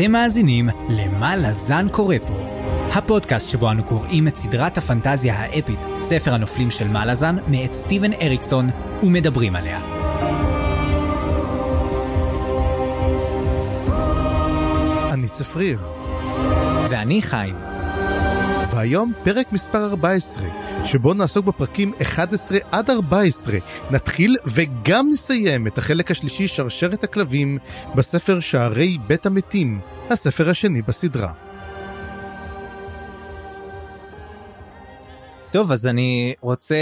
אתם מאזינים ל"מה לזן קורא פה", הפודקאסט שבו אנו קוראים את סדרת הפנטזיה האפית, ספר הנופלים של מה לזן, מאת סטיבן אריקסון, ומדברים עליה. אני צפריר, ואני חיים. והיום פרק מספר 14, שבו נעסוק בפרקים 11 עד 14. נתחיל וגם נסיים את החלק השלישי שרשרת הכלבים בספר שערי בית המתים, הספר השני בסדרה. טוב, אז אני רוצה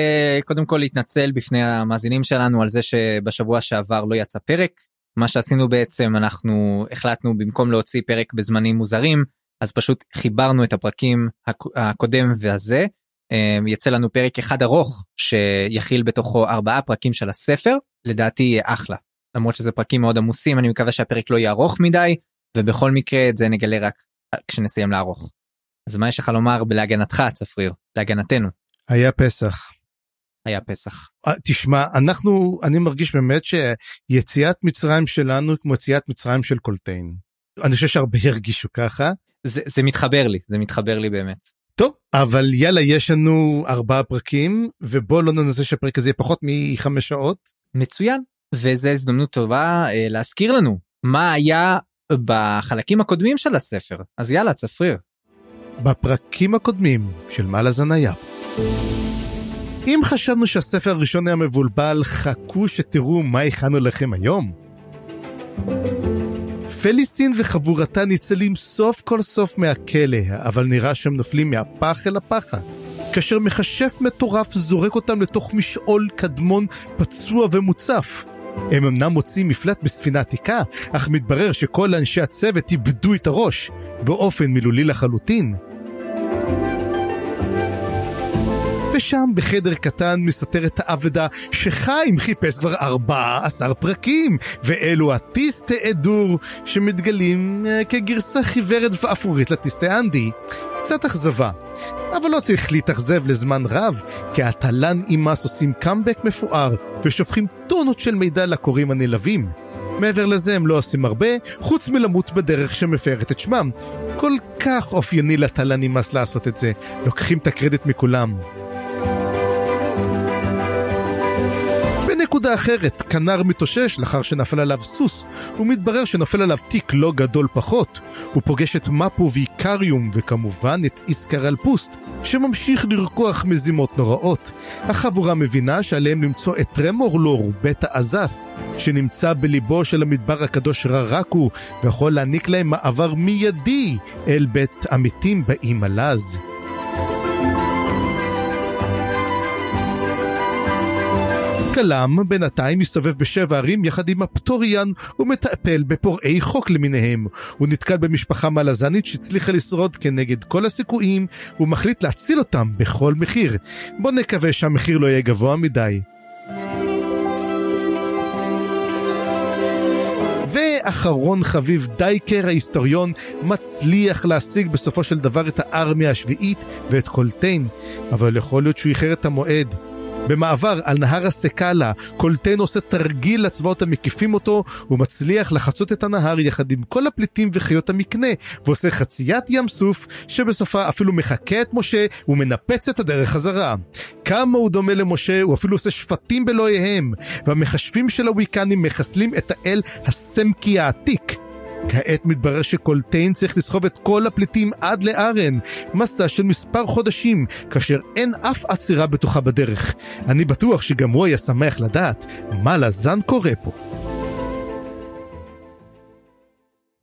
קודם כל להתנצל בפני המאזינים שלנו על זה שבשבוע שעבר לא יצא פרק. מה שעשינו בעצם, אנחנו החלטנו במקום להוציא פרק בזמנים מוזרים, אז פשוט חיברנו את הפרקים הק- הקודם והזה. אה, יצא לנו פרק אחד ארוך שיכיל בתוכו ארבעה פרקים של הספר, לדעתי יהיה אחלה. למרות שזה פרקים מאוד עמוסים, אני מקווה שהפרק לא יהיה ארוך מדי, ובכל מקרה את זה נגלה רק כשנסיים לערוך. אז מה יש לך לומר להגנתך, צפריר? להגנתנו. היה פסח. היה פסח. אה, תשמע, אנחנו, אני מרגיש באמת שיציאת מצרים שלנו כמו יציאת מצרים של קולטיין. אני חושב שהרבה ירגישו ככה. זה, זה מתחבר לי, זה מתחבר לי באמת. טוב, אבל יאללה, יש לנו ארבעה פרקים, ובוא לא ננסה שהפרק הזה יהיה פחות מחמש שעות. מצוין. וזו הזדמנות טובה אה, להזכיר לנו מה היה בחלקים הקודמים של הספר. אז יאללה, צפריר. בפרקים הקודמים של מה לזן היה. אם חשבנו שהספר הראשון היה מבולבל, חכו שתראו מה הכנו לכם היום. פליסין וחבורתה ניצלים סוף כל סוף מהכלא, אבל נראה שהם נופלים מהפח אל הפחד. כאשר מכשף מטורף זורק אותם לתוך משעול קדמון פצוע ומוצף. הם אמנם מוצאים מפלט בספינה עתיקה, אך מתברר שכל אנשי הצוות איבדו את הראש, באופן מילולי לחלוטין. ושם בחדר קטן מסתתרת האבדה שחיים חיפש כבר 14 פרקים, ואלו הטיסטה אדור שמתגלים אה, כגרסה חיוורת ואפורית לטיסטה אנדי. קצת אכזבה. אבל לא צריך להתאכזב לזמן רב, כי התל"ן אימאס עושים קאמבק מפואר, ושופכים טונות של מידע לקוראים הנלהבים. מעבר לזה הם לא עושים הרבה, חוץ מלמות בדרך שמפארת את שמם. כל כך אופייני לתל"ן אימאס לעשות את זה, לוקחים את הקרדיט מכולם. בנקודה אחרת, כנר מתאושש לאחר שנפל עליו סוס, ומתברר שנופל עליו תיק לא גדול פחות. הוא פוגש את מפו ואיקריום, וכמובן את איסקר אלפוסט, שממשיך לרקוח מזימות נוראות. החבורה מבינה שעליהם למצוא את טרמורלור, בית האזף, שנמצא בליבו של המדבר הקדוש ררקו, ויכול להעניק להם מעבר מיידי אל בית המתים באי מלז. כלם בינתיים מסתובב בשבע ערים יחד עם הפטוריאן ומטפל בפורעי חוק למיניהם. הוא נתקל במשפחה מלזנית שהצליחה לשרוד כנגד כל הסיכויים ומחליט להציל אותם בכל מחיר. בוא נקווה שהמחיר לא יהיה גבוה מדי. ואחרון חביב דייקר ההיסטוריון מצליח להשיג בסופו של דבר את הארמיה השביעית ואת קולטיין, אבל יכול להיות שהוא איחר את המועד. במעבר על נהר הסקאלה, קולטיין עושה תרגיל לצבאות המקיפים אותו, הוא מצליח לחצות את הנהר יחד עם כל הפליטים וחיות המקנה, ועושה חציית ים סוף, שבסופה אפילו מחקה את משה, ומנפץ את הדרך חזרה. כמה הוא דומה למשה, הוא אפילו עושה שפטים באלוהיהם, והמכשפים של הוויקנים מחסלים את האל הסמקי העתיק. כעת מתברר שקולטיין צריך לסחוב את כל הפליטים עד לארן, מסע של מספר חודשים, כאשר אין אף עצירה בטוחה בדרך. אני בטוח שגם הוא היה שמח לדעת מה לזן קורה פה.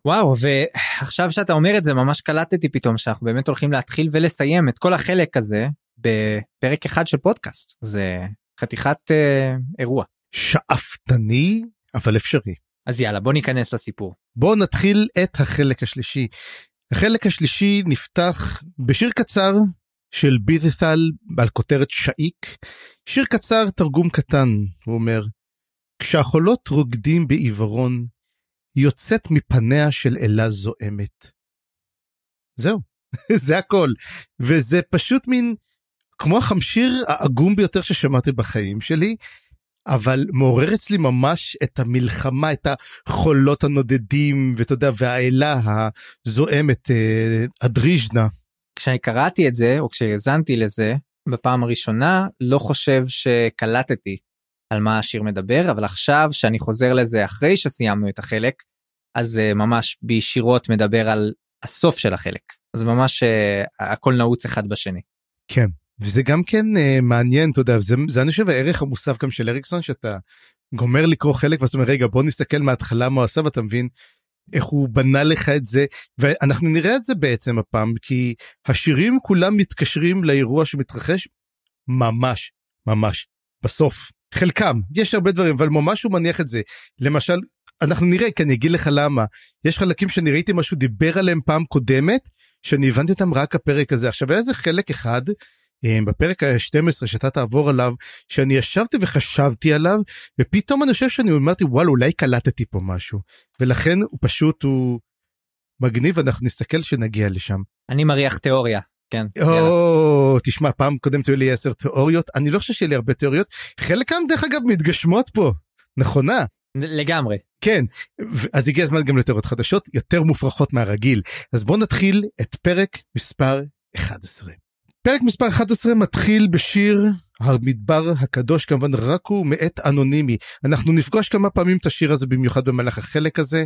וואו, ועכשיו שאתה אומר את זה ממש קלטתי פתאום שאנחנו באמת הולכים להתחיל ולסיים את כל החלק הזה בפרק אחד של פודקאסט. זה חתיכת אה, אירוע. שאפתני, אבל אפשרי. אז יאללה, בוא ניכנס לסיפור. בואו נתחיל את החלק השלישי. החלק השלישי נפתח בשיר קצר של בית'ל על כותרת שאיק. שיר קצר, תרגום קטן, הוא אומר, כשהחולות רוקדים בעיוורון, יוצאת מפניה של אלה זועמת. זהו, זה הכל. וזה פשוט מין, כמו החמשיר העגום ביותר ששמעתי בחיים שלי, אבל מעורר אצלי ממש את המלחמה, את החולות הנודדים, ואתה יודע, והאלה הזועמת, אה, הדריז'נה. כשאני קראתי את זה, או כשהאזנתי לזה, בפעם הראשונה, לא חושב שקלטתי על מה השיר מדבר, אבל עכשיו, שאני חוזר לזה אחרי שסיימנו את החלק, אז uh, ממש בישירות מדבר על הסוף של החלק. אז ממש uh, הכל נעוץ אחד בשני. כן, וזה גם כן uh, מעניין, אתה יודע, זה, זה אני חושב הערך המוסף גם של אריקסון, שאתה גומר לקרוא חלק ואתה אומר, רגע, בוא נסתכל מההתחלה מה עשה, ואתה מבין איך הוא בנה לך את זה, ואנחנו נראה את זה בעצם הפעם, כי השירים כולם מתקשרים לאירוע שמתרחש ממש, ממש, בסוף. חלקם, יש הרבה דברים, אבל ממש הוא מניח את זה. למשל, אנחנו נראה, כי אני אגיד לך למה. יש חלקים שאני ראיתי משהו דיבר עליהם פעם קודמת, שאני הבנתי אותם רק הפרק הזה. עכשיו, היה איזה חלק אחד, בפרק ה-12 שאתה תעבור עליו, שאני ישבתי וחשבתי עליו, ופתאום אני חושב שאני אמרתי, וואלה, אולי קלטתי פה משהו. ולכן הוא פשוט, הוא מגניב, אנחנו נסתכל שנגיע לשם. אני מריח תיאוריה. כן. או, תשמע, פעם קודמת היו לי עשר תיאוריות, אני לא חושב שיהיה לי הרבה תיאוריות, חלקן דרך אגב מתגשמות פה, נכונה. לגמרי. כן, אז הגיע הזמן גם לתיאוריות חדשות, יותר מופרכות מהרגיל. אז בואו נתחיל את פרק מספר 11. פרק מספר 11 מתחיל בשיר המדבר הקדוש כמובן רק הוא מאת אנונימי אנחנו נפגוש כמה פעמים את השיר הזה במיוחד במהלך החלק הזה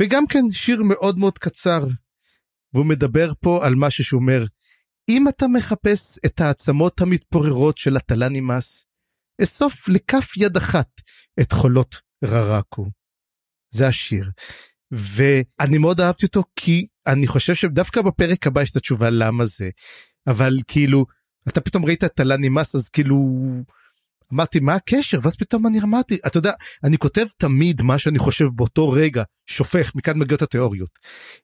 וגם כן שיר מאוד מאוד קצר. והוא מדבר פה על משהו שהוא אומר אם אתה מחפש את העצמות המתפוררות של הטלנימאס, אסוף לכף יד אחת את חולות ררקו. זה השיר. ואני מאוד אהבתי אותו כי אני חושב שדווקא בפרק הבא יש את התשובה למה זה. אבל כאילו, אתה פתאום ראית את הטלנימאס אז כאילו אמרתי מה הקשר ואז פתאום אני אמרתי אתה יודע אני כותב תמיד מה שאני חושב באותו רגע שופך מכאן מגיעות התיאוריות.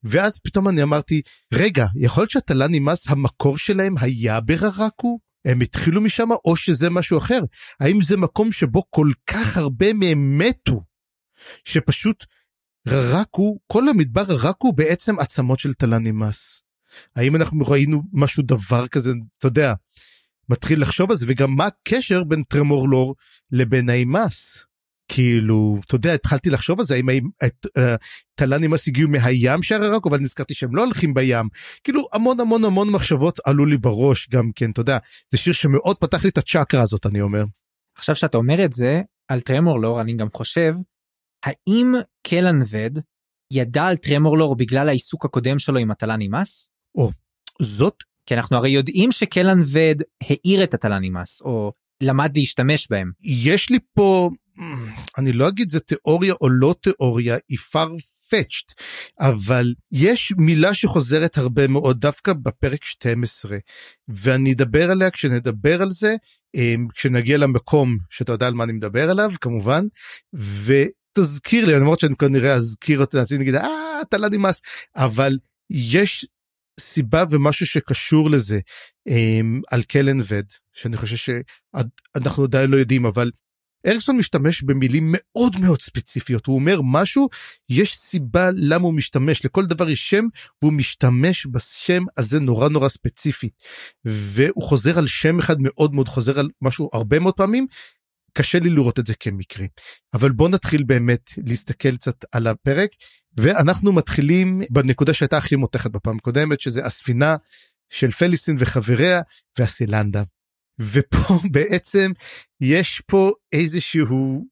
ואז פתאום אני אמרתי רגע יכול להיות שהתל"ן נמאס המקור שלהם היה בררקו הם התחילו משם או שזה משהו אחר האם זה מקום שבו כל כך הרבה מהם מתו שפשוט ררקו כל המדבר ררקו בעצם עצמות של תל"ן נמאס. האם אנחנו ראינו משהו דבר כזה אתה יודע מתחיל לחשוב על זה וגם מה הקשר בין טרמור לור לבין האימאס. כאילו אתה יודע התחלתי לחשוב על זה האם טלן אימאס הגיעו מהים שער הרק אבל נזכרתי שהם לא הולכים בים כאילו המון המון המון מחשבות עלו לי בראש גם כן אתה יודע זה שיר שמאוד פתח לי את הצ'קרה הזאת אני אומר. עכשיו שאתה אומר את זה על טרמור לור אני גם חושב האם קלן וד ידע על טרמור לור בגלל העיסוק הקודם שלו עם הטלן אימאס? או זאת כי אנחנו הרי יודעים שקלן וד העיר את הטלנימאס, או למד להשתמש בהם. יש לי פה, אני לא אגיד זה תיאוריה או לא תיאוריה, היא farfetched, אבל יש מילה שחוזרת הרבה מאוד דווקא בפרק 12, ואני אדבר עליה כשנדבר על זה, אמ, כשנגיע למקום שאתה יודע על מה אני מדבר עליו כמובן, ותזכיר לי, למרות שאני כנראה אזכיר אותה, אז אני אגיד, אה, אתה לא נמאס, אבל יש סיבה ומשהו שקשור לזה אמ, על קלן וד שאני חושב שאנחנו עדיין לא יודעים אבל אריקסון משתמש במילים מאוד מאוד ספציפיות. הוא אומר משהו יש סיבה למה הוא משתמש. לכל דבר יש שם והוא משתמש בשם הזה נורא נורא ספציפית. והוא חוזר על שם אחד מאוד מאוד חוזר על משהו הרבה מאוד פעמים קשה לי לראות את זה כמקרה. אבל בוא נתחיל באמת להסתכל קצת על הפרק ואנחנו מתחילים בנקודה שהייתה הכי מותחת בפעם הקודמת שזה הספינה של פליסטין וחבריה והסילנדה. ופה בעצם יש פה איזשהו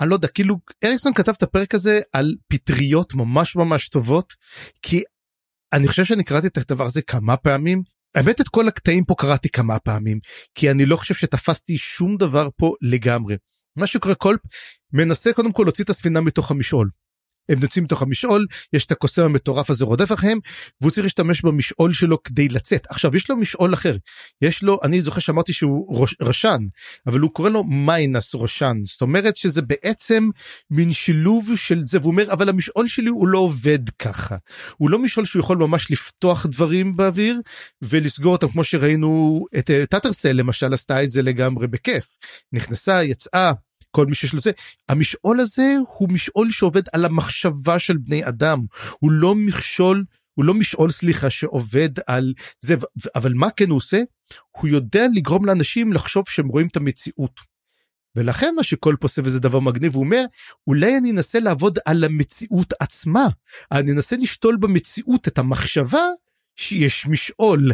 אני לא יודע כאילו אריקסון כתב את הפרק הזה על פטריות ממש ממש טובות כי אני חושב שאני קראתי את הדבר הזה כמה פעמים האמת את כל הקטעים פה קראתי כמה פעמים כי אני לא חושב שתפסתי שום דבר פה לגמרי. מה שקורה כל מנסה קודם כל להוציא את הספינה מתוך המשעול. הם יוצאים מתוך המשעול יש את הקוסם המטורף הזה רודף אחריהם והוא צריך להשתמש במשעול שלו כדי לצאת. עכשיו יש לו משעול אחר. יש לו אני זוכר שאמרתי שהוא ראש, רשן אבל הוא קורא לו מיינס רושן זאת אומרת שזה בעצם מין שילוב של זה והוא אומר אבל המשעול שלי הוא לא עובד ככה. הוא לא משעול שהוא יכול ממש לפתוח דברים באוויר ולסגור אותם כמו שראינו את טאטרסל למשל עשתה את זה לגמרי בכיף. נכנסה יצאה כל מי שיש לו זה המשעול הזה הוא משעול שעובד על המחשבה של בני אדם הוא לא מכשול הוא לא משעול סליחה שעובד על זה אבל מה כן הוא עושה הוא יודע לגרום לאנשים לחשוב שהם רואים את המציאות. ולכן מה שקול פה עושה וזה דבר מגניב, הוא אומר, אולי אני אנסה לעבוד על המציאות עצמה. אני אנסה לשתול במציאות את המחשבה שיש משעול.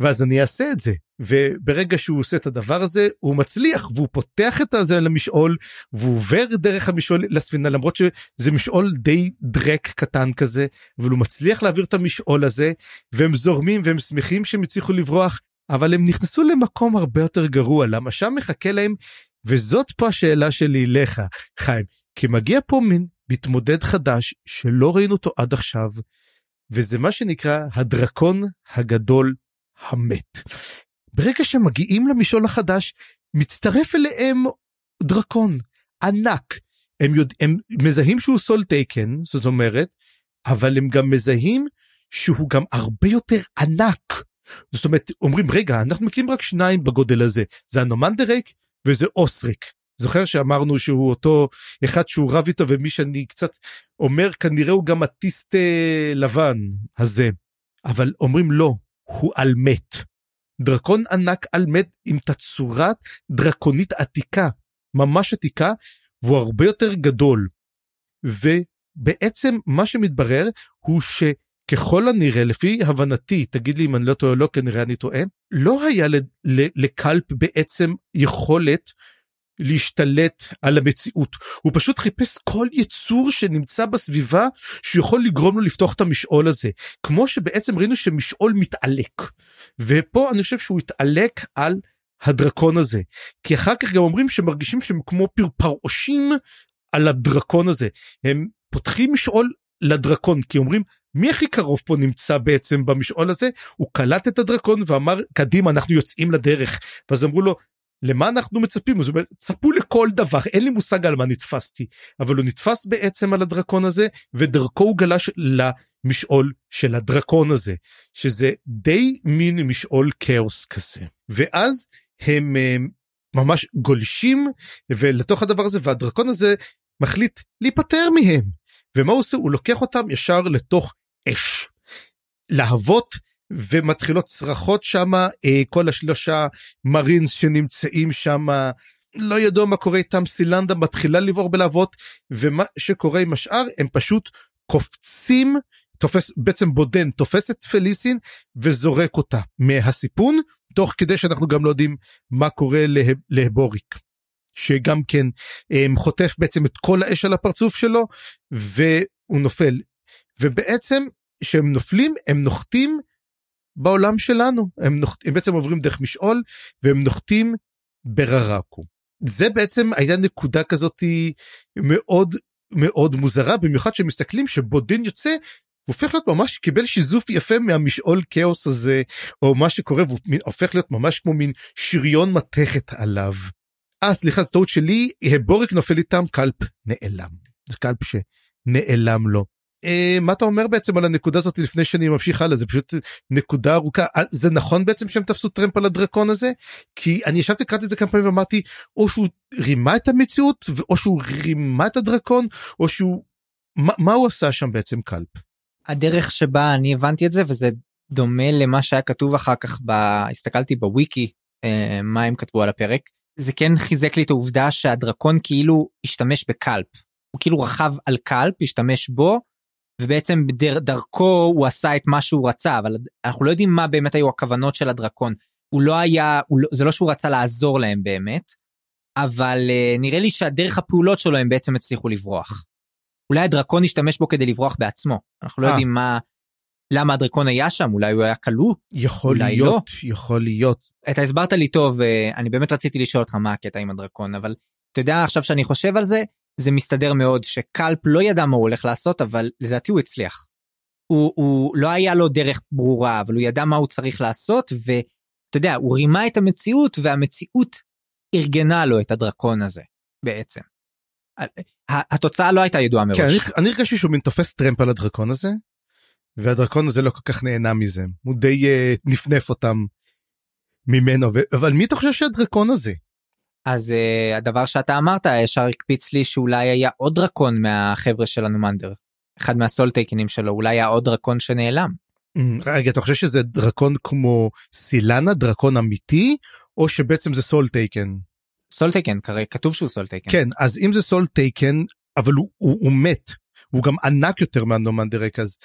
ואז אני אעשה את זה. וברגע שהוא עושה את הדבר הזה, הוא מצליח, והוא פותח את הזה למשעול, והוא עובר דרך המשעול לספינה, למרות שזה משעול די דרק קטן כזה, אבל הוא מצליח להעביר את המשעול הזה, והם זורמים והם שמחים שהם הצליחו לברוח, אבל הם נכנסו למקום הרבה יותר גרוע, למה? שם מחכה להם וזאת פה השאלה שלי אליך, חיים, כי מגיע פה מין מתמודד חדש שלא ראינו אותו עד עכשיו, וזה מה שנקרא הדרקון הגדול המת. ברגע שמגיעים למשעול החדש, מצטרף אליהם דרקון ענק. הם, יודע, הם מזהים שהוא סול טייקן, זאת אומרת, אבל הם גם מזהים שהוא גם הרבה יותר ענק. זאת אומרת, אומרים, רגע, אנחנו מכירים רק שניים בגודל הזה, זה הנומנדרק וזה אוסריק. זוכר שאמרנו שהוא אותו אחד שהוא רב איתו ומי שאני קצת אומר כנראה הוא גם אטיסט אה, לבן הזה. אבל אומרים לא, הוא על מת. דרקון ענק על מת עם תצורת דרקונית עתיקה, ממש עתיקה, והוא הרבה יותר גדול. ובעצם מה שמתברר הוא שככל הנראה, לפי הבנתי, תגיד לי אם אני לא טועה או לא, כנראה אני טועה, לא היה לקלפ בעצם יכולת להשתלט על המציאות. הוא פשוט חיפש כל יצור שנמצא בסביבה שיכול לגרום לו לפתוח את המשעול הזה. כמו שבעצם ראינו שמשעול מתעלק. ופה אני חושב שהוא התעלק על הדרקון הזה. כי אחר כך גם אומרים שמרגישים שהם כמו פרפרושים על הדרקון הזה. הם פותחים משעול לדרקון כי אומרים מי הכי קרוב פה נמצא בעצם במשעול הזה הוא קלט את הדרקון ואמר קדימה אנחנו יוצאים לדרך ואז אמרו לו למה אנחנו מצפים? אז הוא אומר צפו לכל דבר אין לי מושג על מה נתפסתי אבל הוא נתפס בעצם על הדרקון הזה ודרכו הוא גלש למשעול של הדרקון הזה שזה די מין משעול כאוס כזה. ואז הם, הם ממש גולשים ולתוך הדבר הזה והדרקון הזה מחליט להיפטר מהם. ומה הוא עושה? הוא לוקח אותם ישר לתוך אש. להבות ומתחילות צרחות שם אה, כל השלושה מרינס שנמצאים שם לא ידוע מה קורה איתם סילנדה מתחילה לבעור בלהבות ומה שקורה עם השאר הם פשוט קופצים תופס בעצם בודן תופס את פליסין וזורק אותה מהסיפון תוך כדי שאנחנו גם לא יודעים מה קורה לה, להבוריק. שגם כן אה, חוטף בעצם את כל האש על הפרצוף שלו והוא נופל ובעצם כשהם נופלים הם נוחתים בעולם שלנו הם, נוחת, הם בעצם עוברים דרך משעול והם נוחתים בררקו. זה בעצם הייתה נקודה כזאת מאוד מאוד מוזרה במיוחד שמסתכלים שבודין יוצא הופך להיות ממש קיבל שיזוף יפה מהמשעול כאוס הזה או מה שקורה והוא הופך להיות ממש כמו מין שריון מתכת עליו. אה סליחה זו טעות שלי בוריק נופל איתם קלפ נעלם. זה קלפ שנעלם לו. אה, מה אתה אומר בעצם על הנקודה הזאת לפני שאני ממשיך הלאה? זה פשוט נקודה ארוכה. אה, זה נכון בעצם שהם תפסו טרמפ על הדרקון הזה? כי אני ישבתי קראתי את זה כמה פעמים ואמרתי או שהוא רימה את המציאות או שהוא רימה את הדרקון או שהוא מה, מה הוא עשה שם בעצם קלפ. הדרך שבה אני הבנתי את זה וזה דומה למה שהיה כתוב אחר כך ב... הסתכלתי בוויקי אה, מה הם כתבו על הפרק זה כן חיזק לי את העובדה שהדרקון כאילו השתמש בקלפ. הוא כאילו רכב על קלפ השתמש בו ובעצם דרכו הוא עשה את מה שהוא רצה אבל אנחנו לא יודעים מה באמת היו הכוונות של הדרקון הוא לא היה הוא לא, זה לא שהוא רצה לעזור להם באמת אבל uh, נראה לי שהדרך הפעולות שלו הם בעצם הצליחו לברוח. אולי הדרקון השתמש בו כדי לברוח בעצמו אנחנו לא 아. אה. יודעים מה למה הדרקון היה שם אולי הוא היה כלוא יכול להיות לא. יכול להיות אתה הסברת לי טוב אה, אני באמת רציתי לשאול אותך מה הקטע עם הדרקון אבל אתה יודע עכשיו שאני חושב על זה זה מסתדר מאוד שקלפ לא ידע מה הוא הולך לעשות אבל לדעתי הוא הצליח. הוא, הוא לא היה לו דרך ברורה אבל הוא ידע מה הוא צריך לעשות ואתה יודע הוא רימה את המציאות והמציאות ארגנה לו את הדרקון הזה בעצם. התוצאה לא הייתה ידועה מראש. כן, אני, אני הרגשתי שהוא מין תופס טרמפ על הדרקון הזה והדרקון הזה לא כל כך נהנה מזה הוא די uh, נפנף אותם ממנו ו... אבל מי אתה חושב שהדרקון הזה אז uh, הדבר שאתה אמרת ישר הקפיץ לי שאולי היה עוד דרקון מהחבר'ה של הנומנדר. אחד מהסולטייקנים שלו אולי היה עוד דרקון שנעלם. אממ, רגע אתה חושב שזה דרקון כמו סילנה דרקון אמיתי או שבעצם זה סולטייקן. סולטייקן, כתוב שהוא סולטייקן. כן, אז אם זה סולטייקן, אבל הוא, הוא, הוא מת, הוא גם ענק יותר מאנומנדר רייק, אז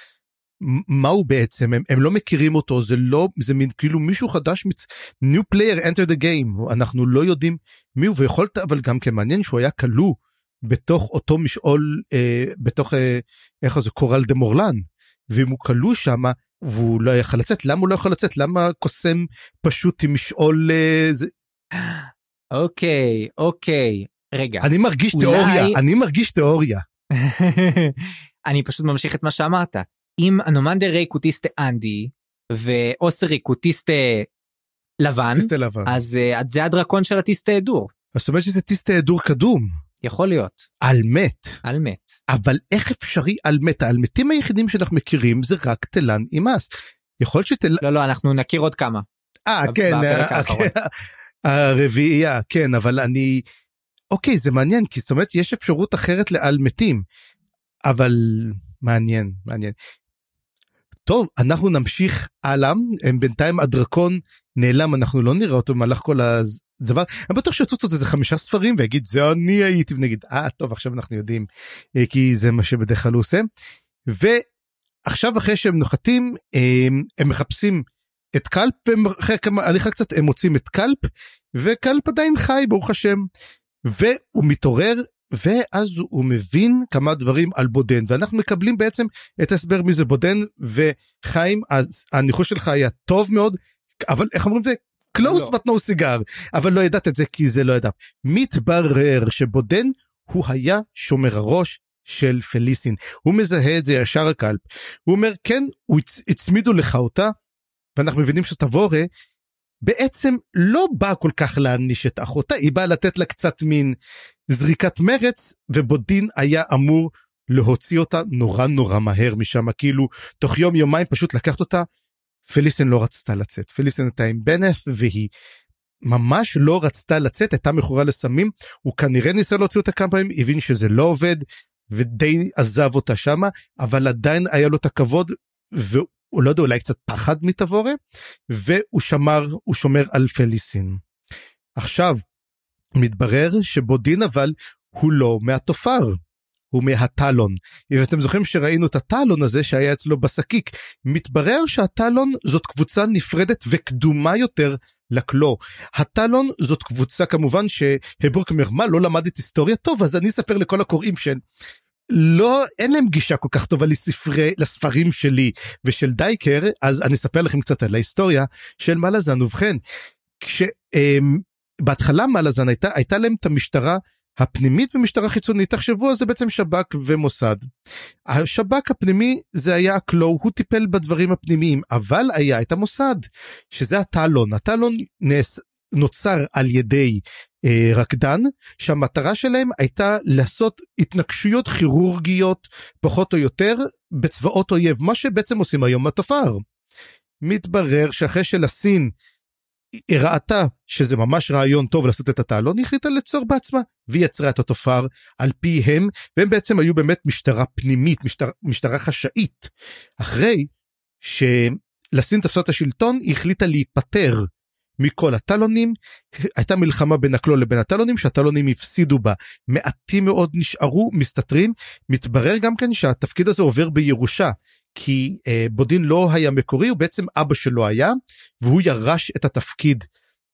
מה הוא בעצם? הם, הם לא מכירים אותו, זה לא, זה מין כאילו מישהו חדש, מצ... new player enter the game, אנחנו לא יודעים מי הוא, ויכולת, אבל גם כן מעניין שהוא היה כלוא בתוך אותו משעול, אה, בתוך, אה, איך זה, קורל דה מורלן, ואם הוא כלוא שמה, והוא לא יכול לצאת, למה הוא לא יכול לצאת? למה קוסם פשוט עם משעול... אה, זה... אוקיי, אוקיי, רגע. אני מרגיש אולי... תיאוריה, אני מרגיש תיאוריה. אני פשוט ממשיך את מה שאמרת. אם אנומנדר ריק הוא טיסטה אנדי, ואוסריק הוא טיסטה לבן, לבן. אז uh, זה הדרקון של הטיסטה אדור. זאת אומרת שזה טיסטה אדור קדום. יכול להיות. על מת. על מת. אבל איך אפשרי על מת? האלמתים היחידים שאנחנו מכירים זה רק תלן אימאס. יכול שתל... לא, לא, אנחנו נכיר עוד כמה. אה, כן, אה, כן. הרביעייה, כן, אבל אני... אוקיי, זה מעניין, כי זאת אומרת, יש אפשרות אחרת לעל מתים, אבל מעניין, מעניין. טוב, אנחנו נמשיך הלאה, בינתיים הדרקון נעלם, אנחנו לא נראה אותו במהלך כל הדבר, אני בטוח שיצוצו את זה חמישה ספרים ויגיד זה אני הייתי ונגיד אה טוב עכשיו אנחנו יודעים אה, כי זה מה שבדרך כלל הוא עושה. ועכשיו אחרי שהם נוחתים הם, הם מחפשים את קלפ ואחרי כמה הליכה קצת הם מוצאים את קלפ וקלפ עדיין חי ברוך השם. והוא מתעורר ואז הוא מבין כמה דברים על בודן ואנחנו מקבלים בעצם את ההסבר מי זה בודן וחיים אז הניחוש שלך היה טוב מאוד אבל איך אומרים את זה? Close לא. but no cigar. אבל לא ידעת את זה כי זה לא ידע. מתברר שבודן הוא היה שומר הראש של פליסין. הוא מזהה את זה ישר על קלפ. הוא אומר כן הצמידו לך אותה ואנחנו מבינים שתבורה בעצם לא באה כל כך להעניש את אחותה היא באה לתת לה קצת מין זריקת מרץ ובודין היה אמור להוציא אותה נורא נורא מהר משם כאילו תוך יום יומיים פשוט לקחת אותה. פליסן לא רצתה לצאת פליסן הייתה עם בנף והיא ממש לא רצתה לצאת הייתה מכורה לסמים הוא כנראה ניסה להוציא אותה כמה פעמים הבין שזה לא עובד ודי עזב אותה שמה אבל עדיין היה לו את הכבוד והוא לא יודע אולי קצת פחד מתבורה והוא שמר הוא שומר על פליסין. עכשיו מתברר שבודין אבל הוא לא מהתופר. הוא מהטלון. אם אתם זוכרים שראינו את הטלון הזה שהיה אצלו בשקיק, מתברר שהטלון זאת קבוצה נפרדת וקדומה יותר לקלו. הטלון זאת קבוצה כמובן שהברוק אומר מה לא למדת היסטוריה טוב אז אני אספר לכל הקוראים של לא אין להם גישה כל כך טובה לספרי לספרים שלי ושל דייקר אז אני אספר לכם קצת על ההיסטוריה של מלאזן ובכן. כשבהתחלה אמ, מלאזן הייתה הייתה להם את המשטרה הפנימית ומשטרה חיצונית תחשבו על זה בעצם שב"כ ומוסד. השב"כ הפנימי זה היה הקלו הוא טיפל בדברים הפנימיים אבל היה את המוסד שזה הטלון הטלון נס, נוצר על ידי אה, רקדן שהמטרה שלהם הייתה לעשות התנגשויות כירורגיות פחות או יותר בצבאות אויב מה שבעצם עושים היום התופר. מתברר שאחרי שלסין היא ראתה שזה ממש רעיון טוב לעשות את התעלון, היא החליטה ליצור בעצמה, והיא יצרה את התופר על פיהם, והם בעצם היו באמת משטרה פנימית, משטרה, משטרה חשאית. אחרי שלסין תפסה את השלטון, היא החליטה להיפטר מכל הטלונים, הייתה מלחמה בין הקלול לבין הטלונים שהטלונים הפסידו בה, מעטים מאוד נשארו מסתתרים, מתברר גם כן שהתפקיד הזה עובר בירושה, כי אה, בודין לא היה מקורי, הוא בעצם אבא שלו היה, והוא ירש את התפקיד,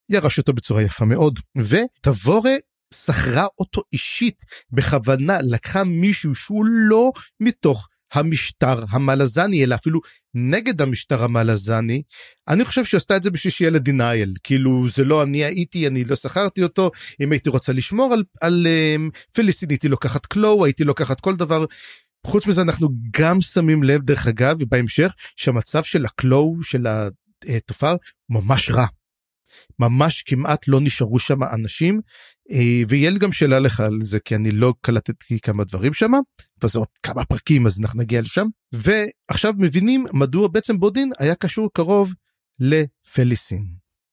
ירש אותו בצורה יפה מאוד, ותבורה שכרה אותו אישית. בכוונה, לקחה מישהו שהוא לא מתוך המשטר המלזני אלא אפילו נגד המשטר המלזני אני חושב שהיא עשתה את זה בשביל שיהיה לדנייל כאילו זה לא אני הייתי אני לא שכרתי אותו אם הייתי רוצה לשמור על, על um, פיליסטין הייתי לוקחת קלו הייתי לוקחת כל דבר. חוץ מזה אנחנו גם שמים לב דרך אגב בהמשך שהמצב של הקלו של התופר ממש רע. ממש כמעט לא נשארו שם אנשים. אה, ויהיה לי גם שאלה לך על זה כי אני לא קלטתי כמה דברים שם וזה עוד כמה פרקים אז אנחנו נגיע לשם. ועכשיו מבינים מדוע בעצם בודין היה קשור קרוב לפליסין.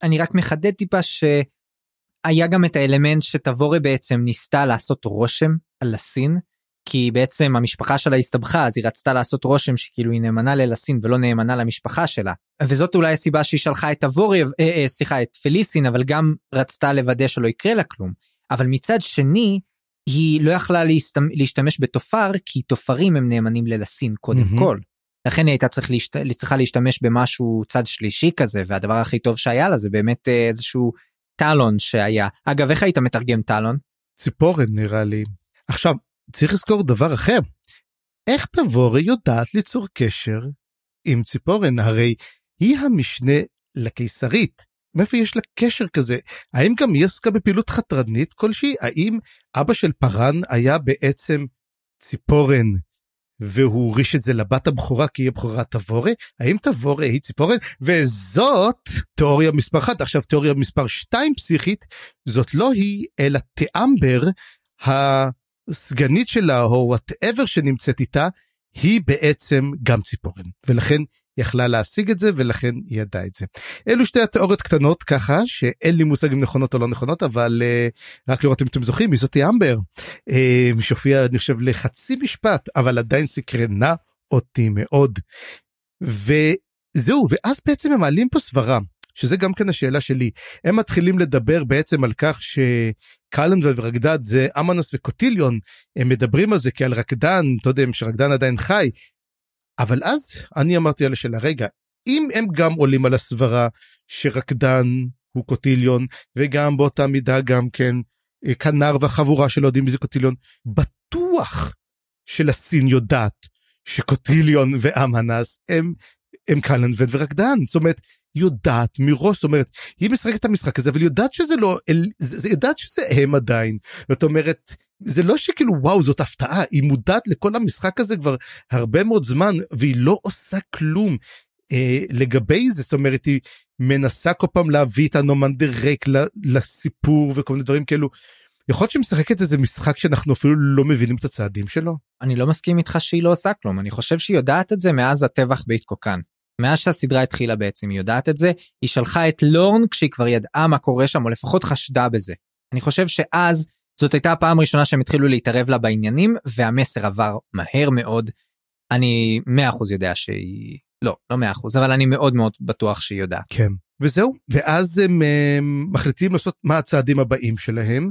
אני רק מחדד טיפה שהיה גם את האלמנט שתבורה בעצם ניסתה לעשות רושם על הסין כי בעצם המשפחה שלה הסתבכה אז היא רצתה לעשות רושם שכאילו היא נאמנה ללסין ולא נאמנה למשפחה שלה וזאת אולי הסיבה שהיא שלחה את תבורי אה, אה, סליחה את פליסין אבל גם רצתה לוודא שלא יקרה לה כלום אבל מצד שני, היא לא יכלה להשתמש, להשתמש בתופר, כי תופרים הם נאמנים ללסין קודם mm-hmm. כל. לכן היא הייתה צריך להשת... צריכה להשתמש במשהו צד שלישי כזה, והדבר הכי טוב שהיה לה זה באמת אה, איזשהו טלון שהיה. אגב, איך היית מתרגם טלון? ציפורן נראה לי. עכשיו, צריך לזכור דבר אחר. איך תבורי יודעת ליצור קשר עם ציפורן? הרי היא המשנה לקיסרית. מאיפה יש לה קשר כזה? האם גם היא עסקה בפעילות חתרנית כלשהי? האם אבא של פארן היה בעצם ציפורן והוא הוריש את זה לבת הבכורה כי היא הבכורה תבורי? האם תבורי היא ציפורן? וזאת תיאוריה מספר אחת. עכשיו תיאוריה מספר שתיים פסיכית, זאת לא היא אלא תאמבר, הסגנית שלה או whatever שנמצאת איתה, היא בעצם גם ציפורן. ולכן יכלה להשיג את זה ולכן היא ידעה את זה. אלו שתי התיאוריות קטנות ככה שאין לי מושג אם נכונות או לא נכונות אבל אה, רק לראות אם אתם זוכרים מי זאתי אמבר uh, שהופיעה אני חושב לחצי משפט אבל עדיין סקרנה אותי מאוד. וזהו ואז בעצם הם מעלים פה סברה שזה גם כן השאלה שלי הם מתחילים לדבר בעצם על כך שקלנדל ורקדד זה אמנס וקוטיליון הם מדברים על זה כעל רקדן אתה יודע שרקדן עדיין חי אבל אז אני אמרתי על השאלה, רגע, אם הם גם עולים על הסברה שרקדן הוא קוטיליון, וגם באותה מידה גם כן אה, כנר והחבורה שלא יודעים מי זה קוטיליון, בטוח שלסין יודעת שקוטיליון ואמנס הם, הם קלנבד ורקדן. זאת אומרת, יודעת מראש, זאת אומרת, היא משחקת את המשחק הזה, אבל יודעת שזה לא, זה, יודעת שזה הם עדיין. זאת אומרת, זה לא שכאילו וואו זאת הפתעה היא מודעת לכל המשחק הזה כבר הרבה מאוד זמן והיא לא עושה כלום אה, לגבי זה זאת אומרת היא מנסה כל פעם להביא את הנומנדר ריק לסיפור וכל מיני דברים כאלו. יכול להיות שהיא משחקת איזה משחק שאנחנו אפילו לא מבינים את הצעדים שלו. אני לא מסכים איתך שהיא לא עושה כלום אני חושב שהיא יודעת את זה מאז הטבח באיתקוקן. מאז שהסדרה התחילה בעצם היא יודעת את זה היא שלחה את לורן כשהיא כבר ידעה מה קורה שם או לפחות חשדה בזה. אני חושב שאז זאת הייתה הפעם הראשונה שהם התחילו להתערב לה בעניינים והמסר עבר מהר מאוד. אני 100% יודע שהיא לא לא 100% אבל אני מאוד מאוד בטוח שהיא יודעת. כן וזהו ואז הם, הם מחליטים לעשות מה הצעדים הבאים שלהם.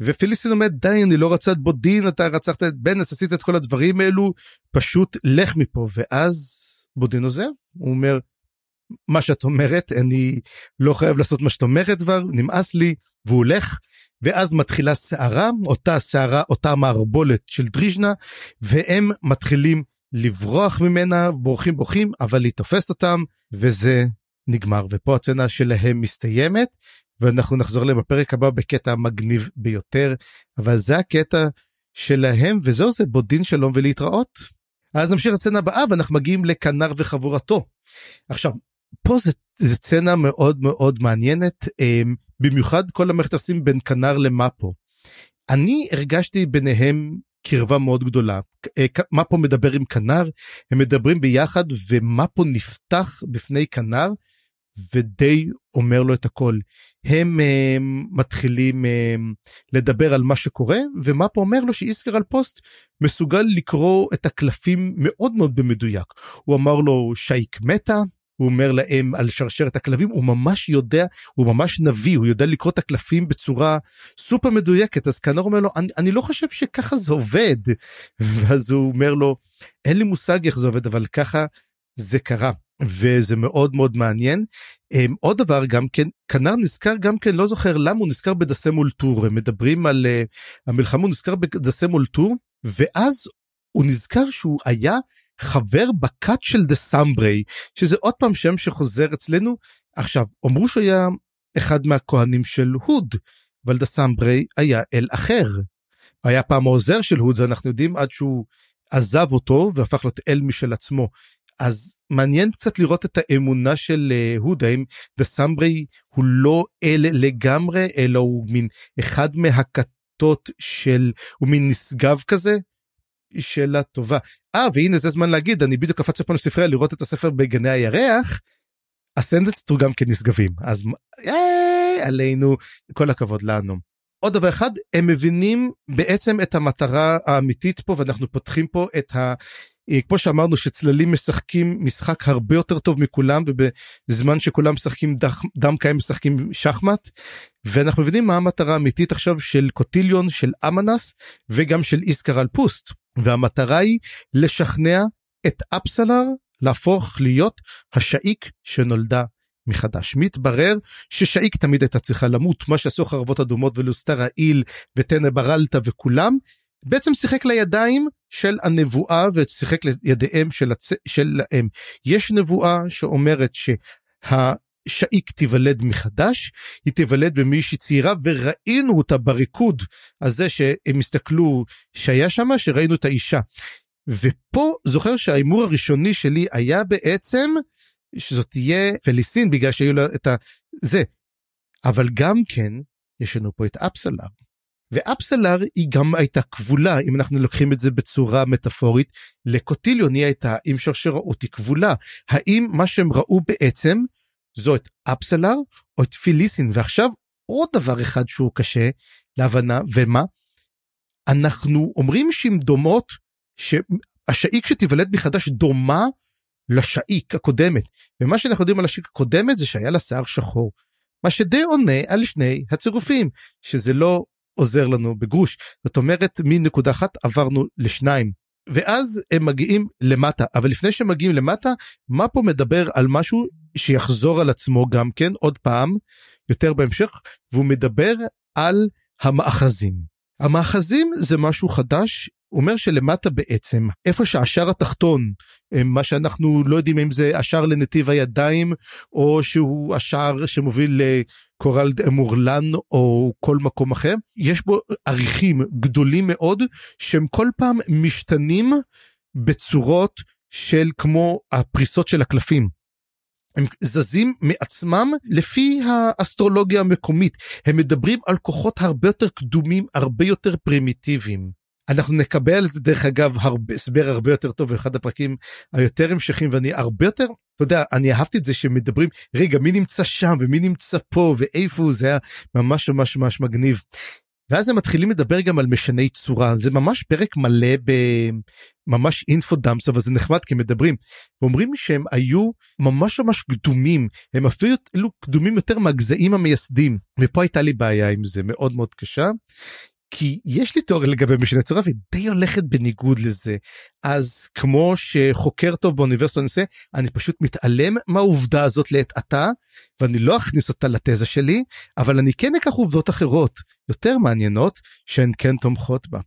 ופיליסטין אומר די אני לא רצה את בודין אתה רצחת את בנס עשית את כל הדברים האלו פשוט לך מפה ואז בודין עוזב הוא אומר מה שאת אומרת אני לא חייב לעשות מה שאת אומרת כבר נמאס לי והוא הולך ואז מתחילה סערה, אותה סערה, אותה מערבולת של דריז'נה, והם מתחילים לברוח ממנה, בורחים בורחים, אבל היא תופסת אותם, וזה נגמר. ופה הצצנה שלהם מסתיימת, ואנחנו נחזור להם בפרק הבא בקטע מגניב ביותר, אבל זה הקטע שלהם, וזהו זה, בודין שלום ולהתראות. אז נמשיך לצנה הבאה, ואנחנו מגיעים לכנר וחבורתו. עכשיו, פה זה, זה צנה מאוד מאוד מעניינת, אמ, במיוחד כל המערכת היחסים בין כנר למאפו. אני הרגשתי ביניהם קרבה מאוד גדולה. אה, מפו מדבר עם כנר, הם מדברים ביחד ומפו נפתח בפני כנר ודי אומר לו את הכל. הם הם מתחילים הם, לדבר על מה שקורה ומפו אומר לו שאיסקר על פוסט מסוגל לקרוא את הקלפים מאוד מאוד במדויק. הוא אמר לו שייק מתה, הוא אומר להם על שרשרת הכלבים, הוא ממש יודע, הוא ממש נביא, הוא יודע לקרוא את הקלפים בצורה סופר מדויקת, אז כנראה אומר לו, אני, אני לא חושב שככה זה עובד. ואז הוא אומר לו, אין לי מושג איך זה עובד, אבל ככה זה קרה. וזה מאוד מאוד מעניין. Um, עוד דבר גם כן, כנר נזכר גם כן, לא זוכר למה הוא נזכר בדסה מול טור, הם מדברים על uh, המלחמה, הוא נזכר בדסה מול טור, ואז הוא נזכר שהוא היה חבר בכת של דה סמברי, שזה עוד פעם שם שחוזר אצלנו. עכשיו, אמרו שהוא היה אחד מהכהנים של הוד, אבל דה סמברי היה אל אחר. היה פעם העוזר של הוד, זה אנחנו יודעים, עד שהוא עזב אותו והפך להיות אל משל עצמו. אז מעניין קצת לראות את האמונה של אה, הוד, האם דה סמברי הוא לא אל לגמרי, אלא הוא מין אחד מהכתות של, הוא מין נשגב כזה, שאלה טובה. אה, והנה זה זמן להגיד, אני בדיוק קפץ פעם לספריה לראות את הספר בגני הירח, הסנדנס גם כן נשגבים, אז איי, עלינו, כל הכבוד לנו. עוד דבר אחד, הם מבינים בעצם את המטרה האמיתית פה, ואנחנו פותחים פה את כמו שאמרנו שצללים משחקים משחק הרבה יותר טוב מכולם ובזמן שכולם משחקים דמקה הם משחקים שחמט ואנחנו מבינים מה המטרה האמיתית עכשיו של קוטיליון של אמנס וגם של איסקר על פוסט והמטרה היא לשכנע את אפסלר להפוך להיות השאיק שנולדה מחדש. מתברר ששאיק תמיד הייתה צריכה למות, מה שעשו חרבות אדומות ולוסטר העיל וטנא ברלטה וכולם, בעצם שיחק לידיים של הנבואה ושיחק לידיהם של, הצ... שלהם. יש נבואה שאומרת שהשאיק תיוולד מחדש, היא תיוולד במישהי צעירה וראינו אותה בריקוד הזה שהם הסתכלו שהיה שם, שראינו את האישה. ופה זוכר שההימור הראשוני שלי היה בעצם שזאת תהיה פליסין בגלל שהיו לה את ה... זה. אבל גם כן יש לנו פה את אפסלר. ואפסלר היא גם הייתה כבולה אם אנחנו לוקחים את זה בצורה מטאפורית לקוטיליון היא הייתה עם שרשראות היא כבולה. האם מה שהם ראו בעצם זו את אפסלר או את פיליסין? ועכשיו עוד דבר אחד שהוא קשה להבנה ומה? אנחנו אומרים שהן דומות שהשאיק שתיוולד מחדש דומה לשאיק הקודמת. ומה שאנחנו יודעים על השאיק הקודמת זה שהיה לה שיער שחור. מה שדי עונה על שני הצירופים שזה לא עוזר לנו בגרוש. זאת אומרת מנקודה אחת עברנו לשניים. ואז הם מגיעים למטה. אבל לפני שהם מגיעים למטה מה פה מדבר על משהו שיחזור על עצמו גם כן עוד פעם יותר בהמשך והוא מדבר על המאחזים. המאחזים זה משהו חדש אומר שלמטה בעצם איפה שהשער התחתון מה שאנחנו לא יודעים אם זה השער לנתיב הידיים או שהוא השער שמוביל לקורל אמורלן או כל מקום אחר יש בו עריכים גדולים מאוד שהם כל פעם משתנים בצורות של כמו הפריסות של הקלפים. הם זזים מעצמם לפי האסטרולוגיה המקומית הם מדברים על כוחות הרבה יותר קדומים הרבה יותר פרימיטיביים. אנחנו נקבל על זה דרך אגב הרבה הסבר הרבה יותר טוב באחד הפרקים היותר המשכים ואני הרבה יותר אתה יודע אני אהבתי את זה שמדברים רגע מי נמצא שם ומי נמצא פה ואיפה הוא? זה היה ממש ממש ממש מגניב. ואז הם מתחילים לדבר גם על משני צורה. זה ממש פרק מלא בממש אינפו דאמס אבל זה נחמד כי מדברים. ואומרים שהם היו ממש ממש קדומים. הם אפילו קדומים יותר מהגזעים המייסדים. ופה הייתה לי בעיה עם זה מאוד מאוד קשה כי יש לי תיאוריה לגבי משנה צורה ודי הולכת בניגוד לזה אז כמו שחוקר טוב באוניברסיטה נושא אני פשוט מתעלם מהעובדה הזאת לעת עתה ואני לא אכניס אותה לתזה שלי אבל אני כן אקח עובדות אחרות יותר מעניינות שהן כן תומכות בה.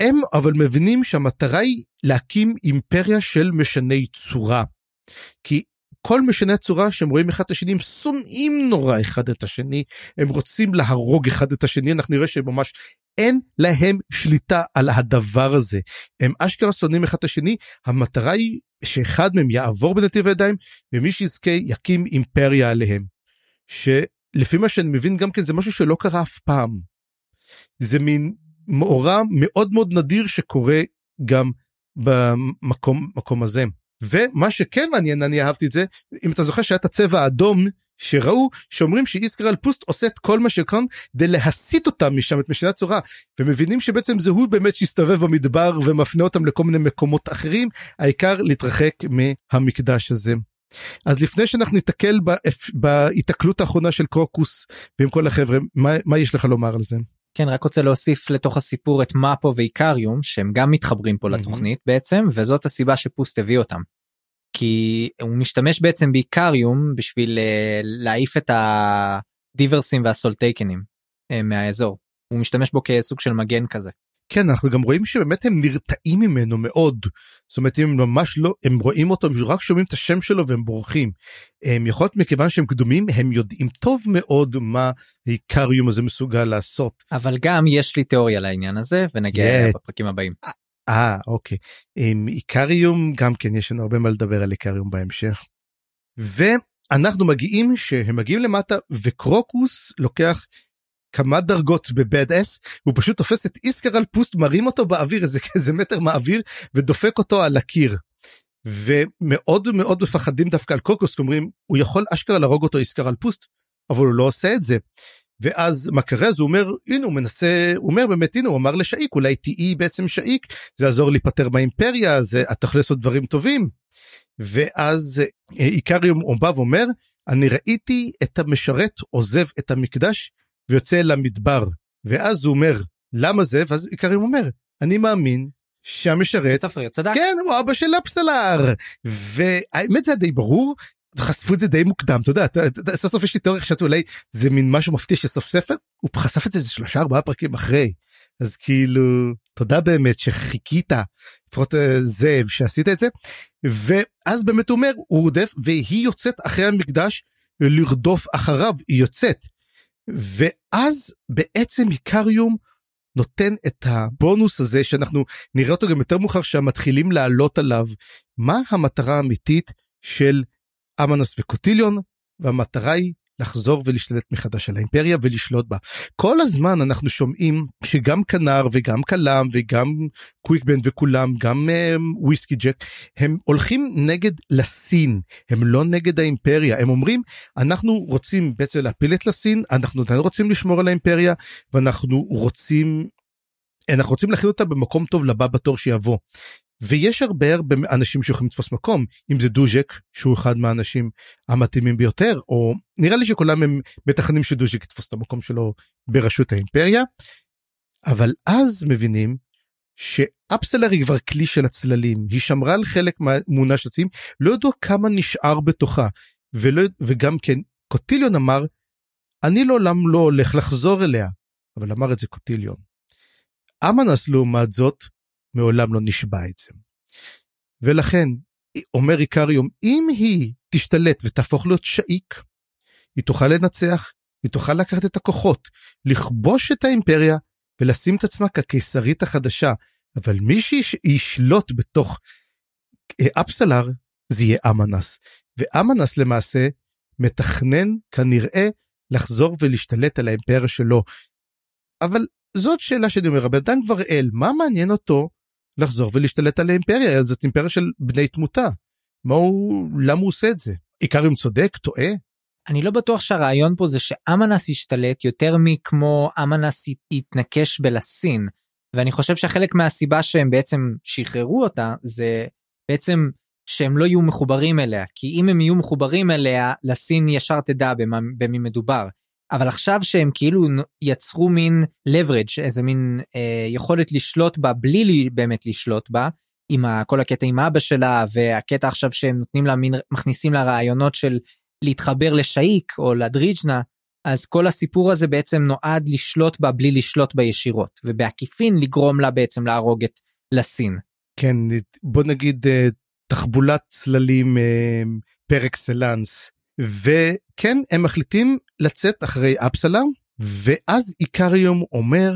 הם אבל מבינים שהמטרה היא להקים אימפריה של משני צורה. כי כל משני הצורה שהם רואים אחד את השני הם שונאים נורא אחד את השני הם רוצים להרוג אחד את השני אנחנו נראה שממש אין להם שליטה על הדבר הזה הם אשכרה שונאים אחד את השני המטרה היא שאחד מהם יעבור בנתיב הידיים ומי שיזכה יקים אימפריה עליהם. שלפי מה שאני מבין גם כן זה משהו שלא קרה אף פעם. זה מין מאורע מאוד מאוד נדיר שקורה גם במקום מקום הזה. ומה שכן מעניין אני אהבתי את זה אם אתה זוכר שהיה את הצבע האדום שראו שאומרים שאיסקרל פוסט עושה את כל מה שכאן כדי להסיט אותם משם את משנה צורה ומבינים שבעצם זה הוא באמת שהסתובב במדבר ומפנה אותם לכל מיני מקומות אחרים העיקר להתרחק מהמקדש הזה. אז לפני שאנחנו ניתקל בהיתקלות האחרונה של קרוקוס ועם כל החבר'ה מה, מה יש לך לומר על זה? כן רק רוצה להוסיף לתוך הסיפור את מאפו ואיקריום שהם גם מתחברים פה לתוכנית בעצם וזאת הסיבה שפוסט הביא אותם. כי הוא משתמש בעצם באיקריום בשביל uh, להעיף את הדיברסים והסולטייקנים uh, מהאזור. הוא משתמש בו כסוג של מגן כזה. כן אנחנו גם רואים שבאמת הם נרתעים ממנו מאוד זאת אומרת הם ממש לא הם רואים אותו הם רק שומעים את השם שלו והם בורחים. הם יכול להיות מכיוון שהם קדומים הם יודעים טוב מאוד מה האיקריום הזה מסוגל לעשות. אבל גם יש לי תיאוריה לעניין הזה ונגיע yeah. אליה בפרקים הבאים. אה אוקיי עם איקריום גם כן יש לנו הרבה מה לדבר על איקריום בהמשך. ואנחנו מגיעים שהם מגיעים למטה וקרוקוס לוקח כמה דרגות בבד אס הוא פשוט תופס את איסקר על פוסט מרים אותו באוויר איזה כזה מטר מהאוויר ודופק אותו על הקיר. ומאוד מאוד מפחדים דווקא על קוקוס אומרים הוא יכול אשכרה להרוג אותו איסקר על פוסט אבל הוא לא עושה את זה. ואז מה קרה? אז הוא אומר, הנה הוא מנסה, הוא אומר באמת, הנה הוא אמר לשאיק, אולי תהיי בעצם שאיק, זה יעזור להיפטר מהאימפריה, זה, את תוכלי לעשות דברים טובים. ואז איקריום הוא בא ואומר, אני ראיתי את המשרת עוזב את המקדש ויוצא אל המדבר. ואז הוא אומר, למה זה? ואז איקריום אומר, אני מאמין שהמשרת, צפריר צדק. כן, הוא אבא של אפסלר. והאמת זה די ברור, חשפו את זה די מוקדם, אתה יודע, סוף סוף יש לי תיאוריה חשבתי אולי זה מין משהו מפתיע שסוף ספר, הוא חשף את זה איזה שלושה ארבעה פרקים אחרי. אז כאילו, תודה באמת שחיכית, לפחות אה, זאב שעשית את זה. ואז באמת הוא אומר, הוא רודף והיא יוצאת אחרי המקדש לרדוף אחריו, היא יוצאת. ואז בעצם איקריום נותן את הבונוס הזה שאנחנו נראה אותו גם יותר מאוחר שמתחילים לעלות עליו. מה המטרה האמיתית של אמנס וקוטיליון? והמטרה היא לחזור ולהשתלט מחדש על האימפריה ולשלוט בה. כל הזמן אנחנו שומעים שגם כנר וגם כלם וגם קוויקבן וכולם גם um, וויסקי ג'ק הם הולכים נגד לסין הם לא נגד האימפריה הם אומרים אנחנו רוצים בעצם להפיל את לסין אנחנו עדיין רוצים לשמור על האימפריה ואנחנו רוצים אנחנו רוצים להכין אותה במקום טוב לבא בתור שיבוא. ויש הרבה הרבה אנשים שיכולים לתפוס מקום אם זה דוז'ק שהוא אחד מהאנשים המתאימים ביותר או נראה לי שכולם הם מתכננים שדוז'ק יתפוס את המקום שלו בראשות האימפריה. אבל אז מבינים שאפסלר היא כבר כלי של הצללים היא שמרה על חלק מהמונה של הצללים לא ידעו כמה נשאר בתוכה ולא, וגם כן קוטיליון אמר אני לעולם לא הולך לחזור אליה אבל אמר את זה קוטיליון. אמנס לעומת זאת מעולם לא נשבע את זה. ולכן אומר איקריום אם היא תשתלט ותהפוך להיות שאיק היא תוכל לנצח היא תוכל לקחת את הכוחות לכבוש את האימפריה ולשים את עצמה כקיסרית החדשה אבל מי שישלוט בתוך אה, אפסלר זה יהיה אמנס ואמנס למעשה מתכנן כנראה לחזור ולהשתלט על האימפריה שלו. אבל זאת שאלה שאני אומר, הבן אדם כבר אל, מה מעניין אותו לחזור ולהשתלט על האימפריה? זאת אימפריה של בני תמותה. מה הוא, למה הוא עושה את זה? עיקר אם צודק, טועה? אני לא בטוח שהרעיון פה זה שאמנס ישתלט יותר מכמו אמנס יתנקש בלסין. ואני חושב שחלק מהסיבה שהם בעצם שחררו אותה זה בעצם שהם לא יהיו מחוברים אליה כי אם הם יהיו מחוברים אליה לסין ישר תדע במי מדובר. אבל עכשיו שהם כאילו יצרו מין leverage איזה מין אה, יכולת לשלוט בה בלי לי באמת לשלוט בה עם כל הקטע עם אבא שלה והקטע עכשיו שהם נותנים לה מין מכניסים לה רעיונות של להתחבר לשאיק או לדריג'נה אז כל הסיפור הזה בעצם נועד לשלוט בה בלי לשלוט בה ישירות ובעקיפין לגרום לה בעצם להרוג את לסין. כן בוא נגיד אה, תחבולת צללים אה, פר אקסלנס וכן הם מחליטים לצאת אחרי אפסלם ואז איקריום אומר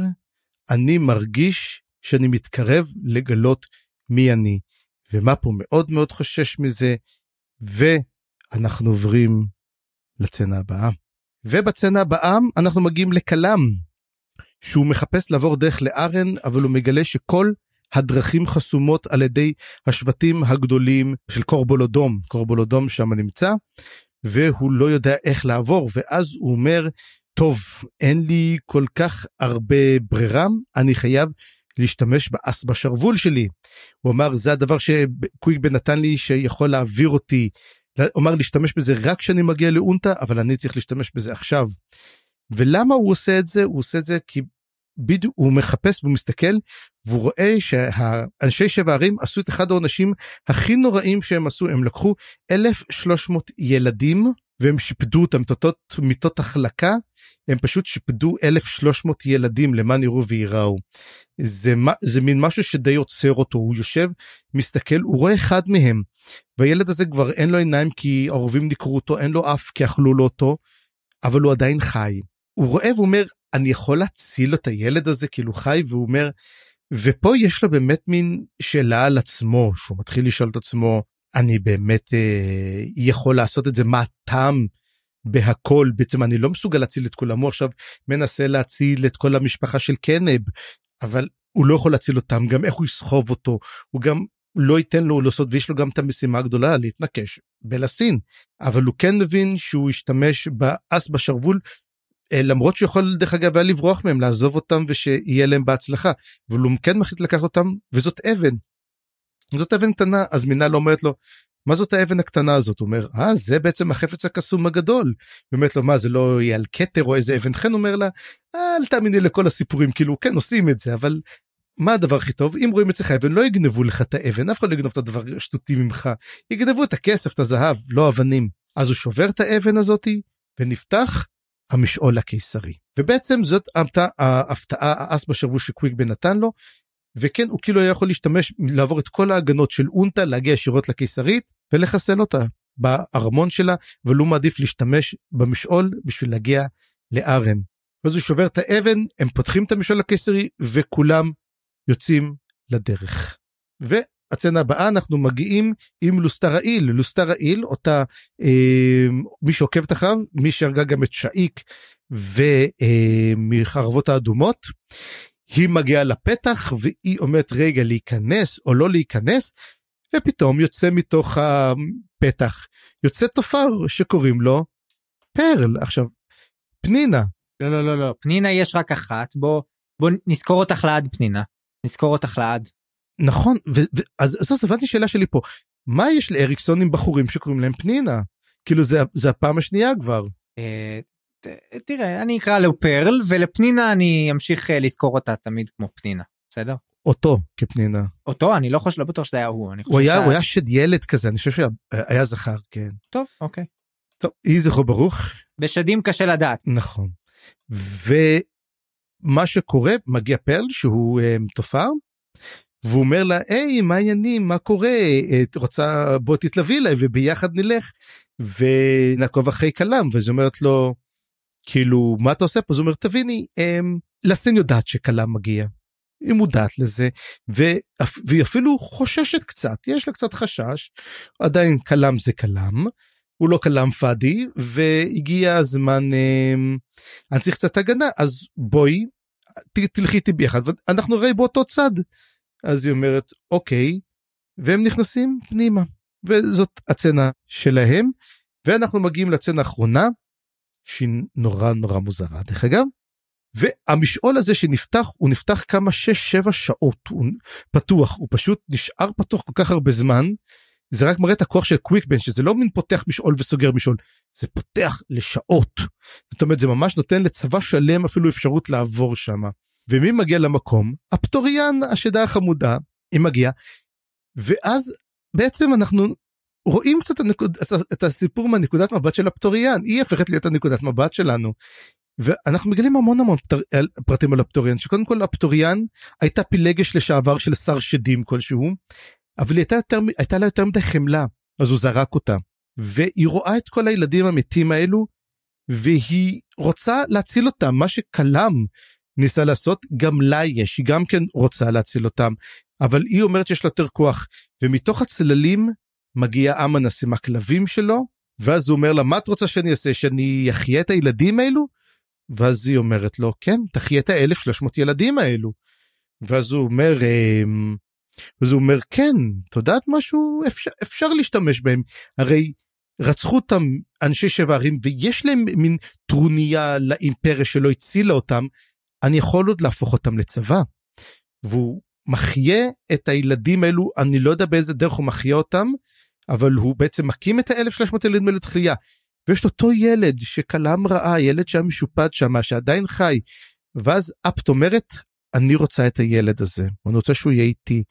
אני מרגיש שאני מתקרב לגלות מי אני ומה פה מאוד מאוד חושש מזה ואנחנו עוברים לצנה הבאה. ובצנה הבאה אנחנו מגיעים לכלם שהוא מחפש לעבור דרך לארן אבל הוא מגלה שכל הדרכים חסומות על ידי השבטים הגדולים של קורבולודום קורבולודום שם נמצא והוא לא יודע איך לעבור ואז הוא אומר טוב אין לי כל כך הרבה ברירה אני חייב להשתמש באס בשרוול שלי. הוא אמר זה הדבר שקוויגבן נתן לי שיכול להעביר אותי. הוא אמר להשתמש בזה רק כשאני מגיע לאונטה אבל אני צריך להשתמש בזה עכשיו. ולמה הוא עושה את זה? הוא עושה את זה כי בדיוק הוא מחפש ומסתכל והוא רואה שהאנשי שבע ערים עשו את אחד העונשים הכי נוראים שהם עשו הם לקחו 1300 ילדים והם שיפדו אותם מיטות, מיטות החלקה הם פשוט שיפדו 1300 ילדים למען יראו וייראו. זה, זה מין משהו שדי עוצר אותו הוא יושב מסתכל הוא רואה אחד מהם והילד הזה כבר אין לו עיניים כי העורבים נקרו אותו אין לו אף כי אכלו לו אותו אבל הוא עדיין חי. הוא רואה ואומר אני יכול להציל את הילד הזה? כאילו חי והוא אומר ופה יש לו באמת מין שאלה על עצמו שהוא מתחיל לשאול את עצמו אני באמת אה, יכול לעשות את זה? מה הטעם בהכל? בעצם אני לא מסוגל להציל את כולם הוא עכשיו מנסה להציל את כל המשפחה של קנב אבל הוא לא יכול להציל אותם גם איך הוא יסחוב אותו? הוא גם לא ייתן לו לעשות ויש לו גם את המשימה הגדולה להתנקש בלסין אבל הוא כן מבין שהוא ישתמש באס בשרוול למרות שהוא יכול דרך אגב היה לברוח מהם לעזוב אותם ושיהיה להם בהצלחה. אבל הוא כן מחליט לקחת אותם וזאת אבן. זאת אבן קטנה אז מינה אומרת לו מה זאת האבן הקטנה הזאת? הוא אומר אה זה בעצם החפץ הקסום הגדול. היא אומרת לו מה זה לא יהיה על כתר או איזה אבן חן? אומר לה אל תאמיני לכל הסיפורים כאילו כן עושים את זה אבל מה הדבר הכי טוב? אם רואים אצלך אבן לא יגנבו לך את האבן אף אחד לא יגנוב את הדבר השטותי ממך. יגנבו את הכסף את הזהב לא אבנים. אז הוא שובר את האבן הזאתי ונפתח המשעול הקיסרי ובעצם זאת הייתה ההפתעה האס בשבוע שקוויגבן נתן לו וכן הוא כאילו היה יכול להשתמש לעבור את כל ההגנות של אונטה להגיע ישירות לקיסרית ולחסל אותה בארמון שלה אבל הוא מעדיף להשתמש במשעול בשביל להגיע לארן. ואז הוא שובר את האבן הם פותחים את המשעול הקיסרי וכולם יוצאים לדרך. והצצנה הבאה אנחנו מגיעים עם לוסטראיל לוסטראיל אותה אה, מי שעוקבת אחריו מי שהרגה גם את שאיק ומחרבות אה, האדומות. היא מגיעה לפתח והיא אומרת רגע להיכנס או לא להיכנס ופתאום יוצא מתוך הפתח יוצא תופר שקוראים לו פרל עכשיו פנינה. לא לא לא לא פנינה יש רק אחת בוא בוא נזכור אותך לעד פנינה נזכור אותך לעד. נכון אז זאת הבנתי שאלה שלי פה מה יש לאריקסון עם בחורים שקוראים להם פנינה כאילו זה זה הפעם השנייה כבר. אה, תראה, אני אקרא לו פרל, ולפנינה אני אמשיך אה, לזכור אותה תמיד כמו פנינה, בסדר? אותו כפנינה. אותו? אני לא חושב, לא בטוח שזה היה הוא. הוא היה, שה... הוא היה שד ילד כזה, אני חושב שהיה זכר, כן. טוב, אוקיי. טוב, יהי זכרו ברוך. בשדים קשה לדעת. נכון. ומה שקורה, מגיע פרל שהוא um, תופר, והוא אומר לה, היי, מה העניינים, מה קורה? את רוצה, בוא תתלווי אליי וביחד נלך ונעקוב אחרי כלם. ואז אומרת לו, כאילו מה אתה עושה פה? אז הוא אומר תביני אמ, לסן יודעת שכלה מגיע. היא מודעת לזה והיא אפילו חוששת קצת יש לה קצת חשש עדיין כלם זה כלם הוא לא כלם פאדי והגיע הזמן אמ, אני צריך קצת הגנה אז בואי תלכי איתי ביחד אנחנו הרי באותו צד. אז היא אומרת אוקיי והם נכנסים פנימה וזאת הצצנה שלהם ואנחנו מגיעים לצצנה האחרונה שהיא נורא נורא מוזרה דרך אגב. והמשעול הזה שנפתח הוא נפתח כמה 6-7 שעות הוא פתוח הוא פשוט נשאר פתוח כל כך הרבה זמן. זה רק מראה את הכוח של קוויקבן שזה לא מין פותח משעול וסוגר משעול זה פותח לשעות. זאת אומרת זה ממש נותן לצבא שלם אפילו אפשרות לעבור שמה. ומי מגיע למקום? הפטוריאן השדה החמודה היא מגיעה. ואז בעצם אנחנו רואים קצת הנקוד, את הסיפור מהנקודת מבט של הפטוריאן היא הופכת להיות הנקודת מבט שלנו. ואנחנו מגלים המון המון פטר, פרטים על הפטוריאן שקודם כל הפטוריאן הייתה פילגש לשעבר של שר שדים כלשהו אבל היא הייתה, יותר, הייתה לה יותר מדי חמלה אז הוא זרק אותה והיא רואה את כל הילדים המתים האלו והיא רוצה להציל אותם מה שכלם ניסה לעשות גם לה יש היא גם כן רוצה להציל אותם אבל היא אומרת שיש לה יותר כוח ומתוך הצללים מגיע אמנס עם הכלבים שלו, ואז הוא אומר לה, מה את רוצה שאני אעשה, שאני אחיה את הילדים האלו? ואז היא אומרת לו, כן, תחיה את ה-1300 ילדים האלו. ואז הוא אומר, אמ... אז הוא אומר, כן, את יודעת משהו? אפשר, אפשר להשתמש בהם. הרי רצחו אותם אנשי שבע ערים ויש להם מין טרוניה לאימפריה שלא הצילה אותם, אני יכול עוד להפוך אותם לצבא. והוא מחיה את הילדים האלו, אני לא יודע באיזה דרך הוא מחיה אותם, אבל הוא בעצם מקים את ה-1300 ילדים לתחייה. ויש אותו ילד שכלם רעה, ילד שהיה משופד שם, שעדיין חי. ואז אפט אומרת, אני רוצה את הילד הזה, אני רוצה שהוא יהיה איתי.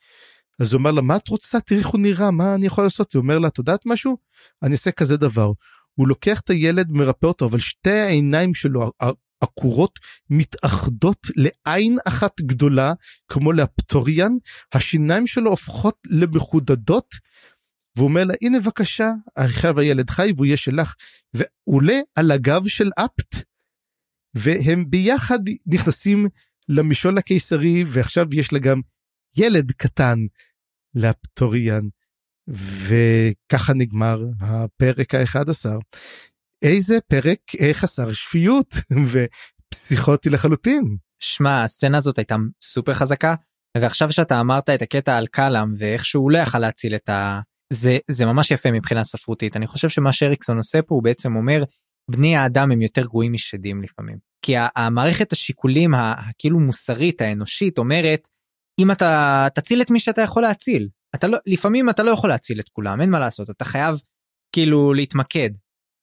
אז הוא אומר לה, מה את רוצה? תראי איך הוא נראה, מה אני יכול לעשות? הוא אומר לה, את יודעת משהו? אני אעשה כזה דבר. הוא לוקח את הילד, מרפא אותו, אבל שתי העיניים שלו, עקורות, מתאחדות לעין אחת גדולה, כמו לאפטוריאן, השיניים שלו הופכות למחודדות, והוא אומר לה הנה בבקשה עכשיו הילד חי והוא יהיה שלך והוא עולה על הגב של אפט והם ביחד נכנסים למשעול הקיסרי ועכשיו יש לה גם ילד קטן לאפטוריאן וככה נגמר הפרק האחד עשר. איזה פרק חסר שפיות ופסיכוטי לחלוטין. שמע הסצנה הזאת הייתה סופר חזקה ועכשיו שאתה אמרת את הקטע על קלאם ואיך שהוא לא יכל להציל את ה... זה זה ממש יפה מבחינה ספרותית אני חושב שמה שאריקסון עושה פה הוא בעצם אומר בני האדם הם יותר גרועים משדים לפעמים. כי המערכת השיקולים הכאילו מוסרית האנושית אומרת אם אתה תציל את מי שאתה יכול להציל אתה לא לפעמים אתה לא יכול להציל את כולם אין מה לעשות אתה חייב כאילו להתמקד.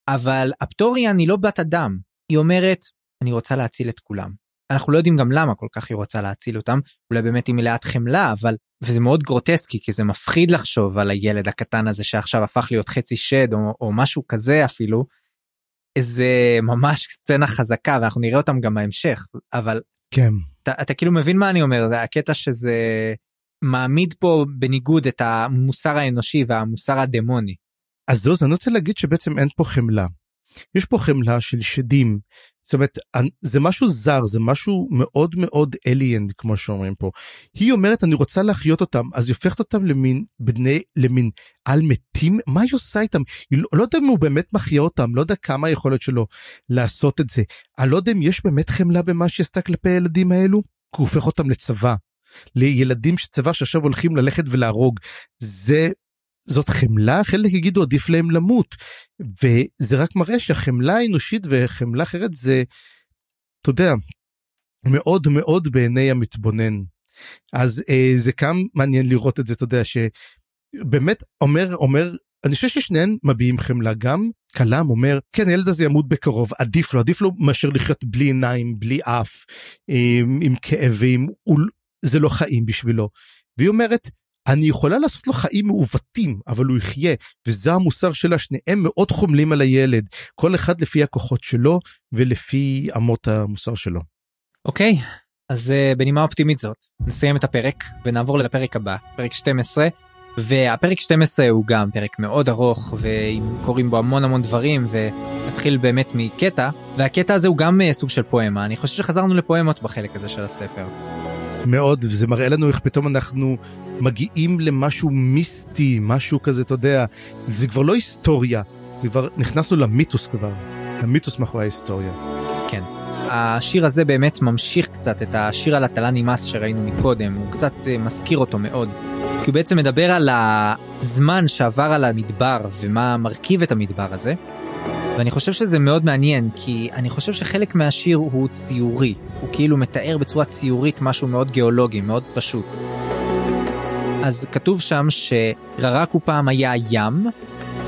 אבל אפטוריאן היא לא בת אדם היא אומרת אני רוצה להציל את כולם. אנחנו לא יודעים גם למה כל כך היא רוצה להציל אותם אולי באמת היא מלאת חמלה אבל וזה מאוד גרוטסקי כי זה מפחיד לחשוב על הילד הקטן הזה שעכשיו הפך להיות חצי שד או, או משהו כזה אפילו. איזה ממש סצנה חזקה ואנחנו נראה אותם גם בהמשך אבל כן אתה, אתה כאילו מבין מה אני אומר זה הקטע שזה מעמיד פה בניגוד את המוסר האנושי והמוסר הדמוני. אז זהו, אז אני רוצה להגיד שבעצם אין פה חמלה. יש פה חמלה של שדים. זאת אומרת, זה משהו זר, זה משהו מאוד מאוד אליאנד, כמו שאומרים פה. היא אומרת, אני רוצה להחיות אותם, אז היא הופכת אותם למין בני, למין על מתים, מה היא עושה איתם? היא לא, לא יודע אם הוא באמת מחיה אותם, לא יודע כמה היכולת שלו לעשות את זה. אני לא יודע אם יש באמת חמלה במה שהיא עשתה כלפי הילדים האלו, כי הוא הופך אותם לצבא. לילדים שצבא שעכשיו הולכים ללכת ולהרוג. זה זאת חמלה חלק יגידו עדיף להם למות וזה רק מראה שהחמלה האנושית וחמלה אחרת זה אתה יודע מאוד מאוד בעיני המתבונן. אז אה, זה גם מעניין לראות את זה אתה יודע שבאמת אומר אומר אני חושב ששניהם מביעים חמלה גם כלם אומר כן הילד הזה ימות בקרוב עדיף לו עדיף לו מאשר לחיות בלי עיניים בלי אף עם, עם כאבים זה לא חיים בשבילו. והיא אומרת אני יכולה לעשות לו חיים מעוותים, אבל הוא יחיה, וזה המוסר שלה, שניהם מאוד חומלים על הילד, כל אחד לפי הכוחות שלו ולפי אמות המוסר שלו. אוקיי, okay, אז uh, בנימה אופטימית זאת, נסיים את הפרק ונעבור לפרק הבא, פרק 12, והפרק 12 הוא גם פרק מאוד ארוך וקוראים בו המון המון דברים ונתחיל באמת מקטע והקטע הזה הוא גם uh, סוג של פואמה אני חושב שחזרנו לפואמות בחלק הזה של הספר. מאוד וזה מראה לנו איך פתאום אנחנו מגיעים למשהו מיסטי משהו כזה אתה יודע זה כבר לא היסטוריה זה כבר נכנסנו למיתוס כבר המיתוס מאחורי ההיסטוריה. כן. השיר הזה באמת ממשיך קצת את השיר על הטלה נמאס שראינו מקודם הוא קצת אה, מזכיר אותו מאוד. כי הוא בעצם מדבר על הזמן שעבר על המדבר ומה מרכיב את המדבר הזה. ואני חושב שזה מאוד מעניין, כי אני חושב שחלק מהשיר הוא ציורי. הוא כאילו מתאר בצורה ציורית משהו מאוד גיאולוגי, מאוד פשוט. אז כתוב שם שררקו פעם היה ים,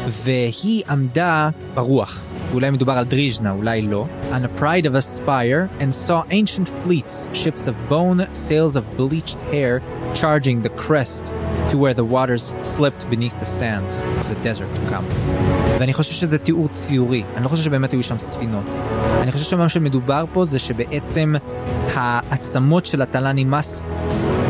והיא עמדה ברוח. אולי מדובר על דריז'נה, אולי לא. On a pride of aspire, and saw ancient fleets, ships of bone, sails of bleached hair, charging the crest to where the waters slipped beneath the sands of the desert to come. ואני חושב שזה תיאור ציורי, אני לא חושב שבאמת היו שם ספינות. אני חושב שמה שמדובר פה זה שבעצם העצמות של הטלה נמאס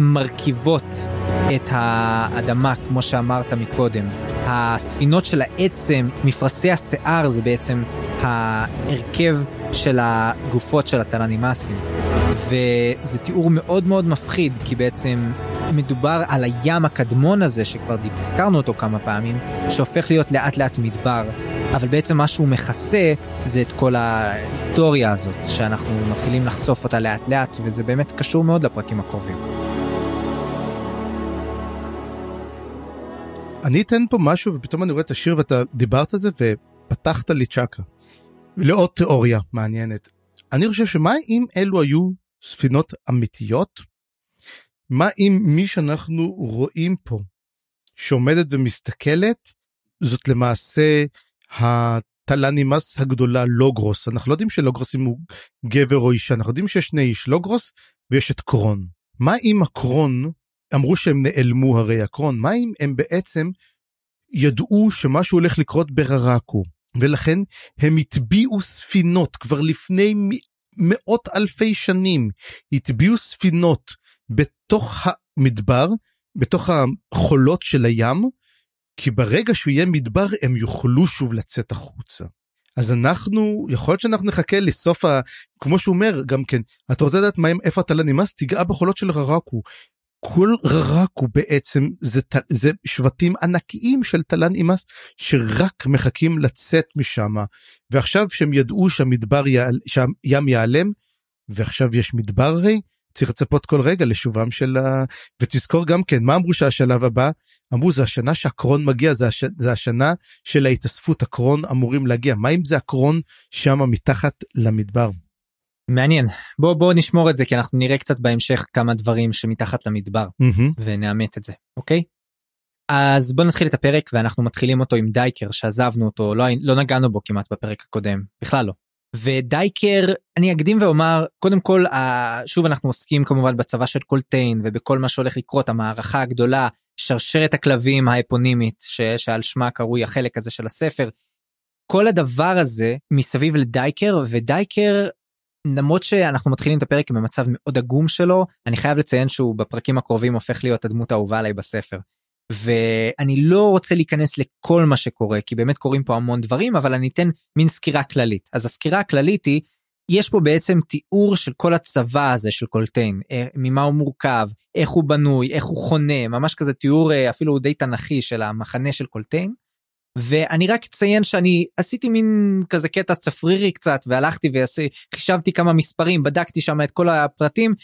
מרכיבות את האדמה, כמו שאמרת מקודם. הספינות של העצם, מפרשי השיער זה בעצם ההרכב של הגופות של הטלנימאסים. וזה תיאור מאוד מאוד מפחיד, כי בעצם מדובר על הים הקדמון הזה, שכבר הזכרנו אותו כמה פעמים, שהופך להיות לאט לאט מדבר. אבל בעצם מה שהוא מכסה זה את כל ההיסטוריה הזאת, שאנחנו מתחילים לחשוף אותה לאט לאט, וזה באמת קשור מאוד לפרקים הקרובים. אני אתן פה משהו ופתאום אני רואה את השיר ואתה דיברת על זה ופתחת לי צ'קה. לעוד תיאוריה מעניינת. אני חושב שמה אם אלו היו ספינות אמיתיות? מה אם מי שאנחנו רואים פה שעומדת ומסתכלת זאת למעשה הטלנימאס הגדולה לוגרוס אנחנו לא יודעים שלוגרוס אם הוא גבר או אישה אנחנו יודעים שיש שני איש לוגרוס ויש את קרון. מה אם הקרון אמרו שהם נעלמו הרי הקרון, מה אם הם בעצם ידעו שמשהו הולך לקרות בררקו, ולכן הם הטביעו ספינות כבר לפני מאות אלפי שנים, הטביעו ספינות בתוך המדבר, בתוך החולות של הים, כי ברגע שהוא יהיה מדבר הם יוכלו שוב לצאת החוצה. אז אנחנו, יכול להיות שאנחנו נחכה לסוף ה... כמו שהוא אומר גם כן, אתה רוצה לדעת מה, איפה אתה לא נמאס? תיגע בחולות של ררקו. כל ררק הוא בעצם זה, זה שבטים ענקיים של תלן אימאס שרק מחכים לצאת משם ועכשיו שהם ידעו שהמדבר יעל, שהים ייעלם ועכשיו יש מדבר הרי צריך לצפות כל רגע לשובם של ה... ותזכור גם כן, מה אמרו שהשלב הבא? אמרו זה השנה שהקרון מגיע, זה, הש... זה השנה של ההתאספות, הקרון אמורים להגיע. מה אם זה הקרון שם מתחת למדבר? מעניין בוא בוא נשמור את זה כי אנחנו נראה קצת בהמשך כמה דברים שמתחת למדבר Mm-hmm. ונאמת את זה אוקיי. אז בוא נתחיל את הפרק ואנחנו מתחילים אותו עם דייקר שעזבנו אותו לא, לא נגענו בו כמעט בפרק הקודם בכלל לא. ודייקר אני אקדים ואומר קודם כל שוב אנחנו עוסקים כמובן בצבא של קולטיין ובכל מה שהולך לקרות המערכה הגדולה שרשרת הכלבים האפונימית ש- שעל שמה קרוי החלק הזה של הספר. כל הדבר הזה מסביב לדייקר ודייקר למרות שאנחנו מתחילים את הפרק במצב מאוד עגום שלו אני חייב לציין שהוא בפרקים הקרובים הופך להיות הדמות האהובה עליי בספר. ואני לא רוצה להיכנס לכל מה שקורה כי באמת קורים פה המון דברים אבל אני אתן מין סקירה כללית אז הסקירה הכללית היא יש פה בעצם תיאור של כל הצבא הזה של קולטיין אה, ממה הוא מורכב איך הוא בנוי איך הוא חונה ממש כזה תיאור אה, אפילו די תנכי של המחנה של קולטיין. ואני רק אציין שאני עשיתי מין כזה קטע צפרירי קצת והלכתי וחישבתי כמה מספרים בדקתי שם את כל הפרטים.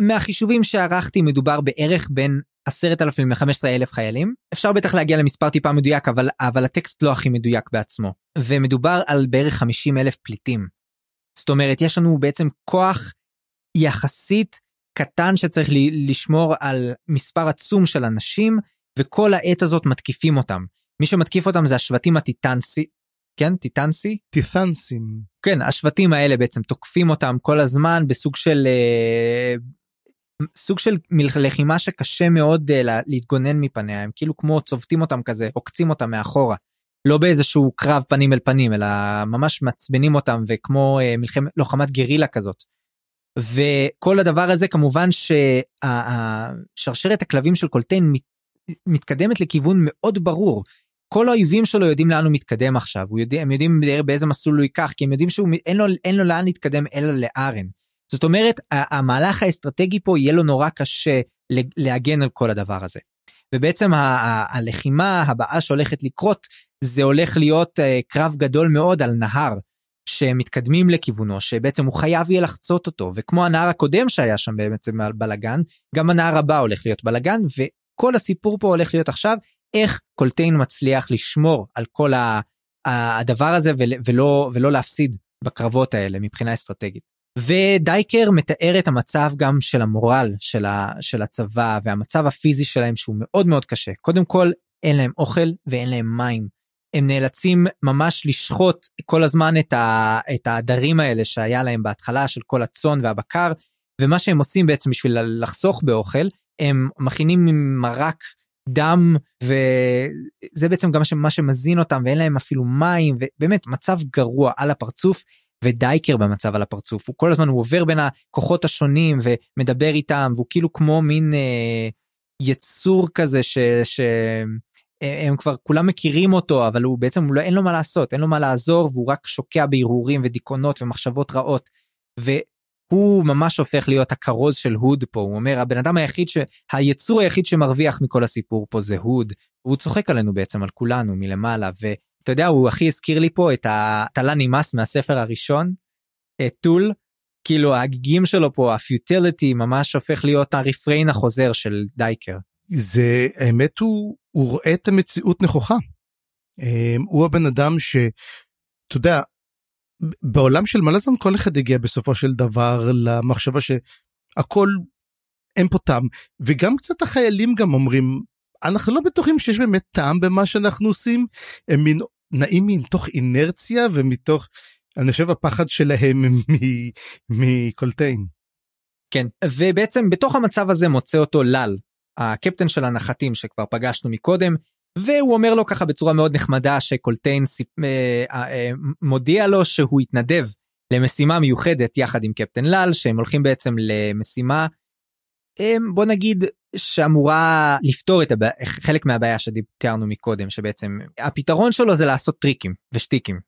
מהחישובים שערכתי מדובר בערך בין 10,000 ל-15,000 חיילים אפשר בטח להגיע למספר טיפה מדויק אבל אבל הטקסט לא הכי מדויק בעצמו ומדובר על בערך 50,000 פליטים. זאת אומרת יש לנו בעצם כוח יחסית קטן שצריך לשמור על מספר עצום של אנשים וכל העת הזאת מתקיפים אותם. מי שמתקיף אותם זה השבטים הטיטנסי, כן טיטנסי? טיתנסים. כן השבטים האלה בעצם תוקפים אותם כל הזמן בסוג של אה, סוג של לחימה שקשה מאוד אה, להתגונן מפניה הם כאילו כמו צובטים אותם כזה עוקצים אותם מאחורה. לא באיזשהו קרב פנים אל פנים אלא ממש מעצבנים אותם וכמו אה, מלחמת לוחמת גרילה כזאת. וכל הדבר הזה כמובן שהשרשרת הכלבים של קולטיין מתקדמת לכיוון מאוד ברור כל האויבים שלו יודעים לאן הוא מתקדם עכשיו, הוא יודע, הם יודעים באיזה מסלול הוא ייקח, כי הם יודעים שאין לו, לו לאן להתקדם אלא לארן. זאת אומרת, המהלך האסטרטגי פה יהיה לו נורא קשה להגן על כל הדבר הזה. ובעצם הלחימה הבאה שהולכת לקרות, זה הולך להיות אה, קרב גדול מאוד על נהר, שמתקדמים לכיוונו, שבעצם הוא חייב יהיה לחצות אותו, וכמו הנהר הקודם שהיה שם בעצם בלאגן, גם הנהר הבא הולך להיות בלאגן, וכל הסיפור פה הולך להיות עכשיו איך קולטיין מצליח לשמור על כל הדבר הזה ולא, ולא להפסיד בקרבות האלה מבחינה אסטרטגית. ודייקר מתאר את המצב גם של המורל של, ה, של הצבא והמצב הפיזי שלהם שהוא מאוד מאוד קשה. קודם כל אין להם אוכל ואין להם מים. הם נאלצים ממש לשחוט כל הזמן את, ה, את העדרים האלה שהיה להם בהתחלה של כל הצאן והבקר ומה שהם עושים בעצם בשביל לחסוך באוכל הם מכינים מרק דם וזה בעצם גם מה שמזין אותם ואין להם אפילו מים ובאמת מצב גרוע על הפרצוף ודייקר במצב על הפרצוף הוא כל הזמן הוא עובר בין הכוחות השונים ומדבר איתם והוא כאילו כמו מין אה, יצור כזה ש, שהם כבר כולם מכירים אותו אבל הוא בעצם לא, אין לו מה לעשות אין לו מה לעזור והוא רק שוקע בהרהורים ודיכאונות ומחשבות רעות. הוא ממש הופך להיות הכרוז של הוד פה הוא אומר הבן אדם היחיד שהיצור היחיד שמרוויח מכל הסיפור פה זה הוד והוא צוחק עלינו בעצם על כולנו מלמעלה ואתה יודע הוא הכי הזכיר לי פה את הטלה נמאס מהספר הראשון את טול כאילו הגיגים שלו פה הפיוטיליטי ממש הופך להיות הרפריין החוזר של דייקר. זה האמת הוא הוא רואה את המציאות נכוחה. אמ, הוא הבן אדם שאתה יודע בעולם של מלאזון כל אחד הגיע בסופו של דבר למחשבה שהכל אין פה טעם וגם קצת החיילים גם אומרים אנחנו לא בטוחים שיש באמת טעם במה שאנחנו עושים הם מין נעים מתוך אינרציה ומתוך אני חושב הפחד שלהם מקולטיין. כן ובעצם בתוך המצב הזה מוצא אותו לל הקפטן של הנחתים שכבר פגשנו מקודם והוא אומר לו ככה בצורה מאוד נחמדה שקולטיין סיפ... אה, אה, אה, מודיע לו שהוא התנדב למשימה מיוחדת יחד עם קפטן לאל שהם הולכים בעצם למשימה בוא נגיד שאמורה לפתור את הבע... חלק מהבעיה שתיארנו מקודם שבעצם הפתרון שלו זה לעשות טריקים ושטיקים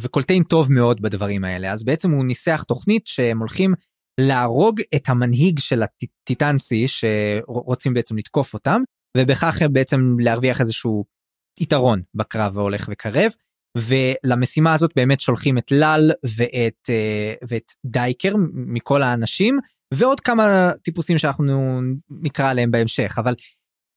וקולטיין טוב מאוד בדברים האלה. אז בעצם הוא ניסח תוכנית שהם הולכים להרוג את המנהיג של הטיטנסי שרוצים בעצם לתקוף אותם ובכך בעצם להרוויח איזשהו יתרון בקרב ההולך וקרב. ולמשימה הזאת באמת שולחים את לאל ואת, אה, ואת דייקר מכל האנשים ועוד כמה טיפוסים שאנחנו נקרא עליהם בהמשך אבל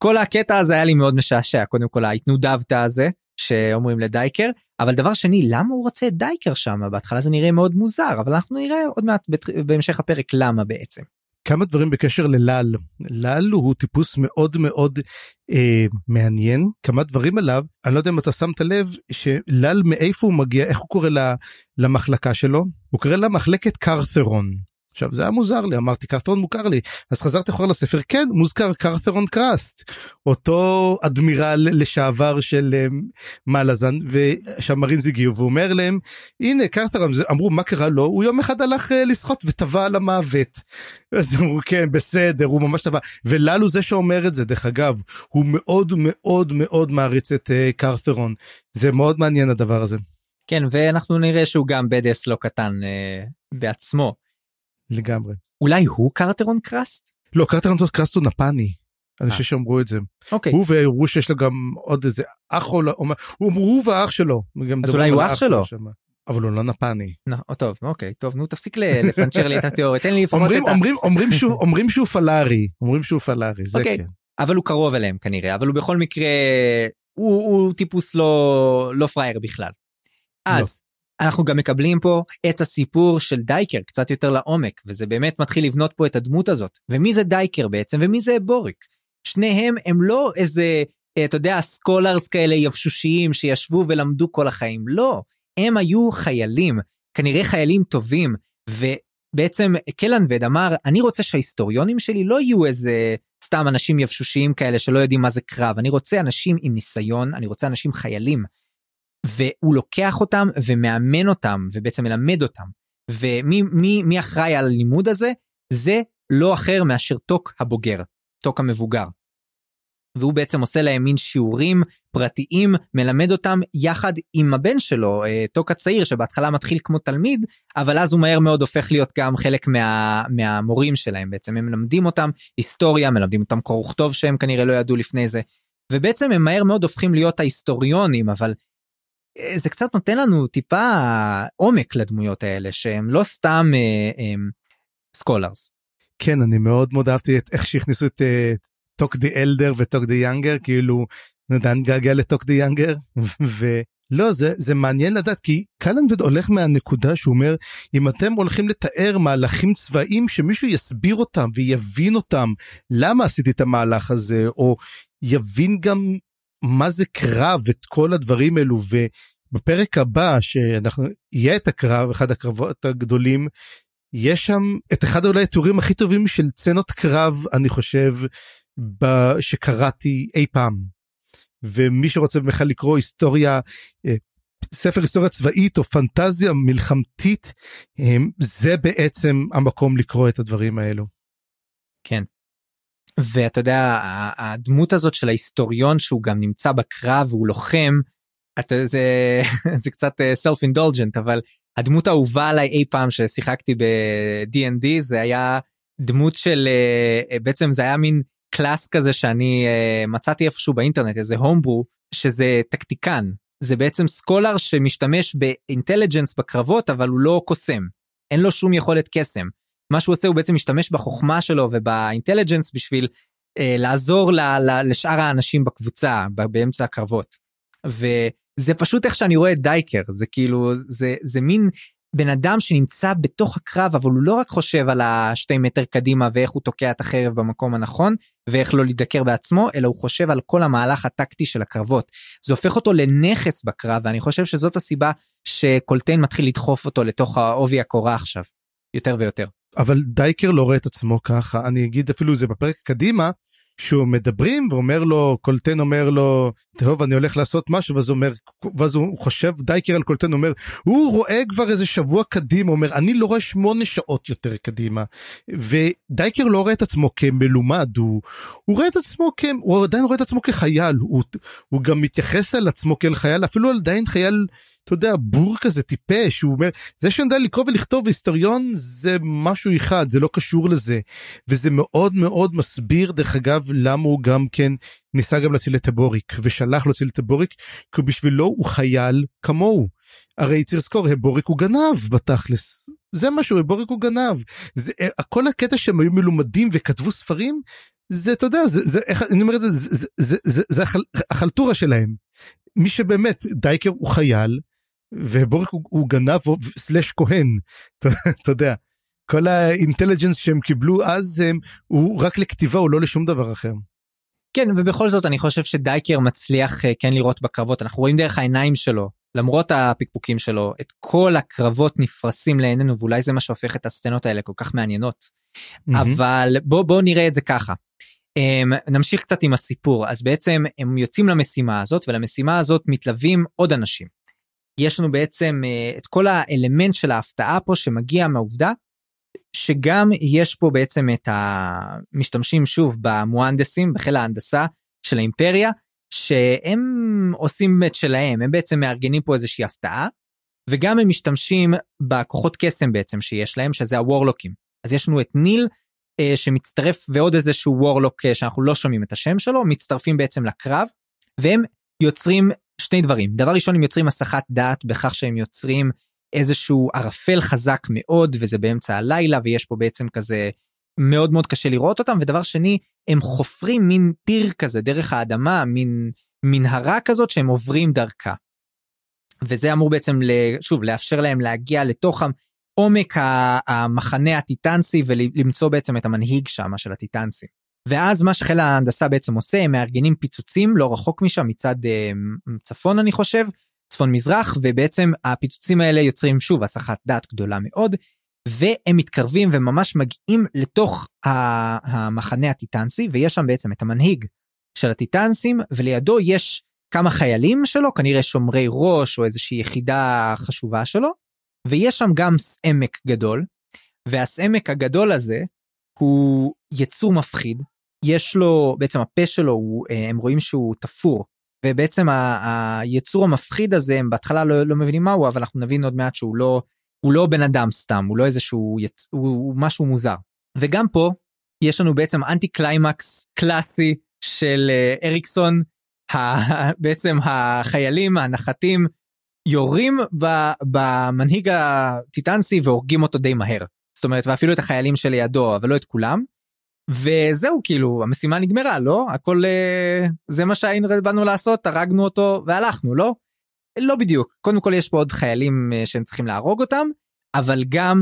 כל הקטע הזה היה לי מאוד משעשע קודם כל ההתנודבת הזה שאומרים לדייקר אבל דבר שני למה הוא רוצה את דייקר שם בהתחלה זה נראה מאוד מוזר אבל אנחנו נראה עוד מעט בהמשך הפרק למה בעצם. כמה דברים בקשר ללל. לל הוא טיפוס מאוד מאוד אה, מעניין, כמה דברים עליו, אני לא יודע אם אתה שמת לב שלל מאיפה הוא מגיע, איך הוא קורא למחלקה שלו? הוא קורא לה מחלקת קרת'רון. עכשיו זה היה מוזר לי אמרתי קרת'רון מוכר לי אז חזרתי אחורה לספר כן מוזכר קרת'רון קראסט אותו אדמירל לשעבר של um, מלאזן ושהמרינז הגיעו והוא אומר להם הנה קרת'רון אמרו מה קרה לו הוא יום אחד הלך uh, לשחות וטבע על המוות. אז אמרו כן בסדר הוא ממש טבע וללו זה שאומר את זה דרך אגב הוא מאוד מאוד מאוד מעריץ את uh, קרת'רון זה מאוד מעניין הדבר הזה. כן ואנחנו נראה שהוא גם בדס לא קטן uh, בעצמו. לגמרי. אולי הוא קרטרון קראסט? לא, קרטרון קראסט הוא נפני. אני חושב שאמרו את זה. אוקיי. הוא ואמרו שיש לו גם עוד איזה אח או לא, הוא, והאח שלו. אז אולי הוא אח שלו. אבל הוא לא נפני. לא, טוב, אוקיי, טוב, נו תפסיק לפנצ'ר לי את התיאוריה, תן לי לפחות את ה... אומרים, שהוא, אומרים שהוא פלארי, אומרים שהוא פלארי, זה אוקיי, כן. אבל הוא קרוב אליהם כנראה, אבל הוא בכל מקרה, הוא, טיפוס לא, לא פראייר בכלל. אז, אנחנו גם מקבלים פה את הסיפור של דייקר קצת יותר לעומק וזה באמת מתחיל לבנות פה את הדמות הזאת. ומי זה דייקר בעצם? ומי זה בוריק. שניהם הם לא איזה אה, אתה יודע scholars כאלה יבשושיים שישבו ולמדו כל החיים. לא. הם היו חיילים כנראה חיילים טובים. ובעצם קלנבד אמר אני רוצה שההיסטוריונים שלי לא יהיו איזה סתם אנשים יבשושיים כאלה שלא יודעים מה זה קרב. אני רוצה אנשים עם ניסיון אני רוצה אנשים חיילים והוא לוקח אותם ומאמן אותם ובעצם מלמד אותם. ומי מי, מי אחראי על הלימוד הזה? זה לא אחר מאשר טוק הבוגר, טוק המבוגר. והוא בעצם עושה להם מין שיעורים פרטיים, מלמד אותם יחד עם הבן שלו, אה, טוק הצעיר, שבהתחלה מתחיל כמו תלמיד, אבל אז הוא מהר מאוד הופך להיות גם חלק מה, מהמורים שלהם בעצם, הם מלמדים אותם היסטוריה, מלמדים אותם קרוא וכתוב שהם כנראה לא ידעו לפני זה. ובעצם הם מהר מאוד הופכים להיות ההיסטוריונים, אבל זה קצת נותן לנו טיפה עומק לדמויות האלה שהם לא סתם scholars. אה, כן אני מאוד מאוד אהבתי את איך שהכניסו את טוק the Elder וטוק the Younger כאילו נתן געגוע לטוק the Younger ולא זה זה מעניין לדעת כי קלנבד הולך מהנקודה שהוא אומר אם אתם הולכים לתאר מהלכים צבאיים שמישהו יסביר אותם ויבין אותם למה עשיתי את המהלך הזה או יבין גם מה זה קרב את כל הדברים האלו ובפרק הבא שאנחנו יהיה את הקרב אחד הקרבות הגדולים יש שם את אחד אולי התיאורים הכי טובים של צנות קרב אני חושב. שקראתי אי פעם. ומי שרוצה בכלל לקרוא היסטוריה אה, ספר היסטוריה צבאית או פנטזיה מלחמתית זה בעצם המקום לקרוא את הדברים האלו. כן ואתה יודע הדמות הזאת של ההיסטוריון שהוא גם נמצא בקרב והוא לוחם אתה זה זה קצת self indulgent אבל הדמות האהובה עליי אי פעם ששיחקתי ב-D&D זה היה דמות של אה, בעצם זה היה מין class כזה שאני אה, מצאתי איפשהו באינטרנט איזה homebrew שזה tactician. זה בעצם scholar שמשתמש ב intelligence בקרבות אבל הוא לא קוסם. אין לו שום יכולת קסם מה שהוא עושה הוא בעצם משתמש בחוכמה שלו וב intelligence בשביל אה, לעזור ל, ל, לשאר האנשים בקבוצה באמצע הקרבות. וזה פשוט איך שאני רואה את דייקר זה כאילו זה זה מין בן אדם שנמצא בתוך הקרב אבל הוא לא רק חושב על השתי מטר קדימה ואיך הוא תוקע את החרב במקום הנכון ואיך לא להידקר בעצמו אלא הוא חושב על כל המהלך הטקטי של הקרבות. זה הופך אותו לנכס בקרב ואני חושב שזאת הסיבה שקולטיין מתחיל לדחוף אותו לתוך העובי הקורה עכשיו יותר ויותר. אבל דייקר לא רואה את עצמו ככה. אני אגיד אפילו זה בפרק קדימה שהוא מדברים ואומר לו קולטיין אומר לו טוב אני הולך לעשות משהו ואז הוא אומר ואז הוא חושב דייקר על קולטיין אומר הוא רואה כבר איזה שבוע קדימה אומר אני לא רואה שמונה שעות יותר קדימה ודייקר לא רואה את עצמו כמלומד הוא, הוא רואה את עצמו כ... הוא עדיין רואה את עצמו כחייל. הוא, הוא גם מתייחס על עצמו כאל חייל אפילו עדיין חייל אתה יודע, בור כזה טיפש, הוא אומר, זה שאני יודע לקרוא ולכתוב היסטוריון זה משהו אחד, זה לא קשור לזה. וזה מאוד מאוד מסביר, דרך אגב, למה הוא גם כן ניסה גם להציל את הבוריק, ושלח להציל את הבוריק, כי בשבילו הוא חייל כמוהו. הרי צריך לזכור, הבוריק הוא גנב בתכלס. זה משהו, בורק הוא גנב. זה, כל הקטע שהם היו מלומדים וכתבו ספרים, זה, אתה יודע, זה, זה, איך, אני אומר את זה, זה, זה, זה, זה, זה החל, החלטורה שלהם. מי שבאמת, דייקר הוא חייל, ובורק הוא, הוא גנב slash כהן, אתה יודע. כל ה intelligence שהם קיבלו אז הם, הוא רק לכתיבה, הוא לא לשום דבר אחר. כן, ובכל זאת אני חושב שדייקר מצליח אה, כן לראות בקרבות, אנחנו רואים דרך העיניים שלו, למרות הפקפוקים שלו, את כל הקרבות נפרסים לעינינו, ואולי זה מה שהופך את הסצנות האלה כל כך מעניינות. Mm-hmm. אבל בוא, בוא נראה את זה ככה. Um, נמשיך קצת עם הסיפור, אז בעצם הם יוצאים למשימה הזאת, ולמשימה הזאת מתלווים עוד אנשים. יש לנו בעצם uh, את כל האלמנט של ההפתעה פה שמגיע מהעובדה שגם יש פה בעצם את המשתמשים שוב במואנדסים בחיל ההנדסה של האימפריה שהם עושים את שלהם. הם בעצם מארגנים פה איזושהי הפתעה וגם הם משתמשים בכוחות קסם בעצם שיש להם שזה הוורלוקים. אז יש לנו את ניל אה, שמצטרף ועוד איזשהו וורלוק אה, שאנחנו לא שומעים את השם שלו מצטרפים בעצם לקרב והם יוצרים שני דברים דבר ראשון הם יוצרים הסחת דעת בכך שהם יוצרים איזשהו ערפל חזק מאוד וזה באמצע הלילה ויש פה בעצם כזה מאוד מאוד קשה לראות אותם ודבר שני הם חופרים מין פיר כזה דרך האדמה מין מנהרה כזאת שהם עוברים דרכה. וזה אמור בעצם שוב לאפשר להם להגיע לתוך עומק המחנה הטיטנסי ולמצוא בעצם את המנהיג שם של הטיטנסים. ואז מה שחיל ההנדסה בעצם עושה הם מארגנים פיצוצים לא רחוק משם מצד אה, צפון אני חושב צפון מזרח ובעצם הפיצוצים האלה יוצרים שוב הסחת דעת גדולה מאוד והם מתקרבים וממש מגיעים לתוך המחנה הטיטנסי ויש שם בעצם את המנהיג של הטיטנסים ולידו יש כמה חיילים שלו כנראה שומרי ראש או איזושהי יחידה חשובה שלו ויש שם גם סעמק גדול והסעמק הגדול הזה הוא יצור מפחיד. יש לו בעצם הפה שלו הוא הם רואים שהוא תפור. ובעצם היצור המפחיד הזה הם בהתחלה לא, לא מבינים מהו אבל אנחנו נבין עוד מעט שהוא לא הוא לא בן אדם סתם הוא לא איזשהו יצ... הוא, הוא משהו מוזר. וגם פה יש לנו בעצם anti-climax קלאסי של uh, אריקסון. ה... בעצם החיילים הנחתים יורים. במנהיג הטיטנסי והורגים אותו די מהר זאת אומרת ואפילו את החיילים שלידו אבל לא את כולם. וזהו כאילו המשימה נגמרה לא הכל אה, זה מה שהיינו באנו לעשות הרגנו אותו והלכנו לא. לא בדיוק קודם כל יש פה עוד חיילים אה, שהם צריכים להרוג אותם אבל גם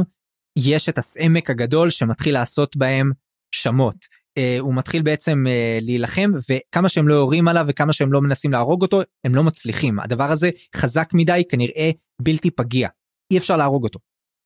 יש את הסעמק הגדול שמתחיל לעשות בהם שמות. אה, הוא מתחיל בעצם להילחם וכמה שהם לא יורים עליו וכמה שהם לא מנסים להרוג אותו הם לא מצליחים הדבר הזה חזק מדי כנראה בלתי פגיע אי אפשר להרוג אותו.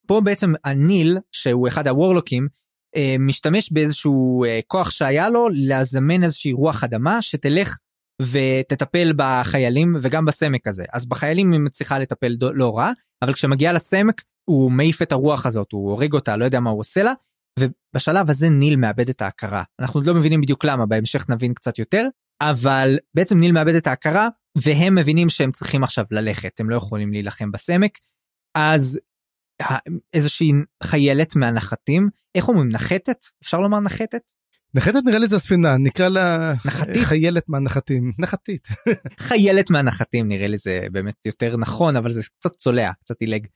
פה בעצם הניל שהוא אחד הוורלוקים אה, משתמש באיזשהו אה, כוח שהיה לו לזמן איזושהי רוח אדמה שתלך ותטפל בחיילים וגם בסמק הזה. אז בחיילים היא מצליחה לטפל לא רע אבל כשמגיעה לסמק הוא מעיף את הרוח הזאת הוא הורג אותה לא יודע מה הוא עושה לה ובשלב הזה ניל מאבד את ההכרה. אנחנו לא מבינים בדיוק למה בהמשך נבין קצת יותר אבל בעצם ניל מאבד את ההכרה והם מבינים שהם צריכים עכשיו ללכת הם לא יכולים להילחם בסמק. אז איזושהי חיילת מהנחתים. איך אומרים? נחתת? אפשר לומר נחתת. נחתת נראה לי זה הספינה נקרא לה נחתית? חיילת מהנחתים. נחתית. חיילת מהנחתים נראה לי זה באמת יותר נכון אבל זה קצת צולע קצת עילג.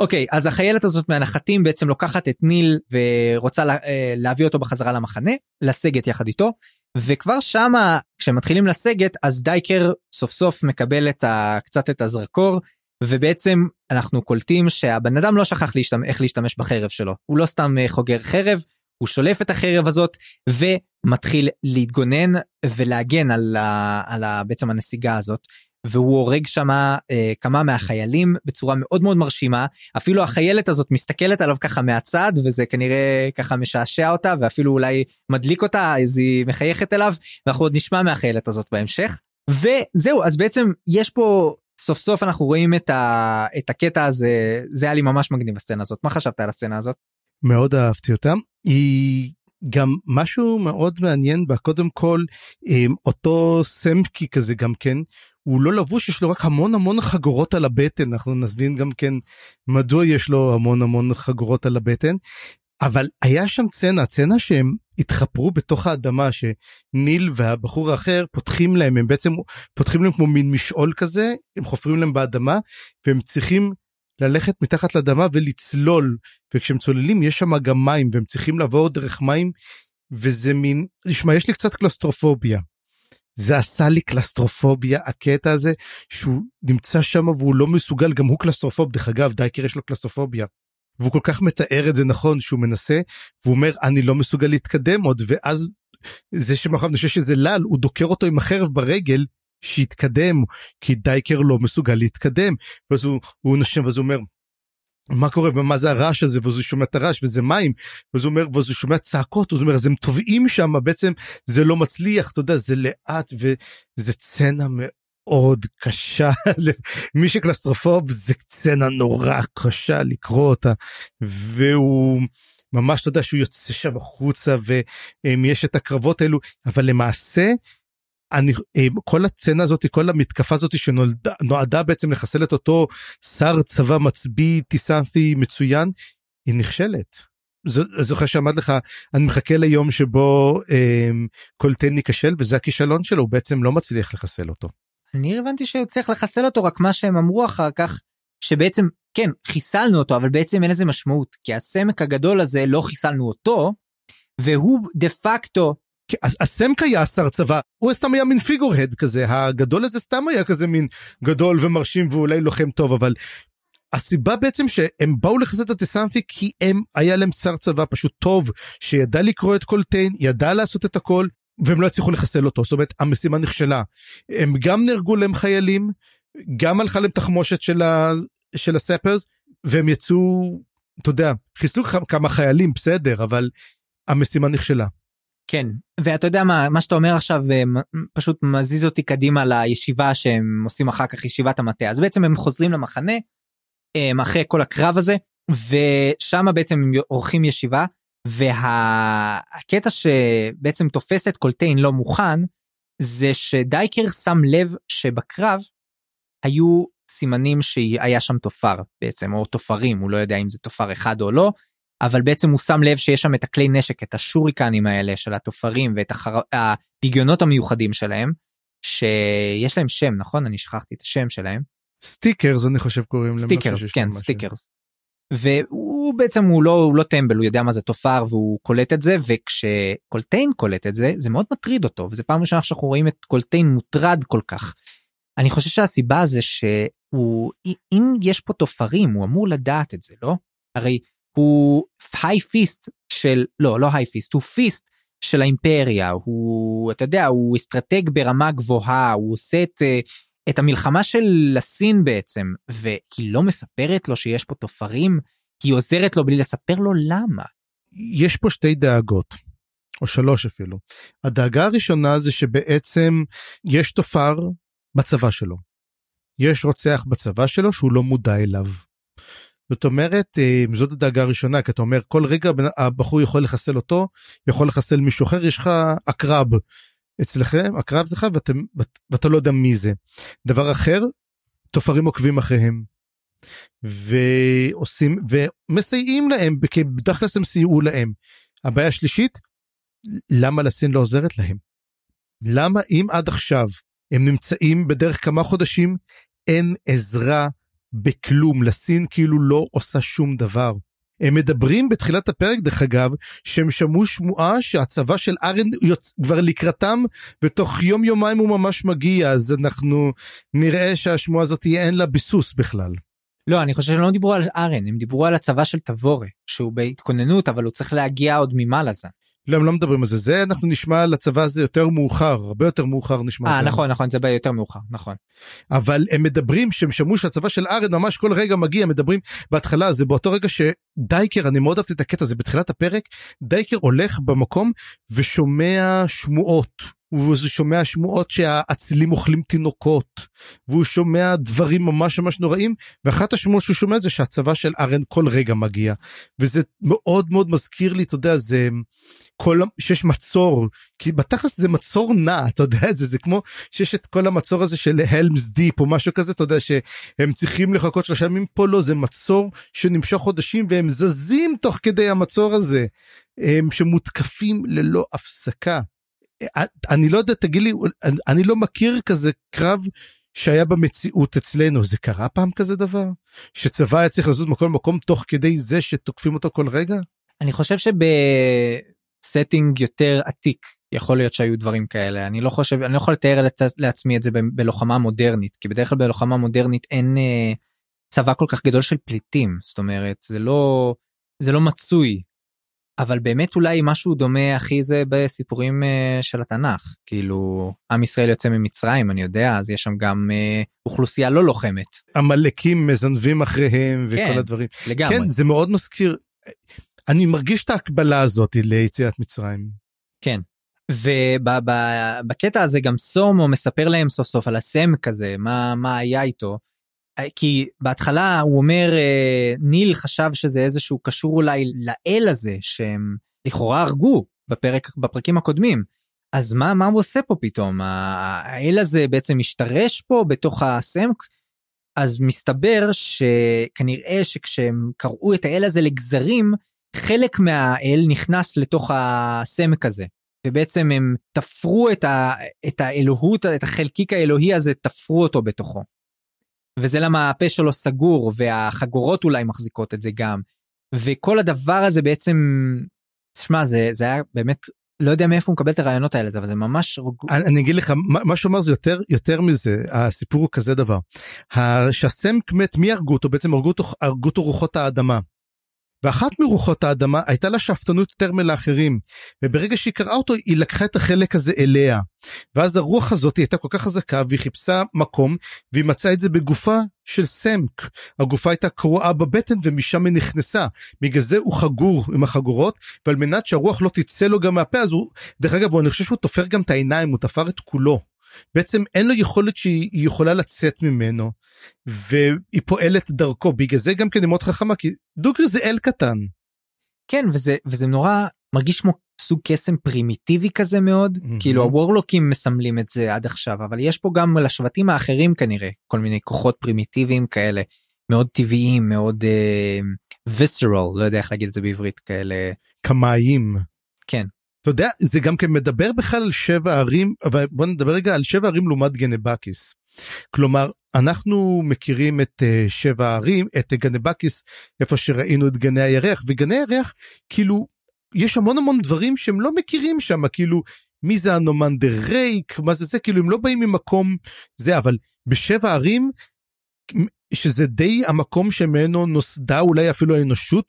אוקיי אז החיילת הזאת מהנחתים בעצם לוקחת את ניל ורוצה לה, אה, להביא אותו בחזרה למחנה לסגת יחד איתו. וכבר שמה כשמתחילים לסגת אז דייקר סוף סוף מקבל את ה, קצת את הזרקור ובעצם אנחנו קולטים שהבן אדם לא שכח להשתמש, איך להשתמש בחרב שלו. הוא לא סתם אה, חוגר חרב הוא שולף את החרב הזאת ומתחיל להתגונן ולהגן על, ה, על ה, בעצם הנסיגה הזאת. והוא הורג שמה אה, כמה מהחיילים בצורה מאוד מאוד מרשימה. אפילו החיילת הזאת מסתכלת עליו ככה מהצד וזה כנראה ככה משעשע אותה ואפילו אולי מדליק אותה אז היא מחייכת אליו ואנחנו עוד נשמע מהחיילת הזאת בהמשך. וזהו אז בעצם יש פה סוף סוף אנחנו רואים את, ה, את הקטע הזה זה היה לי ממש מגניב הסצנה הזאת. מה חשבת על הסצנה הזאת? מאוד אהבתי אותה. היא גם משהו מאוד מעניין בה. קודם כל אותו סמקי כזה גם כן הוא לא לבוש יש לו רק המון המון חגורות על הבטן. אנחנו נזמין גם כן מדוע יש לו המון המון חגורות על הבטן אבל היה שם צנע, צנע שהם התחפרו בתוך האדמה, שניל והבחור האחר פותחים להם, הם בעצם פותחים להם כמו מין משעול כזה, הם חופרים להם באדמה, והם צריכים ללכת מתחת לאדמה ולצלול, וכשהם צוללים יש שם גם מים, והם צריכים לעבור דרך מים, וזה מין, תשמע, יש לי קצת קלסטרופוביה. זה עשה לי קלסטרופוביה הקטע הזה שהוא נמצא שם והוא לא מסוגל גם הוא קלסטרופוב דרך אגב דייקר יש לו קלסטרופוביה. והוא כל כך מתאר את זה נכון שהוא מנסה והוא אומר אני לא מסוגל להתקדם עוד ואז זה שמאחוריו נשאר שזה לל הוא דוקר אותו עם החרב ברגל שיתקדם כי דייקר לא מסוגל להתקדם. ואז הוא, הוא נושם ואז הוא אומר מה קורה? ומה זה הרעש הזה? ואז הוא שומע את הרעש וזה מים. ואז הוא אומר ואז הוא שומע צעקות הוא אומר אז הם טובעים שם בעצם זה לא מצליח אתה יודע זה לאט וזה צנע מאוד קשה מי שקלסטרופוב זה צנע נורא קשה לקרוא אותה והוא ממש אתה יודע שהוא יוצא שם החוצה ויש את הקרבות האלו אבל למעשה אני אה, כל הצצנה הזאת כל המתקפה הזאת שנועדה בעצם לחסל את אותו שר צבא מצביא טיסנתי מצוין היא נכשלת. זוכר שאמרתי לך אני מחכה ליום שבו אה, קולטן ייכשל וזה הכישלון שלו הוא בעצם לא מצליח לחסל אותו. אני הבנתי שהוא צריך לחסל אותו רק מה שהם אמרו אחר כך שבעצם כן חיסלנו אותו אבל בעצם אין לזה משמעות כי הסמק הגדול הזה לא חיסלנו אותו והוא דה פקטו הסמק היה שר צבא הוא סתם היה מין פיגור-הד כזה הגדול הזה סתם היה כזה מין גדול ומרשים ואולי לוחם טוב אבל הסיבה בעצם שהם באו לחסד את הטיסנפי כי הם היה להם שר צבא פשוט טוב שידע לקרוא את כל טיין ידע לעשות את הכל והם לא הצליחו לחסל אותו. זאת אומרת המשימה נכשלה. הם גם נהרגו להם חיילים גם הלכה להם תחמושת של, ה, של הספרס והם יצאו אתה יודע חיסלו כמה חיילים בסדר אבל המשימה נכשלה. כן. ואתה יודע מה מה שאתה אומר עכשיו אה, פשוט מזיז אותי קדימה לישיבה שהם עושים אחר כך ישיבת המטה. אז בעצם הם חוזרים למחנה אה, אחרי כל הקרב הזה ושם בעצם הם עורכים ישיבה והקטע שבעצם תופס את קולטיין לא מוכן זה שדייקר שם לב שבקרב היו סימנים שהיה שם תופר בעצם או תופרים הוא לא יודע אם זה תופר אחד או לא אבל בעצם הוא שם לב שיש שם את הכלי נשק את השוריקנים האלה של התופרים ואת החר... הפיגיונות המיוחדים שלהם שיש להם שם נכון אני שכחתי את השם שלהם. stitchers אני חושב קוראים להם. stitchers כן stitchers. והוא בעצם הוא לא הוא לא טמבל הוא יודע מה זה תופר והוא קולט את זה וכשקולטיין קולט את זה זה מאוד מטריד אותו וזה פעם ראשונה שאנחנו רואים את קולטיין מוטרד כל כך. אני חושב שהסיבה זה שהוא אם יש פה תופרים הוא אמור לדעת את זה לא הרי הוא High Fist של לא לא High Fist הוא Fist של האימפריה הוא אתה יודע הוא אסטרטג ברמה גבוהה הוא עושה את, את המלחמה של הסין בעצם והיא לא מספרת לו שיש פה תופרים היא עוזרת לו בלי לספר לו למה. יש פה שתי דאגות או שלוש אפילו הדאגה הראשונה זה שבעצם יש תופר בצבא שלו. יש רוצח בצבא שלו שהוא לא מודע אליו. זאת אומרת, אה, זאת הדאגה הראשונה, כי אתה אומר, כל רגע הבחור יכול לחסל אותו, יכול לחסל מישהו אחר, יש לך עקרב אצלכם, עקרב זה לך ואתה, ואתה לא יודע מי זה. דבר אחר, תופרים עוקבים אחריהם. ועושים, ומסייעים להם, כי כלל הם סייעו להם. הבעיה השלישית, למה לסין לא עוזרת להם? למה אם עד עכשיו הם נמצאים בדרך כמה חודשים, אין עזרה בכלום, לסין כאילו לא עושה שום דבר. הם מדברים בתחילת הפרק דרך אגב שהם שמעו שמועה שהצבא של ארן יוצ... כבר לקראתם ותוך יום יומיים הוא ממש מגיע אז אנחנו נראה שהשמועה הזאת אין לה ביסוס בכלל. לא אני חושב שהם לא דיברו על ארן הם דיברו על הצבא של תבורה שהוא בהתכוננות אבל הוא צריך להגיע עוד ממעלה זה. לא, הם לא מדברים על זה, זה אנחנו נשמע על הצבא הזה יותר מאוחר, הרבה יותר מאוחר נשמע. אה, נכון, נכון, זה בא יותר מאוחר, נכון. אבל הם מדברים, שהם שמעו שהצבא של ארן ממש כל רגע מגיע, מדברים בהתחלה, זה באותו רגע שדייקר, אני מאוד אהבתי את הקטע הזה בתחילת הפרק, דייקר הולך במקום ושומע שמועות. והוא שומע שמועות שהאצילים אוכלים תינוקות והוא שומע דברים ממש ממש נוראים ואחת השמועות שהוא שומע זה שהצבא של ארן כל רגע מגיע וזה מאוד מאוד מזכיר לי אתה יודע זה כל שיש מצור כי בתכלס זה מצור נע אתה יודע את זה זה כמו שיש את כל המצור הזה של הלמס דיפ או משהו כזה אתה יודע שהם צריכים לחכות שלושה ימים פה לא זה מצור שנמשך חודשים והם זזים תוך כדי המצור הזה הם שמותקפים ללא הפסקה. אני לא יודע תגיד לי אני לא מכיר כזה קרב שהיה במציאות אצלנו. זה קרה פעם כזה דבר? שצבא היה צריך לזוז מכל מקום תוך כדי זה שתוקפים אותו כל רגע? אני חושב שבסטינג יותר עתיק יכול להיות שהיו דברים כאלה אני לא חושב אני לא יכול לתאר לעצמי את זה בלוחמה מודרנית כי בדרך כלל בלוחמה מודרנית אין אה, צבא כל כך גדול של פליטים זאת אומרת זה לא זה לא מצוי. אבל באמת אולי משהו דומה הכי זה בסיפורים אה, של התנ"ך כאילו עם ישראל יוצא ממצרים אני יודע אז יש שם גם אה, אוכלוסייה לא לוחמת עמלקים מזנבים אחריהם וכל כן, הדברים. לגמרי. כן, זה מאוד מזכיר. אני מרגיש את ההקבלה הזאת ליציאת מצרים. כן. ובקטע הזה גם סומו מספר להם סוף סוף על הסם כזה מה מה היה איתו. כי בהתחלה הוא אומר אה, ניל חשב שזה איזשהו קשור אולי לאל הזה שהם לכאורה הרגו בפרק בפרקים הקודמים. אז מה מה הוא עושה פה פתאום האל הזה בעצם משתרש פה בתוך הסמק. אז מסתבר שכנראה שכשהם קראו את האל הזה לגזרים חלק מהאל נכנס לתוך הסמק הזה. ובעצם הם תפרו את, ה, את האלוהות, את החלקיק האלוהי הזה, תפרו אותו בתוכו. וזה למה הפה שלו סגור, והחגורות אולי מחזיקות את זה גם. וכל הדבר הזה בעצם, תשמע, זה, זה היה באמת, לא יודע מאיפה הוא מקבל את הרעיונות האלה, אבל זה ממש... אני, אני אגיד לך, מה, מה שאומר זה יותר, יותר מזה, הסיפור הוא כזה דבר. שהסמק מת, מי הרגו אותו? בעצם הרגו אותו, הרגו אותו רוחות האדמה. ואחת מרוחות האדמה הייתה לה שאפתנות יותר מלאחרים וברגע שהיא קראה אותו היא לקחה את החלק הזה אליה. ואז הרוח הזאת הייתה כל כך חזקה והיא חיפשה מקום והיא מצאה את זה בגופה של סמק. הגופה הייתה קרועה בבטן ומשם היא נכנסה. בגלל זה הוא חגור עם החגורות ועל מנת שהרוח לא תצא לו גם מהפה אז הוא דרך אגב אני חושב שהוא תופר גם את העיניים הוא תפר את כולו. בעצם אין לו יכולת שהיא יכולה לצאת ממנו והיא פועלת דרכו בגלל זה גם כן היא מאוד חכמה כי דוגרי זה אל קטן. כן וזה וזה נורא מרגיש כמו סוג קסם פרימיטיבי כזה מאוד mm-hmm. כאילו הוורלוקים מסמלים את זה עד עכשיו אבל יש פה גם לשבטים האחרים כנראה כל מיני כוחות פרימיטיביים כאלה מאוד טבעיים מאוד uh, לא יודע איך להגיד את זה בעברית כאלה קמאיים כן אתה יודע זה גם כן מדבר בכלל על שבע ערים אבל בוא נדבר רגע על שבע ערים לעומת גנבקיס. כלומר אנחנו מכירים את uh, שבע הערים את גנבקיס איפה שראינו את גני הירח וגני הירח כאילו יש המון המון דברים שהם לא מכירים שם כאילו מי זה הנומנדר רייק מה זה זה כאילו הם לא באים ממקום זה אבל בשבע ערים שזה די המקום שממנו נוסדה אולי אפילו האנושות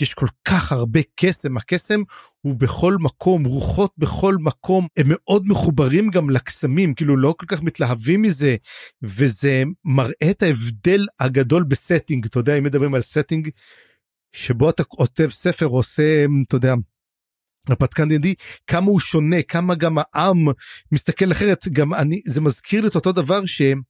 יש כל כך הרבה קסם הקסם הוא בכל מקום רוחות בכל מקום הם מאוד מחוברים גם לקסמים כאילו לא כל כך מתלהבים מזה וזה מראה את ההבדל הגדול ב setting אתה יודע אם מדברים על setting שבו אתה כותב ספר עושה אתה יודע. הרפתקן ידי כמה הוא שונה כמה גם העם מסתכל אחרת גם אני זה מזכיר לי את אותו דבר שהם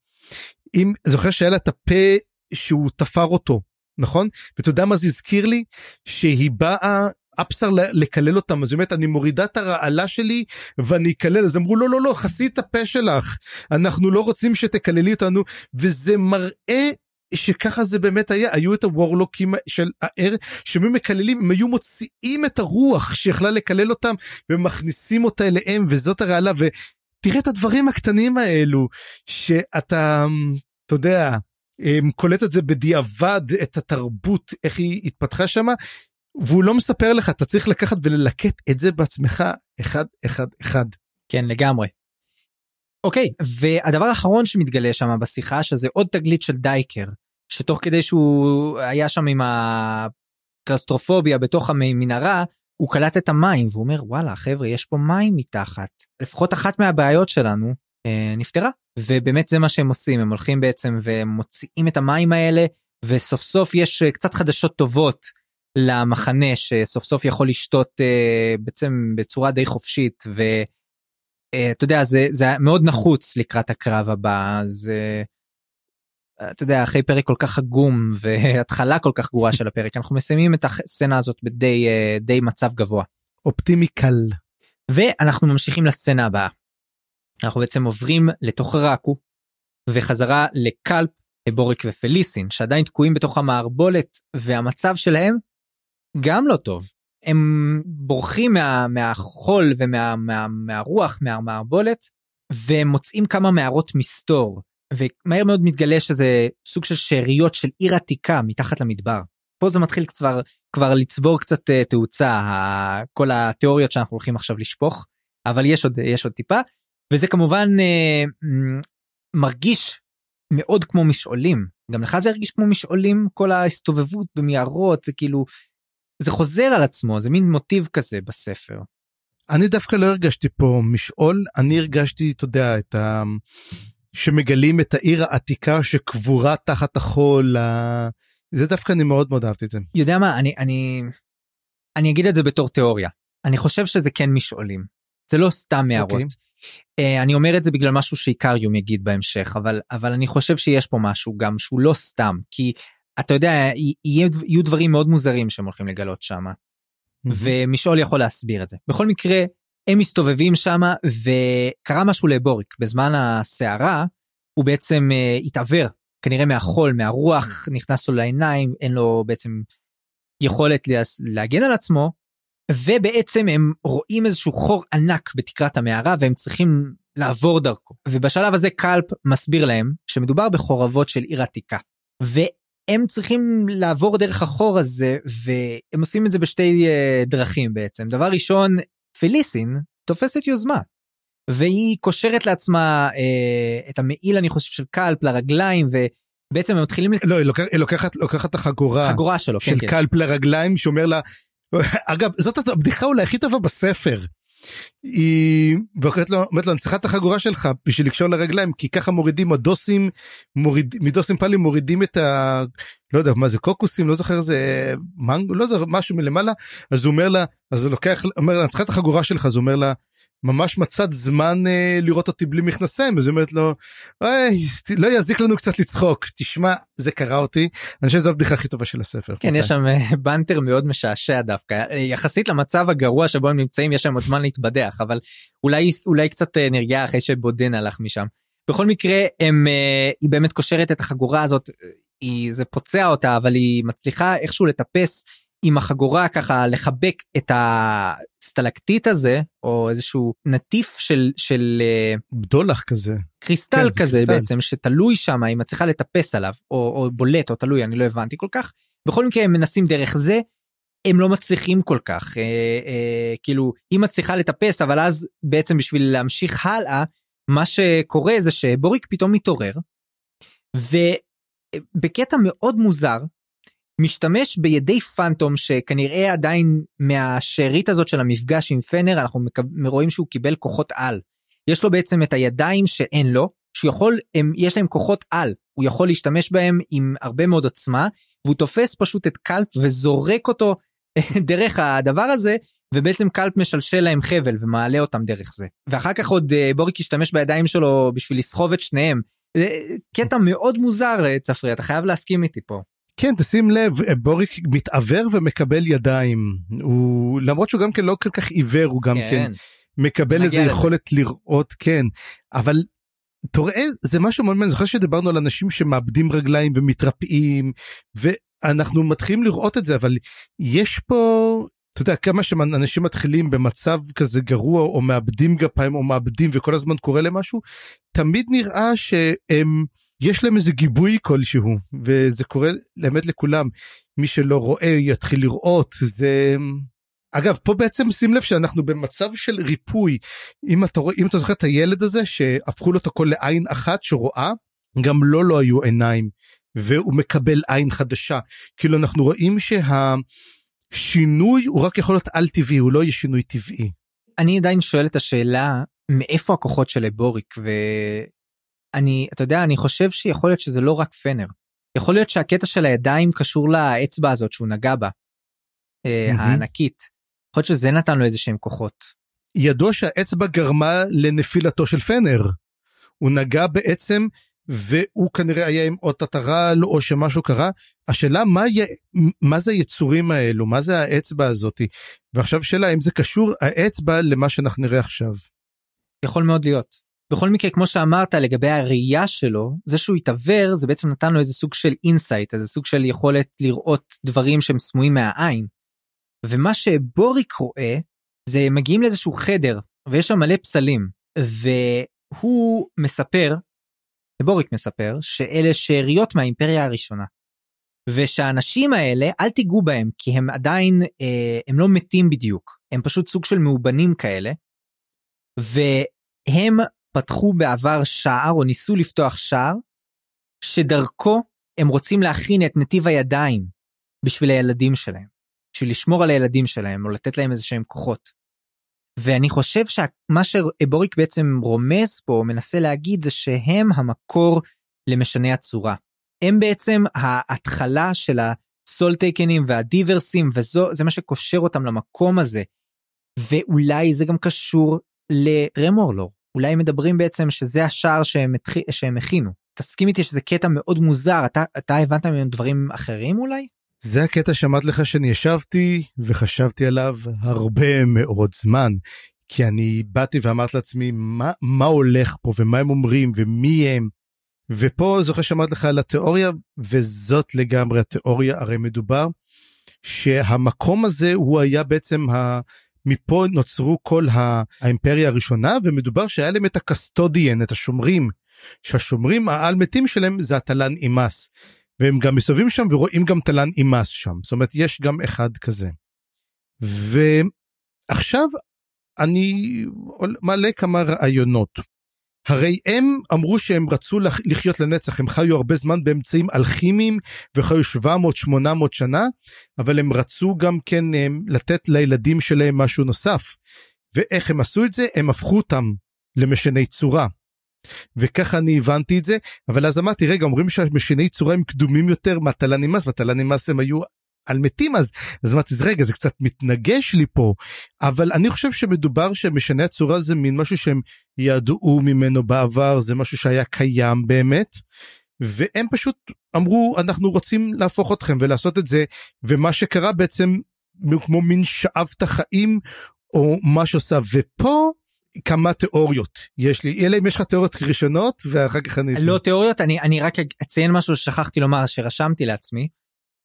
אם זוכר שהיה לה את הפה שהוא תפר אותו נכון? ואתה יודע מה זה הזכיר לי? שהיא באה אפסר לקלל אותם. אז באמת אני מורידה את הרעלה שלי ואני אקלל. אז אמרו לא לא לא חסי את הפה שלך. אנחנו לא רוצים שתקללי אותנו. וזה מראה שככה זה באמת היה. היו את הוורלוקים של הער שמי מקללים הם היו מוציאים את הרוח שיכלה לקלל אותם ומכניסים אותה אליהם וזאת הרעלה תראה את הדברים הקטנים האלו שאתה אתה יודע קולט את זה בדיעבד את התרבות איך היא התפתחה שמה והוא לא מספר לך אתה צריך לקחת וללקט את זה בעצמך אחד אחד אחד. כן לגמרי. אוקיי והדבר האחרון שמתגלה שם בשיחה שזה עוד תגלית של דייקר שתוך כדי שהוא היה שם עם הקלסטרופוביה בתוך המנהרה הוא קלט את המים והוא אומר וואלה חבר'ה יש פה מים מתחת לפחות אחת מהבעיות שלנו אה, נפתרה ובאמת זה מה שהם עושים הם הולכים בעצם ומוציאים את המים האלה וסוף סוף יש אה, קצת חדשות טובות למחנה שסוף סוף יכול לשתות אה, בעצם בצורה די חופשית ואתה אה, יודע זה זה מאוד נחוץ לקראת הקרב הבא אז. אתה יודע אחרי פרק כל כך עגום והתחלה כל כך גרועה של הפרק אנחנו מסיימים את הסצנה הזאת בדי אה, די מצב גבוה. אופטימי קל. ואנחנו ממשיכים לסצנה הבאה. אנחנו בעצם עוברים לתוך ראקו וחזרה לקלפ, בוריק ופליסין שעדיין תקועים בתוך המערבולת והמצב שלהם גם לא טוב. הם בורחים מה, מהחול ומהרוח מה, מהמערבולת והם מוצאים כמה מערות מסתור ומהר מאוד מתגלה שזה סוג של שאריות של עיר עתיקה מתחת למדבר. פה זה מתחיל כבר כבר לצבור קצת uh, תאוצה כל התיאוריות שאנחנו הולכים עכשיו לשפוך אבל יש עוד יש עוד טיפה וזה כמובן uh, מרגיש מאוד כמו משעולים גם לך זה הרגיש כמו משעולים כל ההסתובבות במערות זה כאילו זה חוזר על עצמו זה מין מוטיב כזה בספר. אני דווקא לא הרגשתי פה משעול אני הרגשתי אתה יודע את ה... שמגלים את העיר העתיקה שקבורה תחת החול. זה דווקא אני מאוד מאוד אהבתי את זה. יודע מה אני אני אני אגיד את זה בתור תיאוריה אני חושב שזה כן משעולים זה לא סתם מערות. Okay. Uh, אני אומר את זה בגלל משהו שאיקריום יגיד בהמשך אבל אבל אני חושב שיש פה משהו גם שהוא לא סתם כי אתה יודע יהיו, יהיו דברים מאוד מוזרים שהם הולכים לגלות שם mm-hmm. ומשעול יכול להסביר את זה בכל מקרה הם מסתובבים שם וקרה משהו לבוריק בזמן הסערה הוא בעצם uh, התעוור כנראה מהחול מהרוח נכנס לו לעיניים אין לו בעצם יכולת להגן על עצמו ובעצם הם רואים איזשהו חור ענק בתקרת המערה והם צריכים לעבור דרכו. ובשלב הזה קלפ מסביר להם שמדובר בחורבות של עיר עתיקה והם צריכים לעבור דרך החור הזה והם עושים את זה בשתי uh, דרכים בעצם. דבר ראשון פליסין תופסת יוזמה והיא קושרת לעצמה אה, את המעיל אני חושב של קלפ לרגליים ובעצם הם מתחילים לא היא, לוקח, לוקחת לוקחת את החגורה חגורה שלו של כן, קלפ כן. לרגליים שאומר לה אגב זאת הבדיחה אולי הכי טובה בספר. היא אומרת לו, אומרת לו אני צריכה את החגורה שלך בשביל לקשור לרגליים כי ככה מורידים הדוסים מוריד מדוסים פאלים מורידים את ה... לא יודע מה זה קוקוסים? לא זוכר זה מנגו לא זוכר משהו מלמעלה. אז הוא אומר לה אז הוא לוקח אומר אני צריכה את החגורה שלך. אז הוא אומר לה ממש מצאת זמן אה, לראות אותי בלי מכנסיים אז היא אומרת לו אוי, לא יזיק לנו קצת לצחוק תשמע זה קרה אותי אני חושב שזו הבדיחה הכי טובה של הספר. כן יש שם אה, בנטר מאוד משעשע דווקא אה, יחסית למצב הגרוע שבו הם נמצאים יש להם עוד זמן להתבדח אבל אולי אולי קצת אה, נרגעה אחרי שבודן הלך משם. בכל מקרה הם אה, היא באמת קושרת את החגורה הזאת היא זה פוצע אותה אבל היא מצליחה איכשהו לטפס עם החגורה ככה לחבק את הסטלקטית הזה או איזשהו נטיף של של אה, בדולח כזה קריסטל כן, כזה קריסטל. בעצם שתלוי שם היא מצליחה לטפס עליו או, או בולט או תלוי אני לא הבנתי כל כך בכל מקרה הם מנסים דרך זה הם לא מצליחים כל כך אה, אה, כאילו היא מצליחה לטפס אבל אז בעצם בשביל להמשיך הלאה מה שקורה זה שבוריק פתאום מתעורר. ובקטע מאוד מוזר משתמש בידי פנטום שכנראה עדיין מהשארית הזאת של המפגש עם פנר אנחנו רואים שהוא קיבל כוחות על. יש לו בעצם את הידיים שאין לו, שהוא יכול, הם, יש להם כוחות על, הוא יכול להשתמש בהם עם הרבה מאוד עוצמה, והוא תופס פשוט את קלפ וזורק אותו דרך הדבר הזה, ובעצם קלפ משלשל להם חבל ומעלה אותם דרך זה. ואחר כך עוד אה, בוריק השתמש בידיים שלו בשביל לסחוב את שניהם. קטע מאוד מוזר אה, צפרי, אתה חייב להסכים איתי פה. כן תשים לב בוריק מתעוור ומקבל ידיים. הוא למרות שהוא גם כן לא כל כך עיוור הוא גם כן, כן. מקבל איזה יכולת לראות כן. אבל אתה רואה זה משהו מאוד מעניין. זוכר שדיברנו על אנשים שמאבדים רגליים ומתרפאים ואנחנו מתחילים לראות את זה אבל יש פה אתה יודע כמה שאנשים מתחילים במצב כזה גרוע או מאבדים גפיים או מאבדים וכל הזמן קורה להם משהו תמיד נראה שהם. יש להם איזה גיבוי כלשהו וזה קורה באמת לכולם. מי שלא רואה יתחיל לראות. זה אגב פה בעצם שים לב שאנחנו במצב של ריפוי. אם אתה רואה אם אתה זוכר את הילד הזה שהפכו לו את הכל לעין אחת שרואה גם לו לא, לא היו עיניים והוא מקבל עין חדשה. כאילו אנחנו רואים שהשינוי הוא רק יכול להיות על טבעי הוא לא יהיה שינוי טבעי. אני עדיין שואל את השאלה מאיפה הכוחות של אבוריק אני אתה יודע אני חושב שיכול להיות שזה לא רק פנר. יכול להיות שהקטע של הידיים קשור לאצבע הזאת שהוא נגע בה. Mm-hmm. הענקית. יכול להיות שזה נתן לו איזה שהם כוחות. ידוע שהאצבע גרמה לנפילתו של פנר. הוא נגע בעצם והוא כנראה היה עם אוטטרל או שמשהו קרה השאלה מה, י... מה זה היצורים האלו מה זה האצבע הזאתי ועכשיו שאלה אם זה קשור האצבע למה שאנחנו נראה עכשיו. יכול מאוד להיות. בכל מקרה כמו שאמרת לגבי הראייה שלו זה שהוא התעוור זה בעצם נתן לו איזה סוג של insight איזה סוג של יכולת לראות דברים שהם סמויים מהעין. ומה שבוריק רואה זה מגיעים לאיזשהו חדר ויש שם מלא פסלים והוא מספר אבוריק מספר שאלה שאריות מהאימפריה הראשונה. ושהאנשים האלה אל תיגעו בהם כי הם עדיין אה, הם לא מתים בדיוק הם פשוט סוג של מאובנים כאלה. והם פתחו בעבר שער או ניסו לפתוח שער שדרכו הם רוצים להכין את נתיב הידיים בשביל הילדים שלהם בשביל לשמור על הילדים שלהם או לתת להם איזה שהם כוחות. ואני חושב שמה שאבוריק בעצם רומז פה מנסה להגיד זה שהם המקור למשני הצורה. הם בעצם ההתחלה של הסול טייקנים והדיברסים וזה מה שקושר אותם למקום הזה. ואולי זה גם קשור לרמורלור אולי מדברים בעצם שזה השער שהם, שהם הכינו. תסכים איתי שזה קטע מאוד מוזר אתה אתה הבנת מהם דברים אחרים אולי? זה הקטע שאמרתי לך שאני ישבתי וחשבתי עליו הרבה מאוד זמן. כי אני באתי ואמרתי לעצמי מה מה הולך פה ומה הם אומרים ומי הם. ופה זוכר שאמרתי לך על התיאוריה וזאת לגמרי התיאוריה הרי מדובר שהמקום הזה הוא היה בעצם ה... מפה נוצרו כל האימפריה הראשונה ומדובר שהיה להם את הקסטודיאן את השומרים שהשומרים העל מתים שלהם זה התלן אימאס. והם גם מסתובבים שם ורואים גם תלן אימאס שם זאת אומרת יש גם אחד כזה. ועכשיו אני מעלה כמה רעיונות. הרי הם אמרו שהם רצו לחיות לנצח הם חיו הרבה זמן באמצעים אלכימיים וחיו 700-800 שנה אבל הם רצו גם כן הם, לתת לילדים שלהם משהו נוסף. ואיך הם עשו את זה הם הפכו אותם למשני צורה. וככה אני הבנתי את זה אבל אז אמרתי רגע אומרים שהמשני צורה הם קדומים יותר מהתלנימאס והתלנימאס הם היו על מתים אז אז אמרתי רגע זה קצת מתנגש לי פה אבל אני חושב שמדובר שמשנה הצורה זה מין משהו שהם ידעו ממנו בעבר זה משהו שהיה קיים באמת. והם פשוט אמרו אנחנו רוצים להפוך אתכם ולעשות את זה ומה שקרה בעצם כמו מין שאבת חיים או מה שעושה ופה כמה תיאוריות יש לי אלא אם יש לך תיאוריות ראשונות ואחר כך אני לא תיאוריות אני אני רק אציין משהו ששכחתי לומר שרשמתי לעצמי.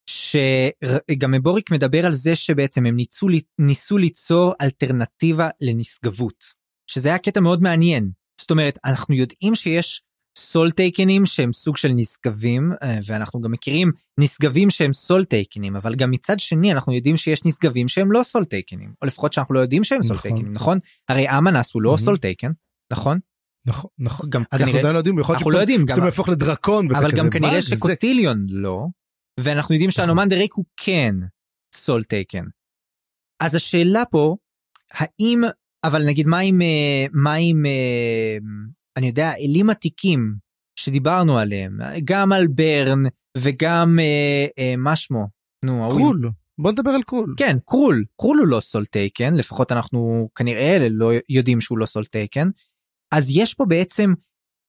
שגם מבוריק מדבר על זה שבעצם הם ניסו, ניסו ליצור אלטרנטיבה לנשגבות שזה היה קטע מאוד מעניין. זאת אומרת אנחנו יודעים שיש סול טייקנים שהם סוג של נשגבים אה, ואנחנו גם מכירים נשגבים שהם Soletaken ים אבל גם מצד שני אנחנו יודעים שיש נשגבים שהם לא Soletaken ים או לפחות שאנחנו לא יודעים שהם Soletaken ים נכון? הרי אמנס הוא לא Soletaken נכון? נכון נכון. גם אנחנו עדיין לא יודעים יכול להיות לא יודעים גם יהפוך לדרקון אבל גם כנראה שקוטיליון לא ואנחנו יודעים נכון. שאנומנדר רייק הוא כן Soletaken. אז השאלה פה האם אבל נגיד מה עם אה, מה עם אני יודע, אלים עתיקים שדיברנו עליהם, גם על ברן וגם אה, אה, מה שמו? נו, קרול. בוא נדבר על קרול. כן, קרול. קרול הוא לא Soletaken, לפחות אנחנו כנראה לא יודעים שהוא לא Soletaken. אז יש פה בעצם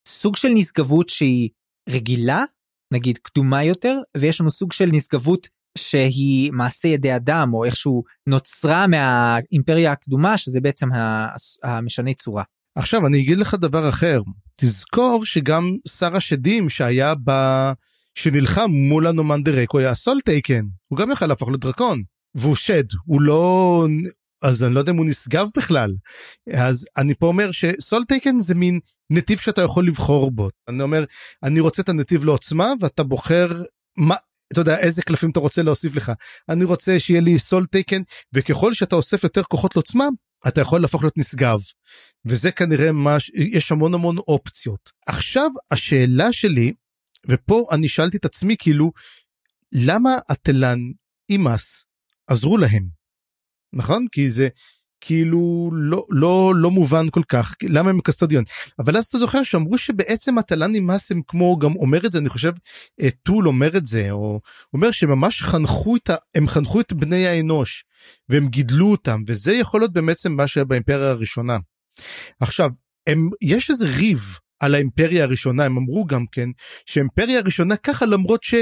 סוג של נשגבות שהיא רגילה, נגיד קדומה יותר, ויש לנו סוג של נשגבות שהיא מעשה ידי אדם, או איכשהו נוצרה מהאימפריה הקדומה, שזה בעצם המשני צורה. עכשיו אני אגיד לך דבר אחר. תזכור שגם שר השדים שהיה ב... שנלחם מול אנומנדר רייק היה Soletaken הוא גם יכל להפוך לדרקון. והוא שד. הוא לא אז אני לא יודע אם הוא נשגב בכלל. אז אני פה אומר ש Soletaken זה מין נתיב שאתה יכול לבחור בו. אני אומר אני רוצה את הנתיב לעוצמה ואתה בוחר מה אתה יודע איזה קלפים אתה רוצה להוסיף לך. אני רוצה שיהיה לי Soletaken וככל שאתה אוסף יותר כוחות לעוצמה אתה יכול להפוך להיות נשגב. וזה כנראה מה יש המון המון אופציות. עכשיו השאלה שלי ופה אני שאלתי את עצמי כאילו למה התלן אימאס עזרו להם נכון כי זה כאילו לא לא לא מובן כל כך למה הם קסטודיון אבל אז אתה זוכר שאמרו שבעצם התל"נים מס הם כמו גם אומר את זה אני חושב אה, טול אומר את זה או אומר שממש חנכו את ה, הם חנכו את בני האנוש והם גידלו אותם וזה יכול להיות בעצם מה שהיה באימפריה הראשונה. עכשיו הם יש איזה ריב על האימפריה הראשונה הם אמרו גם כן שאימפריה הראשונה ככה למרות ש...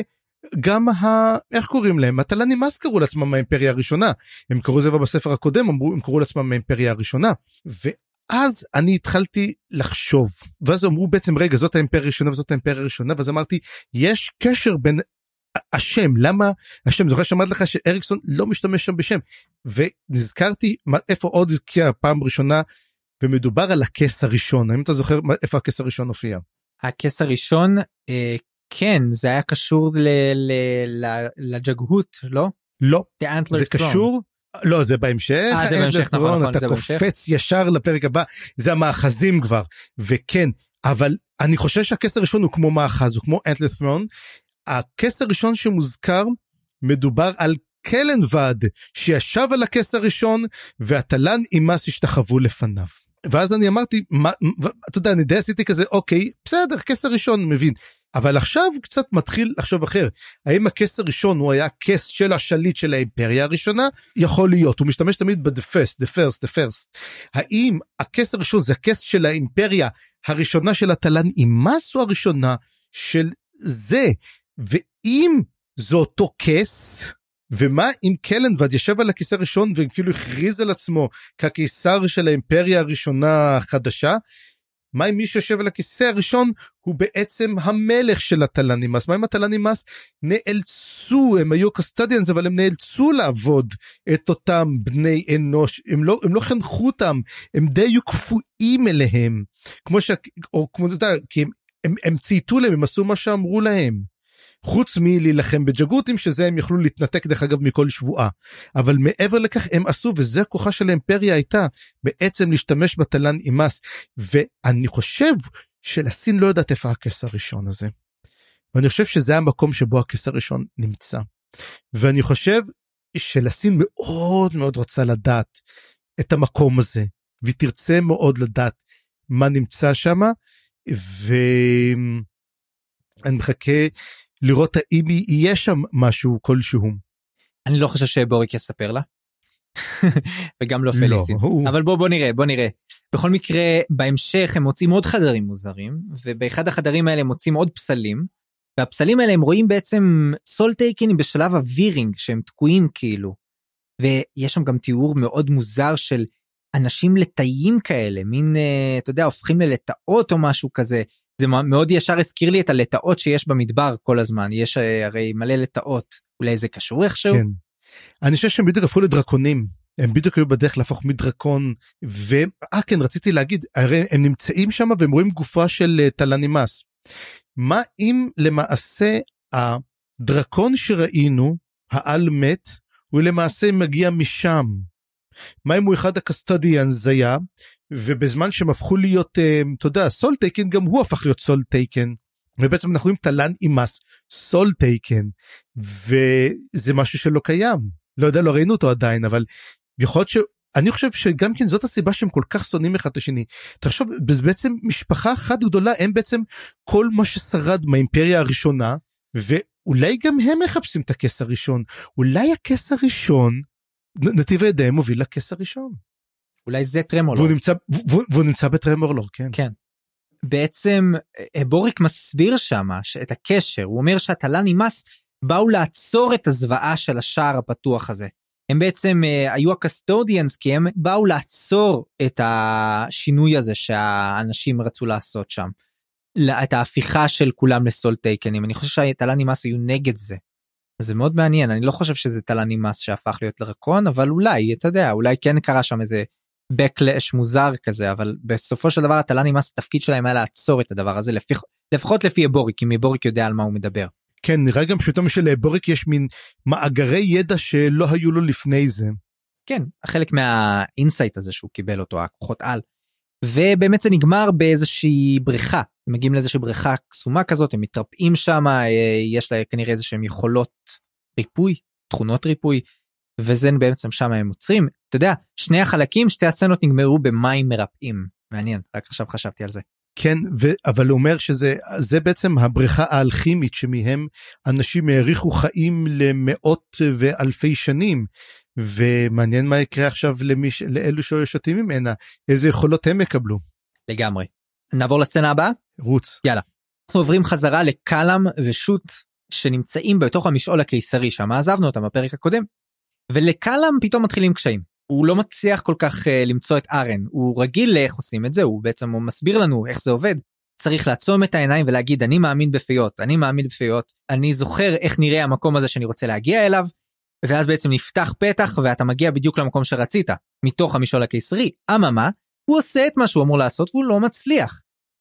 גם ה... איך קוראים להם? התל"נים אז קראו לעצמם האימפריה הראשונה. הם קראו לזה בספר הקודם, אמרו, הם קראו לעצמם האימפריה הראשונה. ואז אני התחלתי לחשוב, ואז אמרו בעצם רגע זאת האימפריה הראשונה וזאת האימפריה הראשונה, ואז אמרתי יש קשר בין השם למה השם זוכר שאמרתי לך שאריקסון לא משתמש שם בשם ונזכרתי איפה עוד הזכיר פעם ראשונה ומדובר על הכס הראשון האם אתה זוכר איפה הכס הראשון הופיע. הכס הראשון אה, כן זה היה קשור לג'גהות לא? לא זה. קשור לא זה בהמשך אה, זה בהמשך, נכון, נכון, אתה זה בהמשך. קופץ ישר לפרק הבא זה המאחזים כבר וכן אבל אני חושב שהכס הראשון הוא כמו מאחז הוא כמו אנטלר ת'רון. הכס הראשון שמוזכר מדובר על קלנבד שישב על הכס הראשון והתלן אימס השתחוו לפניו. ואז אני אמרתי מה אתה יודע אני די עשיתי כזה אוקיי בסדר כס הראשון מבין. אבל עכשיו קצת מתחיל לחשוב אחר האם הכס הראשון הוא היה כס של השליט של האימפריה הראשונה? יכול להיות הוא משתמש תמיד ב-the first the first the first. האם הכס הראשון זה הכס של האימפריה הראשונה של התלן? אימס או הראשונה של זה ואם זה אותו כס ומה אם קלנבד יושב על הכיסא הראשון וכאילו הכריז על עצמו כקיסר של האימפריה הראשונה החדשה מה אם מי שיושב על הכיסא הראשון הוא בעצם המלך של התלנימאס? מה אם התלנימאס נאלצו, הם היו קסטדיאנס אבל הם נאלצו לעבוד את אותם בני אנוש, הם לא, הם לא חנכו אותם, הם די היו קפואים אליהם, כמו ש... או כמו אתה יודע, כי הם, הם, הם צייתו להם, הם עשו מה שאמרו להם. חוץ מלהילחם בג'גותים שזה הם יכלו להתנתק דרך אגב מכל שבועה אבל מעבר לכך הם עשו וזה כוחה של האימפריה הייתה בעצם להשתמש בתלן אימס ואני חושב שלסין לא יודעת איפה הכס הראשון הזה. ואני חושב שזה המקום שבו הכס הראשון נמצא. ואני חושב שלסין מאוד מאוד רוצה לדעת את המקום הזה והיא תרצה מאוד לדעת מה נמצא שם ואני מחכה לראות האם יהיה שם משהו כלשהו. אני לא חושב שבוריק יספר לה. וגם לא פליסין. הוא... אבל בוא בוא נראה בוא נראה. בכל מקרה בהמשך הם מוצאים עוד חדרים מוזרים ובאחד החדרים האלה הם מוצאים עוד פסלים. והפסלים האלה הם רואים בעצם סול טייקנים בשלב הווירינג שהם תקועים כאילו. ויש שם גם תיאור מאוד מוזר של אנשים לטאים כאלה מין אה, אתה יודע הופכים ללטאות או משהו כזה. זה מאוד ישר הזכיר לי את הלטאות שיש במדבר כל הזמן יש אה, הרי מלא לטאות אולי זה קשור איכשהו. כן. אני חושב שהם בדיוק הפכו לדרקונים. הם בדיוק היו בדרך להפוך מדרקון ואה כן רציתי להגיד הרי הם נמצאים שם והם רואים גופה של אה, תלנימאס. מה אם למעשה הדרקון שראינו העל מת הוא למעשה מגיע משם. מה אם הוא אחד ה custodians היה ובזמן שהם הפכו להיות אה, אתה יודע Soletaken גם הוא הפך להיות Soletaken. ובעצם אנחנו רואים תלן אימס Soletaken וזה משהו שלא קיים לא יודע לא ראינו אותו עדיין אבל יכול להיות שאני חושב שגם כן זאת הסיבה שהם כל כך שונאים אחד את השני. תחשוב בעצם משפחה אחת גדולה הם בעצם כל מה ששרד מהאימפריה הראשונה ואולי גם הם מחפשים את הכס הראשון אולי הכס הראשון נתיב הידיים מוביל לכס הראשון. אולי זה טרמולור. והוא נמצא, והוא, והוא נמצא בטרמורלור, כן. כן. בעצם אה, בוריק מסביר שם את הקשר, הוא אומר שהתלן נמאס באו לעצור את הזוועה של השער הפתוח הזה. הם בעצם uh, היו הקסטודיאנס כי הם באו לעצור את השינוי הזה שהאנשים רצו לעשות שם. את ההפיכה של כולם ל Soletaken ים אני חושב שהתלן אימאס היו נגד זה. זה מאוד מעניין אני לא חושב שזה תלן אימאס שהפך להיות דרקון אבל אולי אתה יודע אולי כן קרה שם איזה backlash מוזר כזה אבל בסופו של דבר התלן אימאס התפקיד שלהם היה לעצור את הדבר הזה לפי, לפחות לפי בוריק כי הבוריק יודע על מה הוא מדבר. כן נראה גם פתאום שלבוריק יש מין מאגרי ידע שלא היו לו לפני זה. כן חלק מה insight הזה שהוא קיבל אותו הכוחות על. ובאמת זה נגמר באיזושהי בריכה מגיעים לאיזושהי בריכה קסומה כזאת הם מתרפאים שם יש לה כנראה איזה שהם יכולות ריפוי תכונות ריפוי וזה בעצם שם הם עוצרים אתה יודע שני החלקים שתי הסצנות נגמרו במים מרפאים מעניין רק עכשיו חשבתי על זה. כן ו... אבל הוא אומר שזה זה בעצם הבריכה האלכימית שמהם אנשים האריכו חיים למאות ואלפי שנים ומעניין מה יקרה עכשיו למי לאלו ששותים ממנה איזה יכולות הם יקבלו. לגמרי. נעבור לסצנה הבאה? רוץ. יאללה. אנחנו עוברים חזרה לקלאם ושות שנמצאים בתוך המשעול הקיסרי שם עזבנו אותם בפרק הקודם. ולקלאם פתאום מתחילים קשיים. הוא לא מצליח כל כך uh, למצוא את ארן הוא רגיל לאיך עושים את זה הוא בעצם הוא מסביר לנו איך זה עובד. צריך לעצום את העיניים ולהגיד אני מאמין בפיות אני מאמין בפיות אני זוכר איך נראה המקום הזה שאני רוצה להגיע אליו. ואז בעצם נפתח פתח ואתה מגיע בדיוק למקום שרצית מתוך המשעול הקיסרי אממה הוא עושה את מה שהוא אמור לעשות והוא לא מצליח.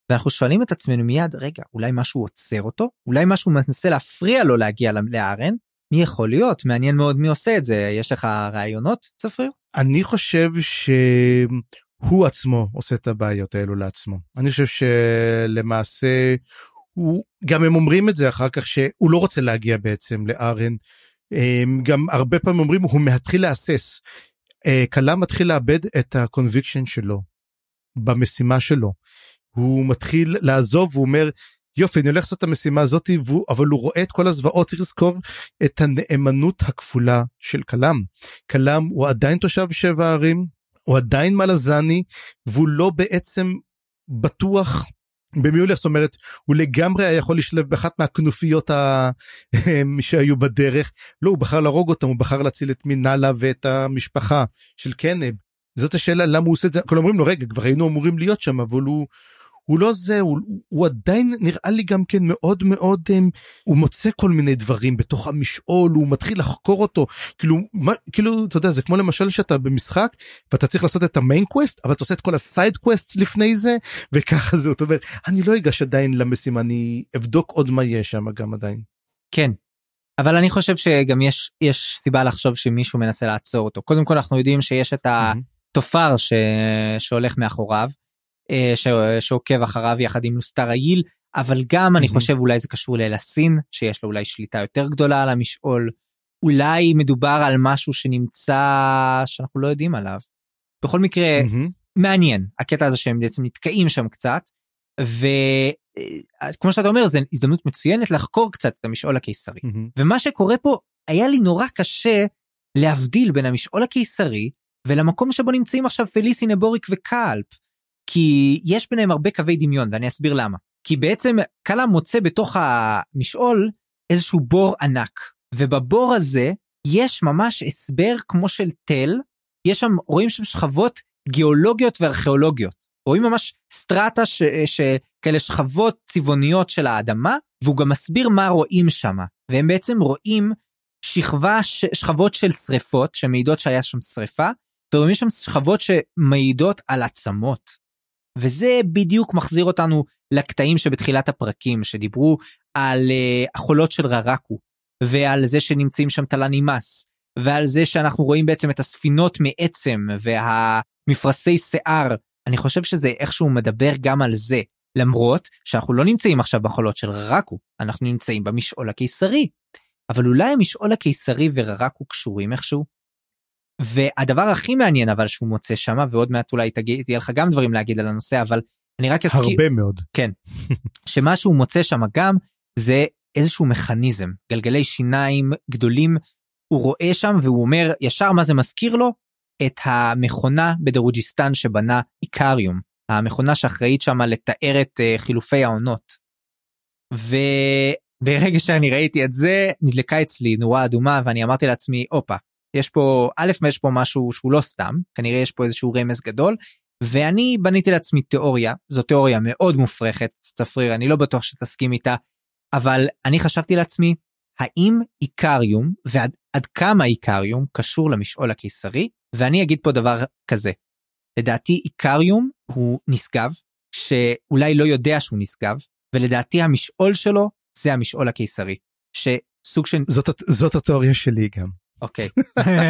ואנחנו שואלים את עצמנו מיד, רגע, אולי משהו עוצר אותו? אולי משהו מנסה להפריע לו להגיע לארן? מי יכול להיות? מעניין מאוד מי עושה את זה. יש לך רעיונות, צפריר? אני חושב שהוא עצמו עושה את הבעיות האלו לעצמו. אני חושב שלמעשה, הוא, גם הם אומרים את זה אחר כך, שהוא לא רוצה להגיע בעצם לארן. גם הרבה פעמים אומרים, הוא מתחיל להסס. כלם אה, מתחיל לאבד את ה conviction שלו במשימה שלו. הוא מתחיל לעזוב, הוא אומר, יופי, אני הולך לעשות את המשימה הזאת, אבל הוא רואה את כל הזוועות, צריך לזכור את הנאמנות הכפולה של כלם. כלם הוא עדיין תושב שבע הערים, הוא עדיין מלזני, והוא לא בעצם בטוח במי הוא הולך, זאת אומרת, הוא לגמרי היה יכול לשלב באחת מהכנופיות ה... שהיו בדרך. לא, הוא בחר להרוג אותם, הוא בחר להציל את מנהלה ואת המשפחה של קנב. זאת השאלה למה הוא עושה את זה, כולם אומרים לו רגע כבר היינו אמורים להיות שם אבל הוא הוא לא זה, הוא, הוא עדיין נראה לי גם כן מאוד מאוד, הם, הוא מוצא כל מיני דברים בתוך המשעול, הוא מתחיל לחקור אותו, כאילו, מה, כאילו, אתה יודע, זה כמו למשל שאתה במשחק, ואתה צריך לעשות את ה main quest, אבל אתה עושה את כל ה side quest לפני זה, וככה זה, אתה אומר, אני לא אגש עדיין למשימה, אני אבדוק עוד מה יש שם גם עדיין. כן, אבל אני חושב שגם יש, יש סיבה לחשוב שמישהו מנסה לעצור אותו. קודם כל אנחנו יודעים שיש את התופר ש... שהולך מאחוריו. אה, ש... שעוקב אחריו יחד עם לוסטר רגיל אבל גם אני חושב אולי זה קשור לאלסין שיש לו אולי שליטה יותר גדולה על המשעול. אולי מדובר על משהו שנמצא שאנחנו לא יודעים עליו. בכל מקרה מעניין הקטע הזה שהם בעצם נתקעים שם קצת וכמו שאתה אומר זה הזדמנות מצוינת לחקור קצת את המשעול הקיסרי ומה שקורה פה היה לי נורא קשה להבדיל בין המשעול הקיסרי ולמקום שבו נמצאים עכשיו פליסי נבוריק וקלפ כי יש ביניהם הרבה קווי דמיון ואני אסביר למה. כי בעצם קאלה מוצא בתוך המשעול איזשהו בור ענק ובבור הזה יש ממש הסבר כמו של תל יש שם רואים שם שכבות גיאולוגיות וארכיאולוגיות רואים ממש סטרטה שכאלה שכבות צבעוניות של האדמה והוא גם מסביר מה רואים שם והם בעצם רואים שכבה ש... שכבות של שריפות שמעידות שהיה שם שריפה ורואים שם שכבות שמעידות על עצמות. וזה בדיוק מחזיר אותנו לקטעים שבתחילת הפרקים שדיברו על uh, החולות של ררקו ועל זה שנמצאים שם תלנימאס ועל זה שאנחנו רואים בעצם את הספינות מעצם והמפרשי שיער. אני חושב שזה איכשהו מדבר גם על זה למרות שאנחנו לא נמצאים עכשיו בחולות של ררקו אנחנו נמצאים במשעול הקיסרי. אבל אולי המשעול הקיסרי וררקו קשורים איכשהו והדבר הכי מעניין אבל שהוא מוצא שם ועוד מעט אולי תגיד תהיה לך גם דברים להגיד על הנושא אבל אני רק אזכיר הרבה מאוד. כן. שמה שהוא מוצא שם גם זה איזשהו מכניזם. גלגלי שיניים גדולים הוא רואה שם והוא אומר ישר מה זה מזכיר לו? את המכונה בדרוג'יסטן שבנה איקריום. המכונה שאחראית שם לתאר את uh, חילופי העונות. וברגע שאני ראיתי את זה נדלקה אצלי נורה אדומה ואני אמרתי לעצמי הופה יש פה א' יש פה משהו שהוא לא סתם כנראה יש פה איזשהו רמז גדול ואני בניתי לעצמי תיאוריה זו תיאוריה מאוד מופרכת צפריר אני לא בטוח שתסכים איתה אבל אני חשבתי לעצמי האם איקריום ועד כמה איקריום קשור למשעול הקיסרי ואני אגיד פה דבר כזה לדעתי איקריום הוא נשגב שאולי לא יודע שהוא נשגב ולדעתי המשעול שלו זה המשעול הקיסרי שסוג של זאת, זאת התיאוריה שלי גם. אוקיי.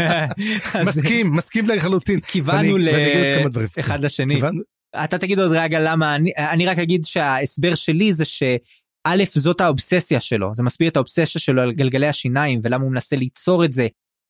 מסכים, מסכים לחלוטין. כיוונו לאחד לשני. אתה תגיד עוד רגע למה, אני, אני רק אגיד שההסבר שלי זה שא' זאת האובססיה שלו, זה מסביר את האובססיה שלו על גלגלי השיניים ולמה הוא מנסה ליצור את זה,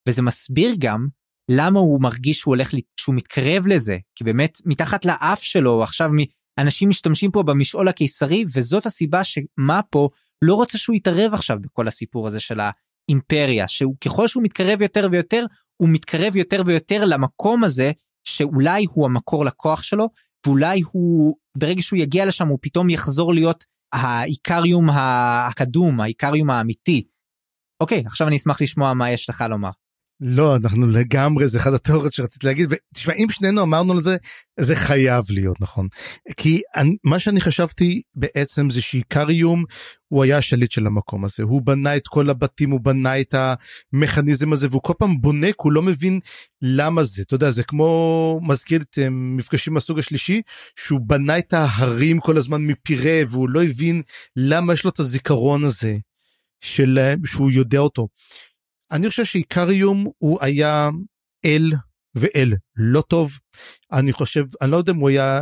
וזה מסביר גם למה הוא מרגיש שהוא הולך, שהוא מתקרב לזה, כי באמת מתחת לאף שלו עכשיו אנשים משתמשים פה במשעול הקיסרי וזאת הסיבה שמה פה לא רוצה שהוא יתערב עכשיו בכל הסיפור הזה של ה... אימפריה שהוא ככל שהוא מתקרב יותר ויותר הוא מתקרב יותר ויותר למקום הזה שאולי הוא המקור לכוח שלו ואולי הוא ברגע שהוא יגיע לשם הוא פתאום יחזור להיות האיקריום הקדום האיקריום האמיתי. אוקיי עכשיו אני אשמח לשמוע מה יש לך לומר. לא, אנחנו לגמרי, זה אחת התיאוריות שרציתי להגיד, ותשמע, אם שנינו אמרנו על זה, זה חייב להיות נכון. כי אני, מה שאני חשבתי בעצם זה שאיקריום הוא היה השליט של המקום הזה, הוא בנה את כל הבתים, הוא בנה את המכניזם הזה, והוא כל פעם בונה, כי הוא לא מבין למה זה. אתה יודע, זה כמו מזכיר את אה, מפגשים מהסוג השלישי, שהוא בנה את ההרים כל הזמן מפירה, והוא לא הבין למה יש לו את הזיכרון הזה, של, אה, שהוא יודע אותו. אני חושב שאיקריום הוא היה אל ואל לא טוב. אני חושב, אני לא יודע אם הוא היה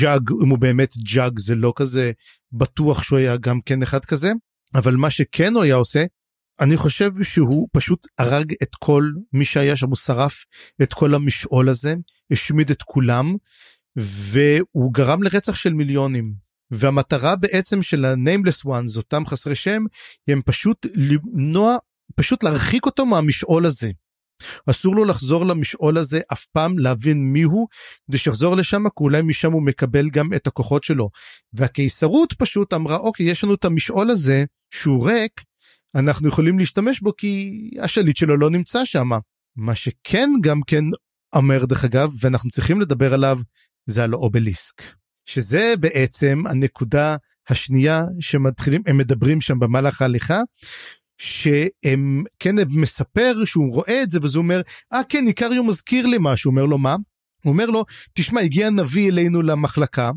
ג'אג, אם הוא באמת ג'אג, זה לא כזה בטוח שהוא היה גם כן אחד כזה, אבל מה שכן הוא היה עושה, אני חושב שהוא פשוט הרג את כל מי שהיה שם, הוא שרף את כל המשעול הזה, השמיד את כולם, והוא גרם לרצח של מיליונים. והמטרה בעצם של ה-nameless ones, אותם חסרי שם, הם פשוט למנוע פשוט להרחיק אותו מהמשעול הזה. אסור לו לחזור למשעול הזה אף פעם להבין מיהו כדי שיחזור לשם כי אולי משם הוא מקבל גם את הכוחות שלו. והקיסרות פשוט אמרה אוקיי יש לנו את המשעול הזה שהוא ריק אנחנו יכולים להשתמש בו כי השליט שלו לא נמצא שם. מה שכן גם כן אומר דרך אגב ואנחנו צריכים לדבר עליו זה על אובליסק. שזה בעצם הנקודה השנייה שמתחילים הם מדברים שם במהלך ההליכה שהם כן מספר שהוא רואה את זה וזה אומר אה כן איקריו מזכיר לי משהו אומר לו מה הוא אומר לו תשמע הגיע נביא אלינו למחלקה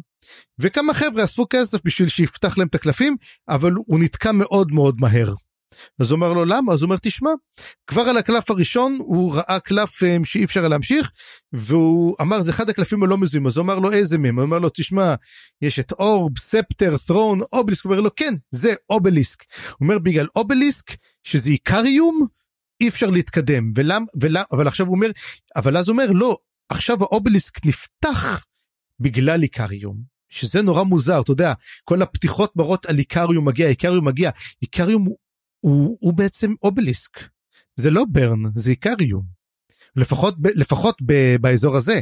וכמה חבר'ה אספו כסף בשביל שיפתח להם את הקלפים אבל הוא נתקע מאוד מאוד מהר. אז הוא אומר לו למה? אז הוא אומר תשמע, כבר על הקלף הראשון הוא ראה קלף אה, שאי אפשר להמשיך והוא אמר זה אחד הקלפים הלא מזוהים אז הוא אמר לו איזה מהם? הוא אומר לו תשמע יש את אורב, ספטר, ת'רון, אובליסק, הוא אומר לו כן זה אובליסק. הוא אומר בגלל אובליסק שזה איקריום אי אפשר להתקדם ולמה ולמה אבל עכשיו הוא אומר אבל אז הוא אומר לא עכשיו האובליסק נפתח בגלל איקריום שזה נורא מוזר אתה יודע כל הפתיחות מראות על איקריום מגיע איקריום מגיע איקריום הוא, הוא בעצם אובליסק. זה לא ברן, זה איקריום. לפחות, לפחות ב, באזור הזה.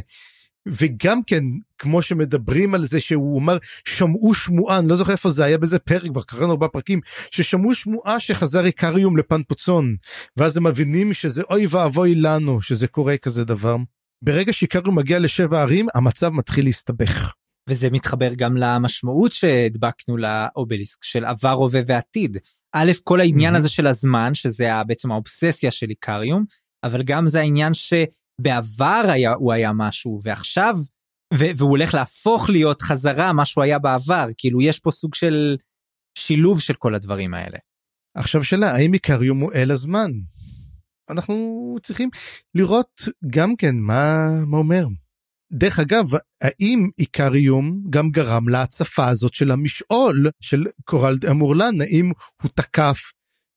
וגם כן, כמו שמדברים על זה שהוא אומר, שמעו שמועה, אני לא זוכר איפה זה היה באיזה פרק, כבר קראנו ארבעה פרקים, ששמעו שמועה שחזר איקריום לפנפוצון, ואז הם מבינים שזה אוי ואבוי לנו שזה קורה כזה דבר. ברגע שאיקריום מגיע לשבע ערים, המצב מתחיל להסתבך. וזה מתחבר גם למשמעות שהדבקנו לאובליסק של עבר, הווה ועתיד. א', כל העניין הזה של הזמן, שזה בעצם האובססיה של איקריום, אבל גם זה העניין שבעבר היה, הוא היה משהו, ועכשיו, והוא הולך להפוך להיות חזרה מה שהוא היה בעבר, כאילו יש פה סוג של שילוב של כל הדברים האלה. עכשיו שאלה, האם איקריום הוא אל הזמן? אנחנו צריכים לראות גם כן מה, מה אומר. דרך אגב, האם איקריום גם גרם להצפה הזאת של המשעול של קורל אמורלן? האם הוא תקף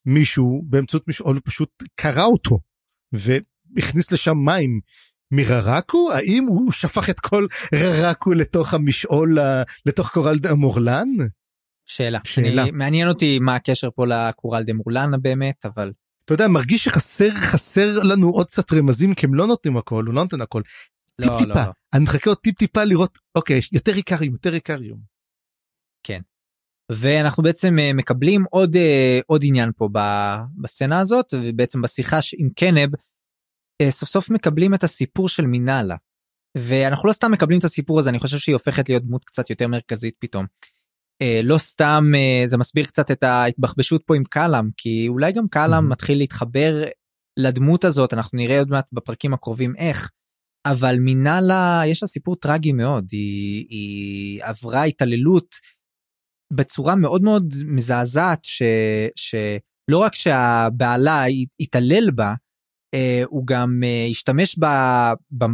מישהו באמצעות משעול ופשוט קרע אותו והכניס לשם מים מררקו? האם הוא שפך את כל ררקו לתוך המשעול, לתוך קורל אמורלן? שאלה. שאלה. אני, מעניין אותי מה הקשר פה לקורל דמורלן באמת, אבל... אתה יודע, מרגיש שחסר חסר לנו עוד קצת רמזים כי הם לא נותנים הכל, הוא לא נותן הכל. לא, טיפ טיפה, לא, לא. אני מחכה עוד טיפ טיפה לראות, אוקיי, יותר איקריום, יותר איקריום. כן. ואנחנו בעצם אה, מקבלים עוד אה, עוד עניין פה בסצנה הזאת ובעצם בשיחה עם קנב אה, סוף סוף מקבלים את הסיפור של מינאלה. ואנחנו לא סתם מקבלים את הסיפור הזה אני חושב שהיא הופכת להיות דמות קצת יותר מרכזית פתאום. לא סתם זה מסביר קצת את ההתבחבשות פה עם קאלאם כי אולי גם קאלאם mm-hmm. מתחיל להתחבר לדמות הזאת אנחנו נראה עוד מעט בפרקים הקרובים איך. אבל מינאלה יש לה סיפור טרגי מאוד היא, היא עברה התעללות בצורה מאוד מאוד מזעזעת ש, שלא רק שהבעלה התעלל בה אה, הוא גם אה, השתמש ב, ב,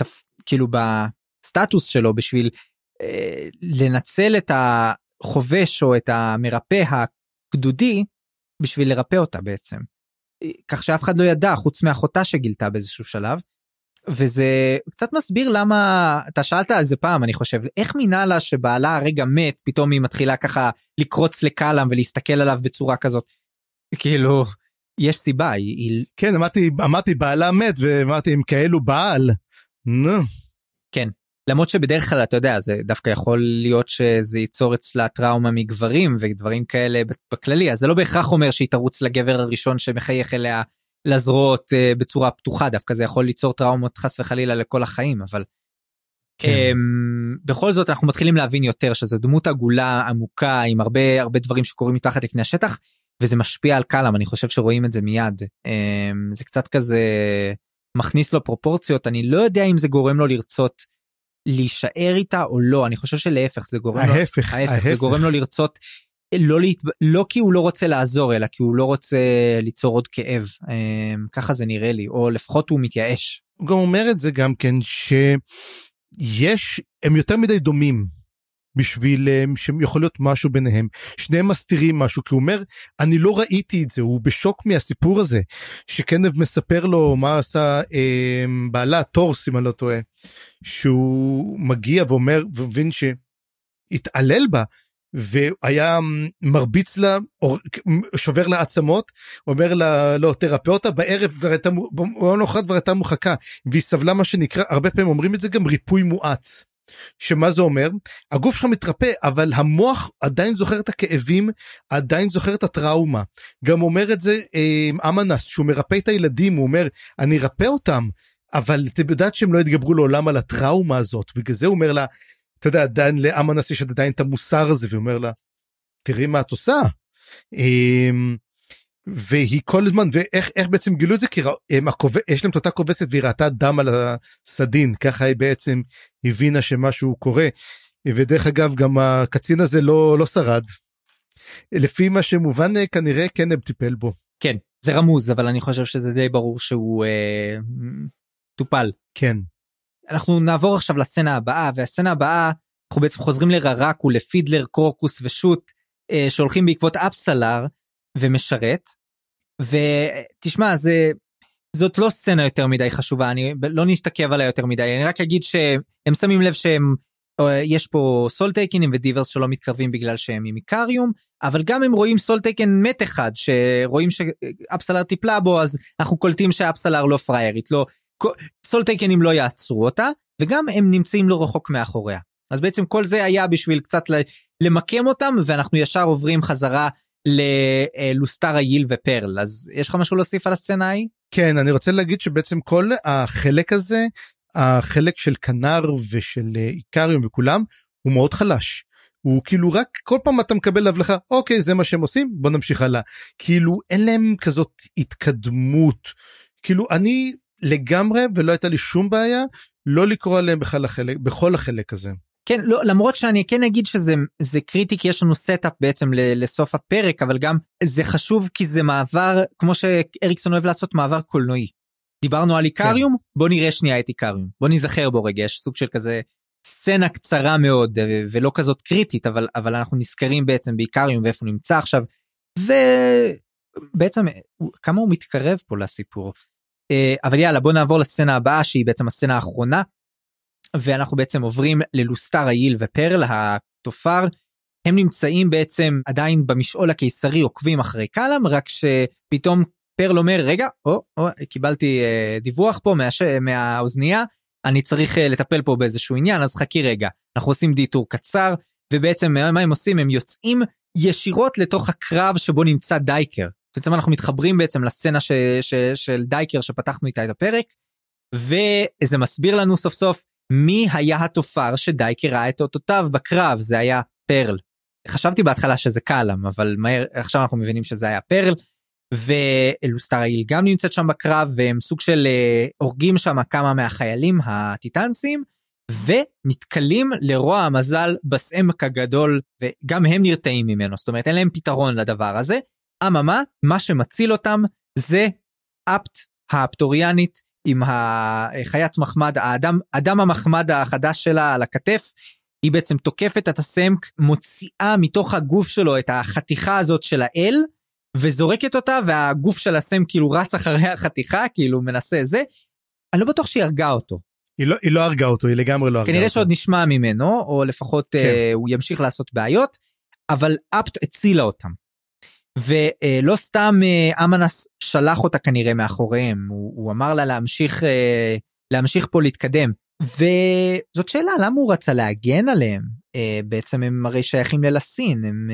תפ, כאילו בסטטוס שלו בשביל אה, לנצל את החובש או את המרפא הגדודי בשביל לרפא אותה בעצם. אה, כך שאף אחד לא ידע חוץ מאחותה שגילתה באיזשהו שלב. וזה קצת מסביר למה אתה שאלת על זה פעם אני חושב איך מינה לה שבעלה הרגע מת פתאום היא מתחילה ככה לקרוץ לקלאם ולהסתכל עליו בצורה כזאת. כאילו יש סיבה היא כן אמרתי אמרתי בעלה מת ואמרתי אם כאלו בעל. נו. כן למרות שבדרך כלל אתה יודע זה דווקא יכול להיות שזה ייצור אצלה טראומה מגברים ודברים כאלה בכללי אז זה לא בהכרח אומר שהיא תרוץ לגבר הראשון שמחייך אליה לזרועות uh, בצורה פתוחה דווקא זה יכול ליצור טראומות חס וחלילה לכל החיים אבל. כן. Um, בכל זאת אנחנו מתחילים להבין יותר שזו דמות עגולה עמוקה עם הרבה הרבה דברים שקורים מתחת לפני השטח וזה משפיע על קלאם אני חושב שרואים את זה מיד um, זה קצת כזה מכניס לו פרופורציות אני לא יודע אם זה גורם לו לרצות להישאר איתה או לא אני חושב שלהפך זה גורם ההפך, לו, ההפך, ההפך. זה גורם לו לרצות לא, להת... לא כי הוא לא רוצה לעזור אלא כי הוא לא רוצה ליצור עוד כאב um, ככה זה נראה לי או לפחות הוא מתייאש. הוא גם אומר את זה גם כן שיש הם יותר מדי דומים בשביל שיכול להיות משהו ביניהם שניהם מסתירים משהו כי הוא אומר אני לא ראיתי את זה הוא בשוק מהסיפור הזה שקנב מספר לו מה עשה אה, בעלה טורס אם אני לא טועה שהוא מגיע ואומר ומבין שהתעלל בה והיה מרביץ לה, שובר לה עצמות, אומר לה, לא, תרפא אותה, בערב כבר הייתה, ביום אחד כבר הייתה מוחקה, והיא סבלה מה שנקרא, הרבה פעמים אומרים את זה גם ריפוי מואץ. שמה זה אומר? הגוף שלך מתרפא, אבל המוח עדיין זוכר את הכאבים, עדיין זוכר את הטראומה. גם אומר את זה אה, אמנס, שהוא מרפא את הילדים, הוא אומר, אני ארפא אותם, אבל אתם יודעת שהם לא יתגברו לעולם על הטראומה הזאת, בגלל זה הוא אומר לה, אתה יודע, עדיין לעם הנשיא יש עדיין את המוסר הזה, ואומר לה, תראי מה את עושה. אמ, והיא כל הזמן, ואיך איך בעצם גילו את זה? כי הם, הקוב... יש להם את אותה כובסת והיא ראתה דם על הסדין, ככה היא בעצם הבינה שמשהו קורה. ודרך אגב, גם הקצין הזה לא, לא שרד. לפי מה שמובן, כנראה קנב טיפל בו. כן, זה רמוז, אבל אני חושב שזה די ברור שהוא אה, טופל. כן. אנחנו נעבור עכשיו לסצנה הבאה והסצנה הבאה אנחנו בעצם חוזרים לררק ולפידלר קורקוס ושות אה, שהולכים בעקבות אפסלר ומשרת. ותשמע זה זאת לא סצנה יותר מדי חשובה אני לא נסתכב עליה יותר מדי אני רק אגיד שהם שמים לב שהם אה, יש פה סולטייקנים ודיברס שלא מתקרבים בגלל שהם עם איקריום אבל גם הם רואים סולטייקן מת אחד שרואים שאפסלר טיפלה בו אז אנחנו קולטים שאפסלר לא פריירית לא סולטייקנים לא יעצרו אותה וגם הם נמצאים לא רחוק מאחוריה אז בעצם כל זה היה בשביל קצת למקם אותם ואנחנו ישר עוברים חזרה ללוסטרה ייל ופרל אז יש לך משהו להוסיף על הסצנה ההיא? כן אני רוצה להגיד שבעצם כל החלק הזה החלק של כנר ושל איקריום וכולם הוא מאוד חלש. הוא כאילו רק כל פעם אתה מקבל הבלחה אוקיי זה מה שהם עושים בוא נמשיך הלאה כאילו אין להם כזאת התקדמות כאילו אני לגמרי ולא הייתה לי שום בעיה לא לקרוא עליהם בכלל החלק בכל החלק הזה. כן לא למרות שאני כן אגיד שזה זה קריטי כי יש לנו setup בעצם לסוף הפרק אבל גם זה חשוב כי זה מעבר כמו שאריקסון אוהב לעשות מעבר קולנועי. דיברנו על איקריום כן. בוא נראה שנייה את איקריום בוא נזכר בו רגע יש סוג של כזה סצנה קצרה מאוד ולא כזאת קריטית אבל אבל אנחנו נזכרים בעצם באיקריום ואיפה הוא נמצא עכשיו. ובעצם כמה הוא מתקרב פה לסיפור אה, אבל יאללה בוא נעבור לסצנה הבאה שהיא בעצם הסצנה האחרונה. ואנחנו בעצם עוברים ללוסטר היל ופרל התופר. הם נמצאים בעצם עדיין במשעול הקיסרי עוקבים אחרי קלאם רק שפתאום פרל אומר רגע או, או קיבלתי אה, דיווח פה מהש... מהאוזנייה אני צריך אה, לטפל פה באיזשהו עניין אז חכי רגע אנחנו עושים דיטור קצר ובעצם מה הם עושים הם יוצאים ישירות לתוך הקרב שבו נמצא דייקר בעצם אנחנו מתחברים בעצם לסצנה ש, ש, של דייקר שפתחנו איתה את הפרק וזה מסביר לנו סוף סוף מי היה התופר שדייקר ראה את אותותיו בקרב זה היה פרל. חשבתי בהתחלה שזה קאלאם אבל מהר עכשיו אנחנו מבינים שזה היה פרל ואלוסטרעיל גם נמצאת שם בקרב והם סוג של אה, הורגים שם כמה מהחיילים הטיטנסים ונתקלים לרוע המזל בסעמק הגדול וגם הם נרתעים ממנו זאת אומרת אין להם פתרון לדבר הזה אממה, מה שמציל אותם זה אפט האפטוריאנית עם החיית מחמד, האדם, אדם המחמד החדש שלה על הכתף. היא בעצם תוקפת את הסמק, מוציאה מתוך הגוף שלו את החתיכה הזאת של האל, וזורקת אותה, והגוף של הסמק כאילו רץ אחרי החתיכה, כאילו מנסה זה. אני לא בטוח שהיא הרגה אותו. היא לא, היא לא הרגה אותו, היא לגמרי לא הרגה אותו. כנראה שעוד נשמע ממנו, או לפחות כן. uh, הוא ימשיך לעשות בעיות, אבל אפט הצילה אותם. ולא סתם אה, אמנס שלח אותה כנראה מאחוריהם הוא, הוא אמר לה להמשיך אה, להמשיך פה להתקדם וזאת שאלה למה הוא רצה להגן עליהם אה, בעצם הם הרי שייכים ללסין הם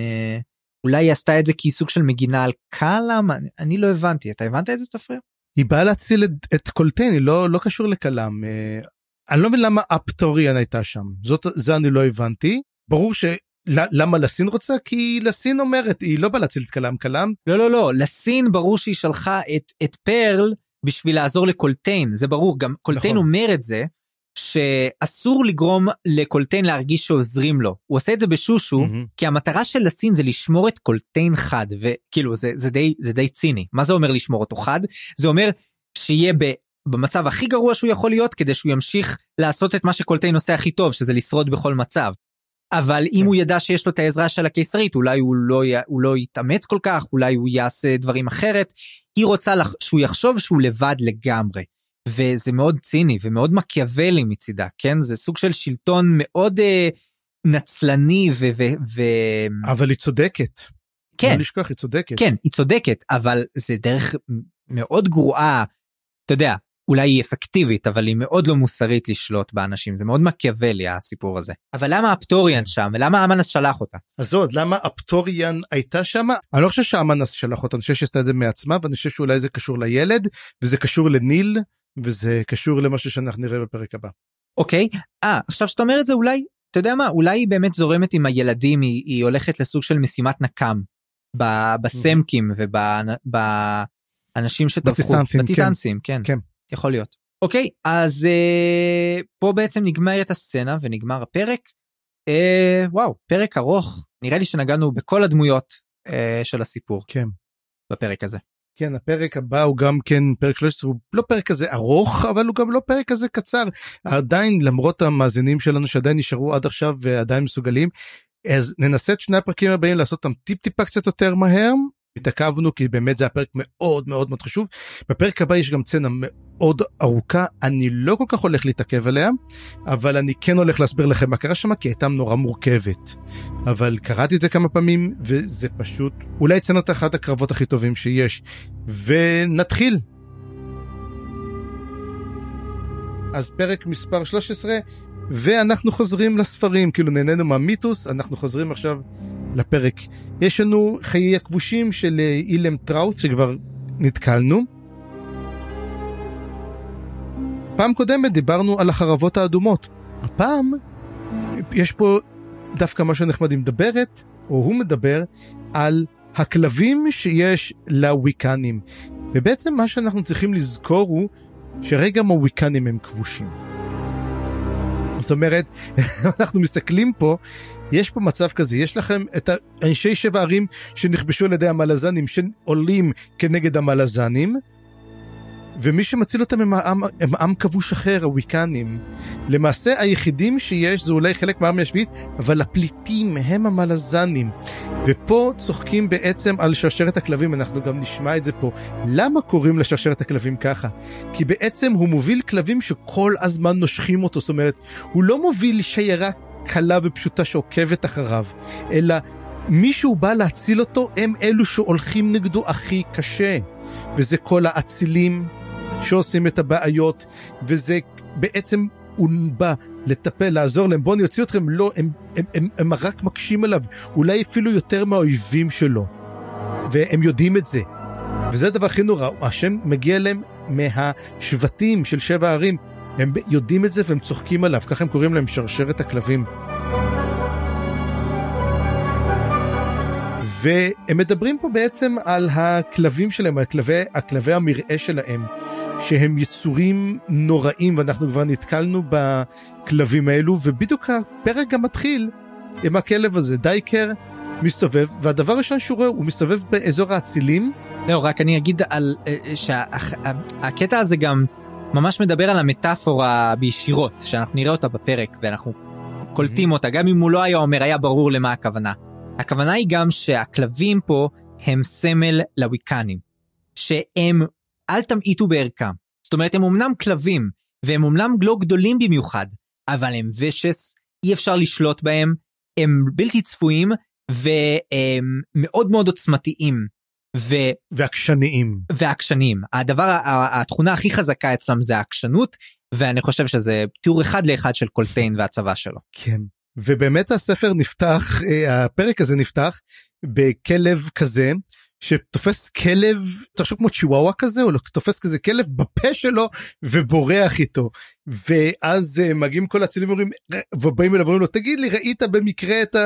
אולי היא עשתה את זה כסוג של מגינה על קאלאם אני לא הבנתי אתה הבנת את זה צפריר? היא באה להציל את, את קולטיין, היא לא, לא קשור לכלם. אה, אני לא מבין למה אפטוריאן הייתה שם, זאת, זה אני לא הבנתי. ברור ש... למה לסין רוצה? כי לסין אומרת, היא לא באה להציל את כלם כלם. לא, לא, לא, לסין ברור שהיא שלחה את, את פרל בשביל לעזור לקולטיין, זה ברור, גם קולטיין נכון. אומר את זה, שאסור לגרום לקולטיין להרגיש שעוזרים לו. הוא עושה את זה בשושו, mm-hmm. כי המטרה של לסין זה לשמור את קולטיין חד, וכאילו זה, זה, די, זה די ציני. מה זה אומר לשמור אותו חד? זה אומר שיהיה ב... במצב הכי גרוע שהוא יכול להיות כדי שהוא ימשיך לעשות את מה שקולטיין עושה הכי טוב שזה לשרוד בכל מצב. אבל אם כן. הוא ידע שיש לו את העזרה של הקיסרית אולי הוא לא, הוא לא יתאמץ כל כך אולי הוא יעשה דברים אחרת. היא רוצה לח, שהוא יחשוב שהוא לבד לגמרי. וזה מאוד ציני ומאוד מקיאוולי מצידה כן זה סוג של שלטון מאוד אה, נצלני ו... ו, ו... אבל היא צודקת. כן. לא לשכוח היא צודקת. כן היא צודקת אבל זה דרך מאוד גרועה. אתה יודע אולי היא אפקטיבית אבל היא מאוד לא מוסרית לשלוט באנשים. זה מאוד מקיאוולי הסיפור הזה. אבל למה אפטוריאן שם? ולמה אמנס שלח אותה. אז עוד למה אפטוריאן הייתה שם אני לא חושב שאמנס שלח אותה אני חושב שעשתה את זה מעצמה ואני חושב שאולי זה קשור לילד וזה קשור לניל וזה קשור למשהו שאנחנו נראה בפרק הבא. אוקיי. אה עכשיו שאתה אומר את זה אולי אתה יודע מה? אולי היא באמת זורמת עם הילדים היא, היא הולכת לסוג של משימת נקם. בסמקים ובאנשים שטבחו בטיטנסים כן. כן. יכול להיות. אוקיי, אז אה, פה בעצם נגמרת הסצנה ונגמר הפרק. אה, וואו, פרק ארוך, נראה לי שנגענו בכל הדמויות אה, של הסיפור. כן. בפרק הזה. כן, הפרק הבא הוא גם כן פרק 13, הוא לא פרק כזה ארוך, אבל הוא גם לא פרק כזה קצר. עדיין, למרות המאזינים שלנו שעדיין נשארו עד עכשיו ועדיין מסוגלים, אז ננסה את שני הפרקים הבאים לעשות אותם טיפ טיפה קצת יותר מהר, התעכבנו כי באמת זה הפרק מאוד מאוד מאוד חשוב. בפרק הבא יש גם צנע מאוד ארוכה, אני לא כל כך הולך להתעכב עליה, אבל אני כן הולך להסביר לכם מה קרה שם, כי הייתה נורא מורכבת. אבל קראתי את זה כמה פעמים, וזה פשוט אולי צנת אחת הקרבות הכי טובים שיש. ונתחיל. אז פרק מספר 13, ואנחנו חוזרים לספרים, כאילו נהנינו מהמיתוס, אנחנו חוזרים עכשיו לפרק. יש לנו חיי הכבושים של אה, אילם טראוס שכבר נתקלנו. פעם קודמת דיברנו על החרבות האדומות. הפעם יש פה דווקא משהו נחמד, היא מדברת, או הוא מדבר, על הכלבים שיש לוויקנים. ובעצם מה שאנחנו צריכים לזכור הוא שרגע הוויקנים הם כבושים. זאת אומרת, אנחנו מסתכלים פה יש פה מצב כזה, יש לכם את אנשי שבע ערים שנכבשו על ידי המלזנים שעולים כנגד המלזנים, ומי שמציל אותם הם העם, הם עם כבוש אחר, הוויקנים. למעשה היחידים שיש זה אולי חלק מהעם השביעית, אבל הפליטים הם המלזנים. ופה צוחקים בעצם על שרשרת הכלבים, אנחנו גם נשמע את זה פה. למה קוראים לשרשרת הכלבים ככה? כי בעצם הוא מוביל כלבים שכל הזמן נושכים אותו, זאת אומרת, הוא לא מוביל שיירה קלה ופשוטה שעוקבת אחריו, אלא מישהו בא להציל אותו, הם אלו שהולכים נגדו הכי קשה. וזה כל האצילים שעושים את הבעיות, וזה בעצם הוא בא לטפל, לעזור להם, בואו אני אוציא אתכם, לא, הם, הם, הם, הם רק מקשים עליו, אולי אפילו יותר מהאויבים שלו. והם יודעים את זה. וזה הדבר הכי נורא, השם מגיע אליהם מהשבטים של שבע הערים, הם יודעים את זה והם צוחקים עליו, ככה הם קוראים להם שרשרת הכלבים. והם מדברים פה בעצם על הכלבים שלהם, על כלבי, הכלבי המרעה שלהם, שהם יצורים נוראים, ואנחנו כבר נתקלנו בכלבים האלו, ובדיוק הפרק גם מתחיל עם הכלב הזה, דייקר מסתובב, והדבר הראשון שהוא רואה, הוא מסתובב באזור האצילים. לא, רק אני אגיד על אה, אה, שהקטע הזה גם ממש מדבר על המטאפורה בישירות, שאנחנו נראה אותה בפרק ואנחנו קולטים אותה, גם אם הוא לא היה אומר, היה ברור למה הכוונה. הכוונה היא גם שהכלבים פה הם סמל לוויקנים, שהם, אל תמעיטו בערכם. זאת אומרת, הם אמנם כלבים, והם אמנם לא גדולים במיוחד, אבל הם ושס, אי אפשר לשלוט בהם, הם בלתי צפויים, והם מאוד מאוד עוצמתיים. ו... ועקשניים. ועקשניים. הדבר, התכונה הכי חזקה אצלם זה העקשנות, ואני חושב שזה תיאור אחד לאחד של קולטיין והצבא שלו. כן. ובאמת הספר נפתח, אה, הפרק הזה נפתח בכלב כזה, שתופס כלב תחשוב כמו צ'יוואווה כזה או לא, תופס כזה כלב בפה שלו ובורח איתו. ואז uh, מגיעים כל הצילים ואומרים ובאים אליו ואומרים לו תגיד לי ראית במקרה את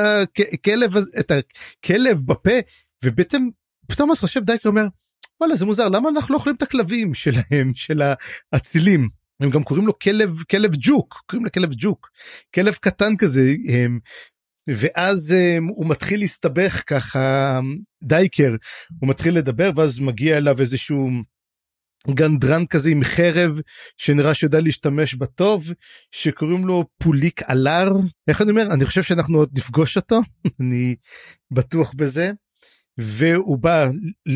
הכלב את הכלב בפה? ובעצם פתאום אז חושב דייקר אומר וואלה זה מוזר למה אנחנו לא אוכלים את הכלבים שלהם של האצילים הם גם קוראים לו כלב כלב ג'וק קוראים לכלב ג'וק כלב קטן כזה הם, ואז הם, הוא מתחיל להסתבך ככה דייקר הוא מתחיל לדבר ואז מגיע אליו איזשהו גנדרן כזה עם חרב שנראה שיודע להשתמש בטוב שקוראים לו פוליק אלר איך אני אומר? אני חושב שאנחנו עוד נפגוש אותו אני בטוח בזה. והוא בא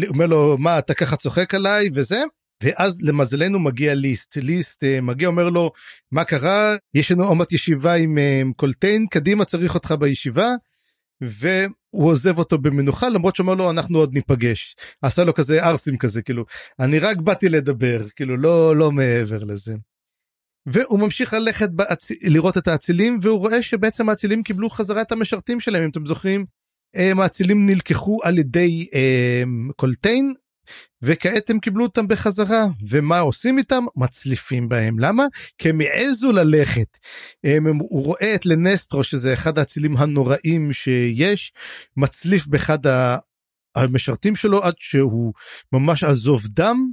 אומר לו מה אתה ככה צוחק עליי? וזה ואז למזלנו מגיע ליסט. ליסט uh, מגיע אומר לו מה קרה? יש לנו עומת ישיבה עם uh, קולטיין קדימה צריך אותך בישיבה. והוא עוזב אותו במנוחה למרות שאומר לו אנחנו עוד ניפגש. עשה לו כזה ערסים כזה כאילו אני רק באתי לדבר. כאילו לא לא מעבר לזה. והוא ממשיך ללכת באצ... לראות את האצילים והוא רואה שבעצם האצילים קיבלו חזרה את המשרתים שלהם אם אתם זוכרים. האצילים נלקחו על ידי אה, קולטיין וכעת הם קיבלו אותם בחזרה ומה עושים איתם? מצליפים בהם. למה? כי הם העזו ללכת. הם, הם, הוא רואה את לנסטרו שזה אחד האצילים הנוראים שיש מצליף באחד ה... המשרתים שלו עד שהוא ממש עזוב דם.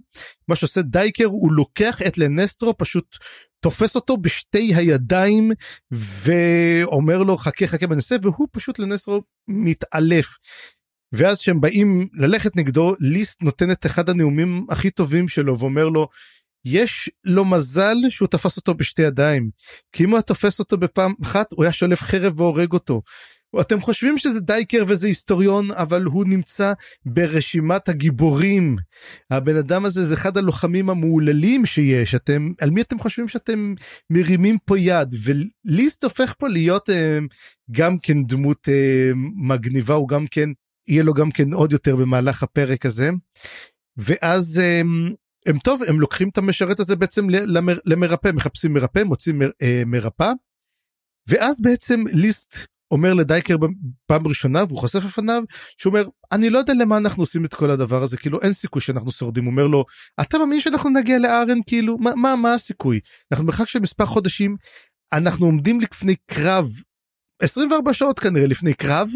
מה שעושה דייקר הוא לוקח את לנסטרו פשוט תופס אותו בשתי הידיים ואומר לו חכה חכה בנושא והוא פשוט לנסטרו מתעלף ואז כשהם באים ללכת נגדו ליסט נותן את אחד הנאומים הכי טובים שלו ואומר לו יש לו מזל שהוא תפס אותו בשתי ידיים כי אם הוא היה תופס אותו בפעם אחת הוא היה שולף חרב והורג אותו. אתם חושבים שזה דייקר וזה היסטוריון אבל הוא נמצא ברשימת הגיבורים. הבן אדם הזה זה אחד הלוחמים המהוללים שיש אתם על מי אתם חושבים שאתם מרימים פה יד וליסט הופך פה להיות אה, גם כן דמות אה, מגניבה הוא גם כן יהיה לו גם כן עוד יותר במהלך הפרק הזה. ואז הם, הם טוב הם לוקחים את המשרת הזה בעצם למר, למרפא מחפשים מרפא מוצאים מר, אה, מרפא. ואז בעצם ליסט אומר לדייקר פעם ראשונה והוא חושף לפניו שהוא אומר אני לא יודע למה אנחנו עושים את כל הדבר הזה כאילו אין סיכוי שאנחנו שורדים הוא אומר לו אתה מאמין שאנחנו נגיע לארן כאילו מה מה מה הסיכוי אנחנו מרחק של מספר חודשים אנחנו עומדים לפני קרב 24 שעות כנראה לפני קרב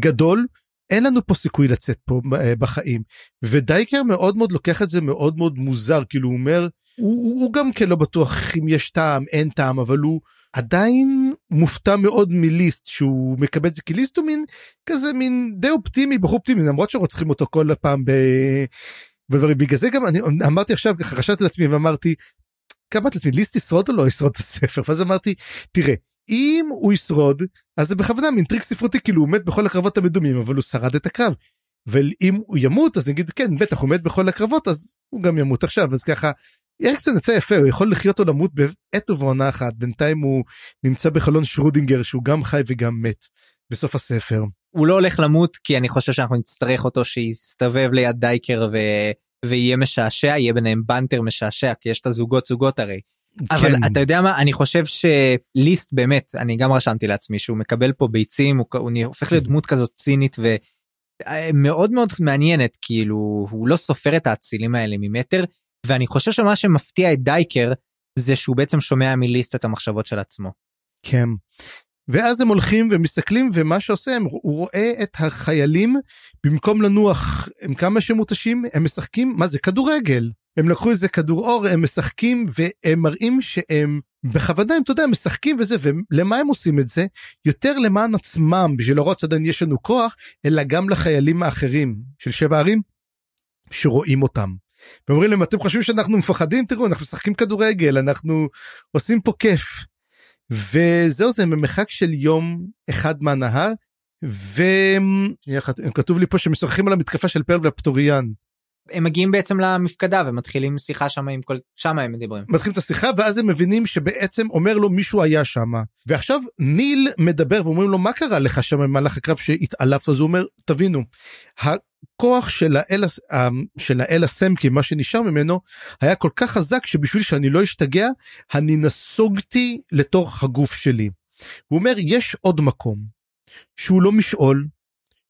גדול אין לנו פה סיכוי לצאת פה אה, בחיים. ודייקר מאוד מאוד לוקח את זה מאוד מאוד מוזר כאילו הוא אומר הוא, הוא גם כן לא בטוח אם יש טעם אין טעם אבל הוא עדיין מופתע מאוד מליסט שהוא מקבל את זה כי ליסט הוא מין כזה מין די אופטימי בחור אופטימי למרות שרוצחים אותו כל הפעם ב... ודברים בגלל זה גם אני אמרתי עכשיו ככה חשבתי לעצמי ואמרתי כמה לעצמי ליסט ישרוד או לא ישרוד את הספר? ואז אמרתי תראה אם הוא ישרוד אז זה בכוונה מין טריק ספרותי כאילו הוא מת בכל הקרבות המדומים אבל הוא שרד את הקרב. ואם הוא ימות אז נגיד כן בטח הוא מת בכל הקרבות אז הוא גם ימות עכשיו אז ככה אריקסון יצא יפה הוא יכול לחיות או למות בעת ובעונה אחת בינתיים הוא נמצא בחלון שרודינגר שהוא גם חי וגם מת בסוף הספר. הוא לא הולך למות כי אני חושב שאנחנו נצטרך אותו שיסתובב ליד דייקר ו... ויהיה משעשע יהיה ביניהם בנטר משעשע כי יש את הזוגות זוגות הרי. אבל כן. אתה יודע מה אני חושב שליסט באמת אני גם רשמתי לעצמי שהוא מקבל פה ביצים הוא, הוא הופך להיות דמות כזאת צינית ומאוד מאוד מעניינת כאילו הוא לא סופר את האצילים האלה ממטר ואני חושב שמה שמפתיע את דייקר זה שהוא בעצם שומע מליסט את המחשבות של עצמו. כן. ואז הם הולכים ומסתכלים ומה שעושה הם, הוא רואה את החיילים במקום לנוח הם כמה שמותשים הם משחקים מה זה כדורגל הם לקחו איזה כדור אור הם משחקים והם מראים שהם בכוונה אתה יודע משחקים וזה ולמה הם עושים את זה יותר למען עצמם בשביל לראות שעדיין יש לנו כוח אלא גם לחיילים האחרים של שבע ערים שרואים אותם. ואומרים להם אתם חושבים שאנחנו מפחדים תראו אנחנו משחקים כדורגל אנחנו עושים פה כיף. וזהו זה במרחק של יום אחד מהנהר וכתוב לי פה שמשחקים על המתקפה של פרל והפטוריאן. הם מגיעים בעצם למפקדה ומתחילים שיחה שם עם כל שם הם מדברים מתחילים את השיחה ואז הם מבינים שבעצם אומר לו מישהו היה שם ועכשיו ניל מדבר ואומרים לו מה קרה לך שם במהלך הקרב שהתעלפת אז הוא אומר תבינו הכוח של האל של האל הסמקי מה שנשאר ממנו היה כל כך חזק שבשביל שאני לא אשתגע אני נסוגתי לתוך הגוף שלי. הוא אומר יש עוד מקום שהוא לא משעול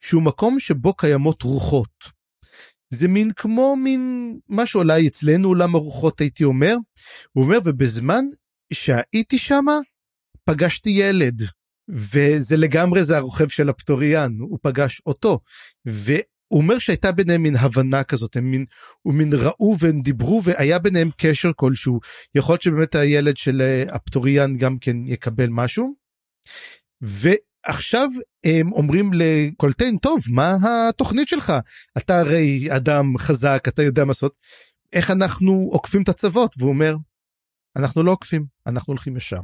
שהוא מקום שבו קיימות רוחות. זה מין כמו מין משהו אולי אצלנו עולם הרוחות הייתי אומר. הוא אומר ובזמן שהייתי שמה פגשתי ילד וזה לגמרי זה הרוכב של הפטוריאן הוא פגש אותו. והוא אומר שהייתה ביניהם מין הבנה כזאת הם מין, הוא מין ראו והם דיברו והיה ביניהם קשר כלשהו יכול להיות שבאמת הילד של אה, הפטוריאן גם כן יקבל משהו. ועכשיו הם אומרים לקולטיין טוב מה התוכנית שלך? אתה הרי אדם חזק אתה יודע מה לעשות. איך אנחנו עוקפים את הצוות? והוא אומר אנחנו לא עוקפים אנחנו הולכים ישר.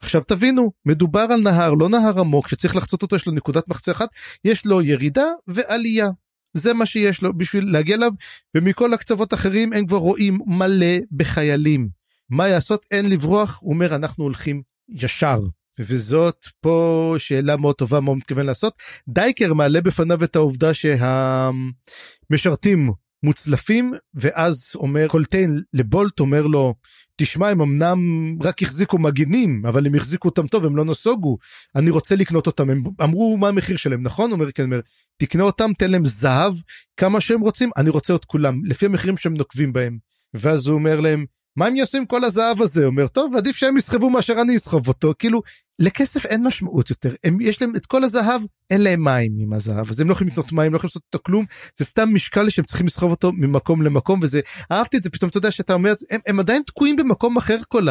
עכשיו תבינו מדובר על נהר לא נהר עמוק שצריך לחצות אותו יש לו נקודת מחצה אחת יש לו ירידה ועלייה. זה מה שיש לו בשביל להגיע אליו ומכל הקצוות אחרים הם כבר רואים מלא בחיילים. מה לעשות? אין לברוח הוא אומר אנחנו הולכים ישר וזאת פה שאלה מאוד טובה מה הוא מתכוון לעשות. דייקר מעלה בפניו את העובדה שהמשרתים מוצלפים ואז אומר קולטיין לבולט אומר לו תשמע הם אמנם רק החזיקו מגינים אבל הם החזיקו אותם טוב הם לא נסוגו. אני רוצה לקנות אותם. הם אמרו מה המחיר שלהם? נכון אומר כן אומר תקנה אותם תן להם זהב כמה שהם רוצים אני רוצה את כולם לפי המחירים שהם נוקבים בהם. ואז הוא אומר להם מה הם יעשו עם כל הזהב הזה? אומר, טוב, עדיף שהם יסחבו מאשר אני אסחוב אותו. כאילו, לכסף אין משמעות יותר. הם, יש להם את כל הזהב, אין להם מים עם הזהב, אז הם לא יכולים לקנות מים, לא יכולים לעשות אותו כלום. זה סתם משקל שהם צריכים לסחוב אותו ממקום למקום, וזה, אהבתי את זה, פתאום אתה יודע שאתה אומר, הם, הם עדיין תקועים במקום אחר כל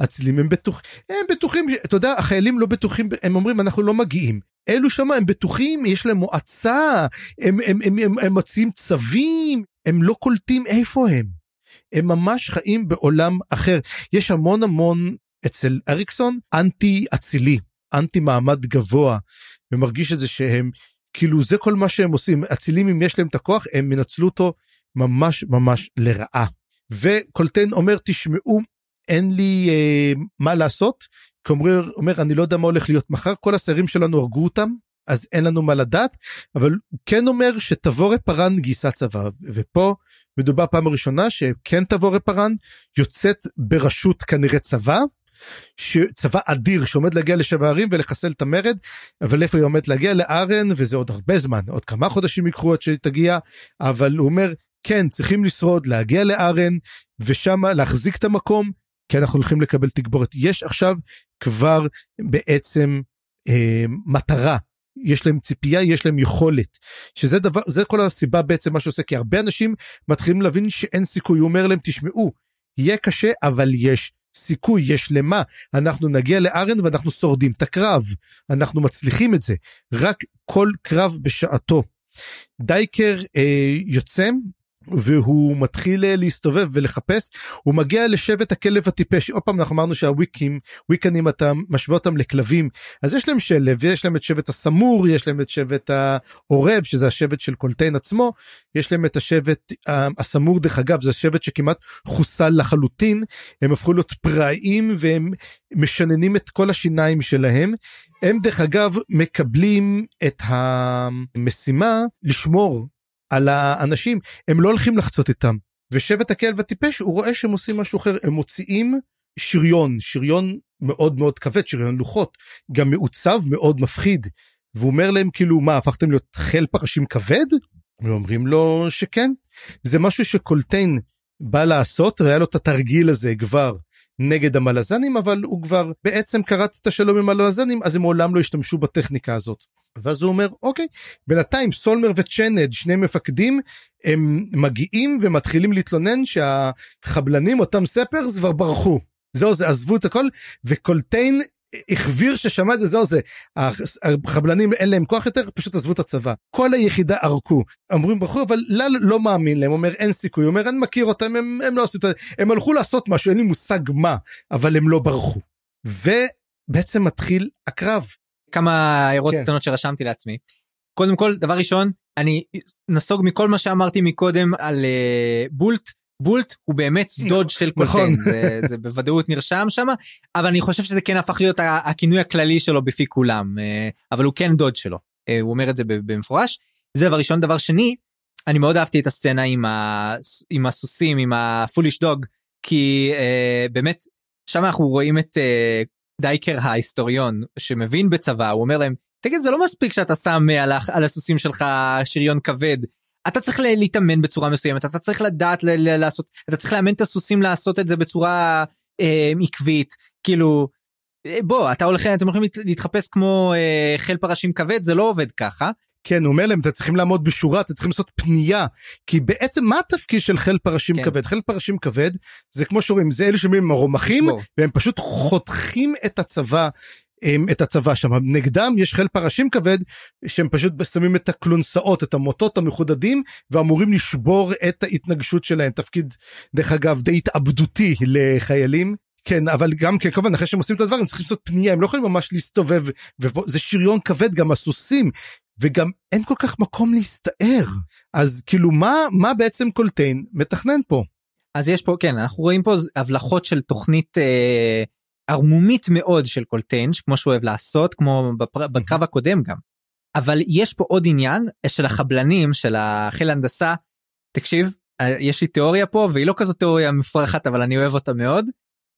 האצילים, הם בטוחים, הם בטוחים, אתה יודע, החיילים לא בטוחים, הם אומרים, אנחנו לא מגיעים. אלו שם הם בטוחים, יש להם מועצה, הם, הם, הם, הם, הם מציעים צווים, הם לא קולטים איפה הם. הם ממש חיים בעולם אחר. יש המון המון אצל אריקסון אנטי אצילי, אנטי מעמד גבוה, ומרגיש את זה שהם, כאילו זה כל מה שהם עושים, אצילים אם יש להם את הכוח, הם ינצלו אותו ממש ממש לרעה. וקולטן אומר, תשמעו, אין לי אה, מה לעשות, כי אומר, אומר, אני לא יודע מה הולך להיות מחר, כל השרים שלנו הרגו אותם, אז אין לנו מה לדעת, אבל כן אומר שתבורי פארן גייסה צבא, ופה מדובר פעם ראשונה שכן תבורי פארן יוצאת בראשות כנראה צבא, צבא אדיר שעומד להגיע לשבע ערים ולחסל את המרד, אבל איפה היא עומדת להגיע? לארן, וזה עוד הרבה זמן, עוד כמה חודשים יקחו עד שתגיע, אבל הוא אומר, כן, צריכים לשרוד, להגיע לארן, ושם להחזיק את המקום, כי אנחנו הולכים לקבל תגבורת. יש עכשיו כבר בעצם אה, מטרה יש להם ציפייה יש להם יכולת. שזה דבר זה כל הסיבה בעצם מה שעושה כי הרבה אנשים מתחילים להבין שאין סיכוי. הוא אומר להם תשמעו יהיה קשה אבל יש סיכוי יש למה. אנחנו נגיע לארן ואנחנו שורדים את הקרב. אנחנו מצליחים את זה. רק כל קרב בשעתו. דייקר אה, יוצא והוא מתחיל אה, להסתובב ולחפש. הוא מגיע לשבט הכלב הטיפש. עוד פעם אנחנו אמרנו שהוויקים וויקנים אתה משווה אותם לכלבים. אז יש להם שלב ויש להם את שבט הסמור יש להם את שבט העורב שזה השבט של קולטיין עצמו. יש להם את השבט אה, הסמור דרך אגב זה השבט שכמעט חוסל לחלוטין. הם הפכו להיות פראיים והם משננים את כל השיניים שלהם. הם דרך אגב מקבלים את המשימה לשמור על האנשים הם לא הולכים לחצות איתם. ושבט הכלב הטיפש הוא רואה שהם עושים משהו אחר. הם מוציאים שריון שריון מאוד מאוד כבד שריון לוחות. גם מעוצב מאוד מפחיד. והוא אומר להם כאילו מה הפכתם להיות חיל פרשים כבד? ואומרים לו שכן. זה משהו שקולטיין בא לעשות והיה לו את התרגיל הזה כבר נגד המלזנים אבל הוא כבר בעצם קרץ את השלום עם המלזנים אז הם מעולם לא השתמשו בטכניקה הזאת. ואז הוא אומר אוקיי בינתיים סולמר וצ'נד שני מפקדים הם מגיעים ומתחילים להתלונן שהחבלנים אותם ספרס כבר ברחו. זהו זה עזבו את הכל וקולטיין החביר ששמע את זה זהו זה החבלנים אין להם כוח יותר פשוט עזבו את הצבא. כל היחידה ערקו. אמרים ברחו אבל לל לא מאמין להם. אומר אין סיכוי. אומר אני מכיר אותם הם, הם לא עשו את זה הם הלכו לעשות משהו אין לי מושג מה אבל הם לא ברחו. ובעצם מתחיל הקרב כמה הערות כן. קטנות שרשמתי לעצמי. קודם כל דבר ראשון אני נסוג מכל מה שאמרתי מקודם על uh, בולט בולט הוא באמת דוד של קולטן נכון. זה, זה בוודאות נרשם שם אבל אני חושב שזה כן הפך להיות הכינוי הכללי שלו בפי כולם uh, אבל הוא כן דוד שלו uh, הוא אומר את זה במפורש זה דבר ראשון דבר שני אני מאוד אהבתי את הסצנה עם, ה, עם הסוסים עם הפוליש דוג כי uh, באמת שם אנחנו רואים את uh, דייקר ההיסטוריון שמבין בצבא הוא אומר להם תגיד זה לא מספיק שאתה שם על, על הסוסים שלך שריון כבד אתה צריך להתאמן בצורה מסוימת אתה צריך לדעת לעשות אתה צריך לאמן את הסוסים לעשות את זה בצורה אה, עקבית כאילו אה, בוא אתה הולך אתם הולכים להתחפש כמו אה, חיל פרשים כבד זה לא עובד ככה. כן הוא אומר להם אתם צריכים לעמוד בשורה אתם צריכים לעשות פנייה. כי בעצם מה התפקיד של חיל פרשים כן. כבד? חיל פרשים כבד זה כמו שאומרים זה אלה שאומרים הרומחים והם פשוט חותכים את הצבא את הצבא שם. נגדם יש חיל פרשים כבד שהם פשוט שמים את הכלונסאות את המוטות המחודדים ואמורים לשבור את ההתנגשות שלהם. תפקיד דרך אגב די התאבדותי לחיילים. כן אבל גם כן כמובן אחרי שהם עושים את הדברים הם צריכים לעשות פנייה הם לא יכולים ממש להסתובב וזה שריון כבד גם הסוסים וגם אין כל כך מקום להסתער אז כאילו מה מה בעצם קולטיין מתכנן פה. אז יש פה כן אנחנו רואים פה הבלחות של תוכנית אה, ערמומית מאוד של קולטיין כמו שהוא אוהב לעשות כמו בפר, בקרב הקודם גם. אבל יש פה עוד עניין של החבלנים של החיל הנדסה תקשיב אה, יש לי תיאוריה פה והיא לא כזאת תיאוריה מפרחת אבל אני אוהב אותה מאוד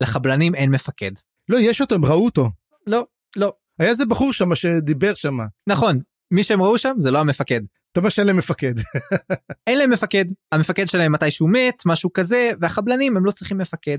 לחבלנים אין מפקד. לא יש אותו הם ראו אותו. לא לא. היה איזה בחור שם שדיבר שם. נכון מי שהם ראו שם זה לא המפקד. אתה אומר שאין להם מפקד. אין להם מפקד המפקד שלהם מתישהו מת משהו כזה והחבלנים הם לא צריכים מפקד.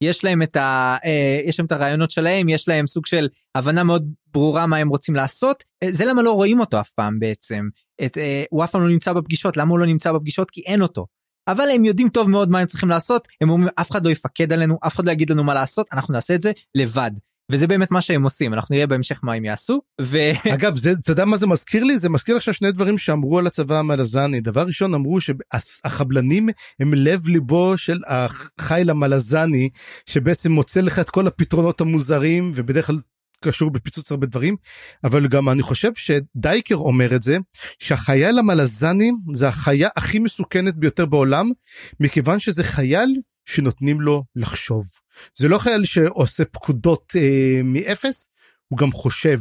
יש להם את ה... אה, יש להם את הרעיונות שלהם יש להם סוג של הבנה מאוד ברורה מה הם רוצים לעשות אה, זה למה לא רואים אותו אף פעם בעצם את אה, הוא אף פעם לא נמצא בפגישות למה הוא לא נמצא בפגישות כי אין אותו. אבל הם יודעים טוב מאוד מה הם צריכים לעשות הם אומרים אף אחד לא יפקד עלינו אף אחד לא יגיד לנו מה לעשות אנחנו נעשה את זה לבד וזה באמת מה שהם עושים אנחנו נראה בהמשך מה הם יעשו ו... אגב זה אתה יודע מה זה מזכיר לי? זה מזכיר עכשיו שני דברים שאמרו על הצבא המלזני. דבר ראשון אמרו שהחבלנים הם לב ליבו של החיל המלזני שבעצם מוצא לך את כל הפתרונות המוזרים ובדרך כלל קשור בפיצוץ הרבה דברים. אבל גם אני חושב שדייקר אומר את זה שהחייל המלזני זה החיה הכי מסוכנת ביותר בעולם מכיוון שזה חייל שנותנים לו לחשוב. זה לא חייל שעושה פקודות אה, מאפס, הוא גם חושב,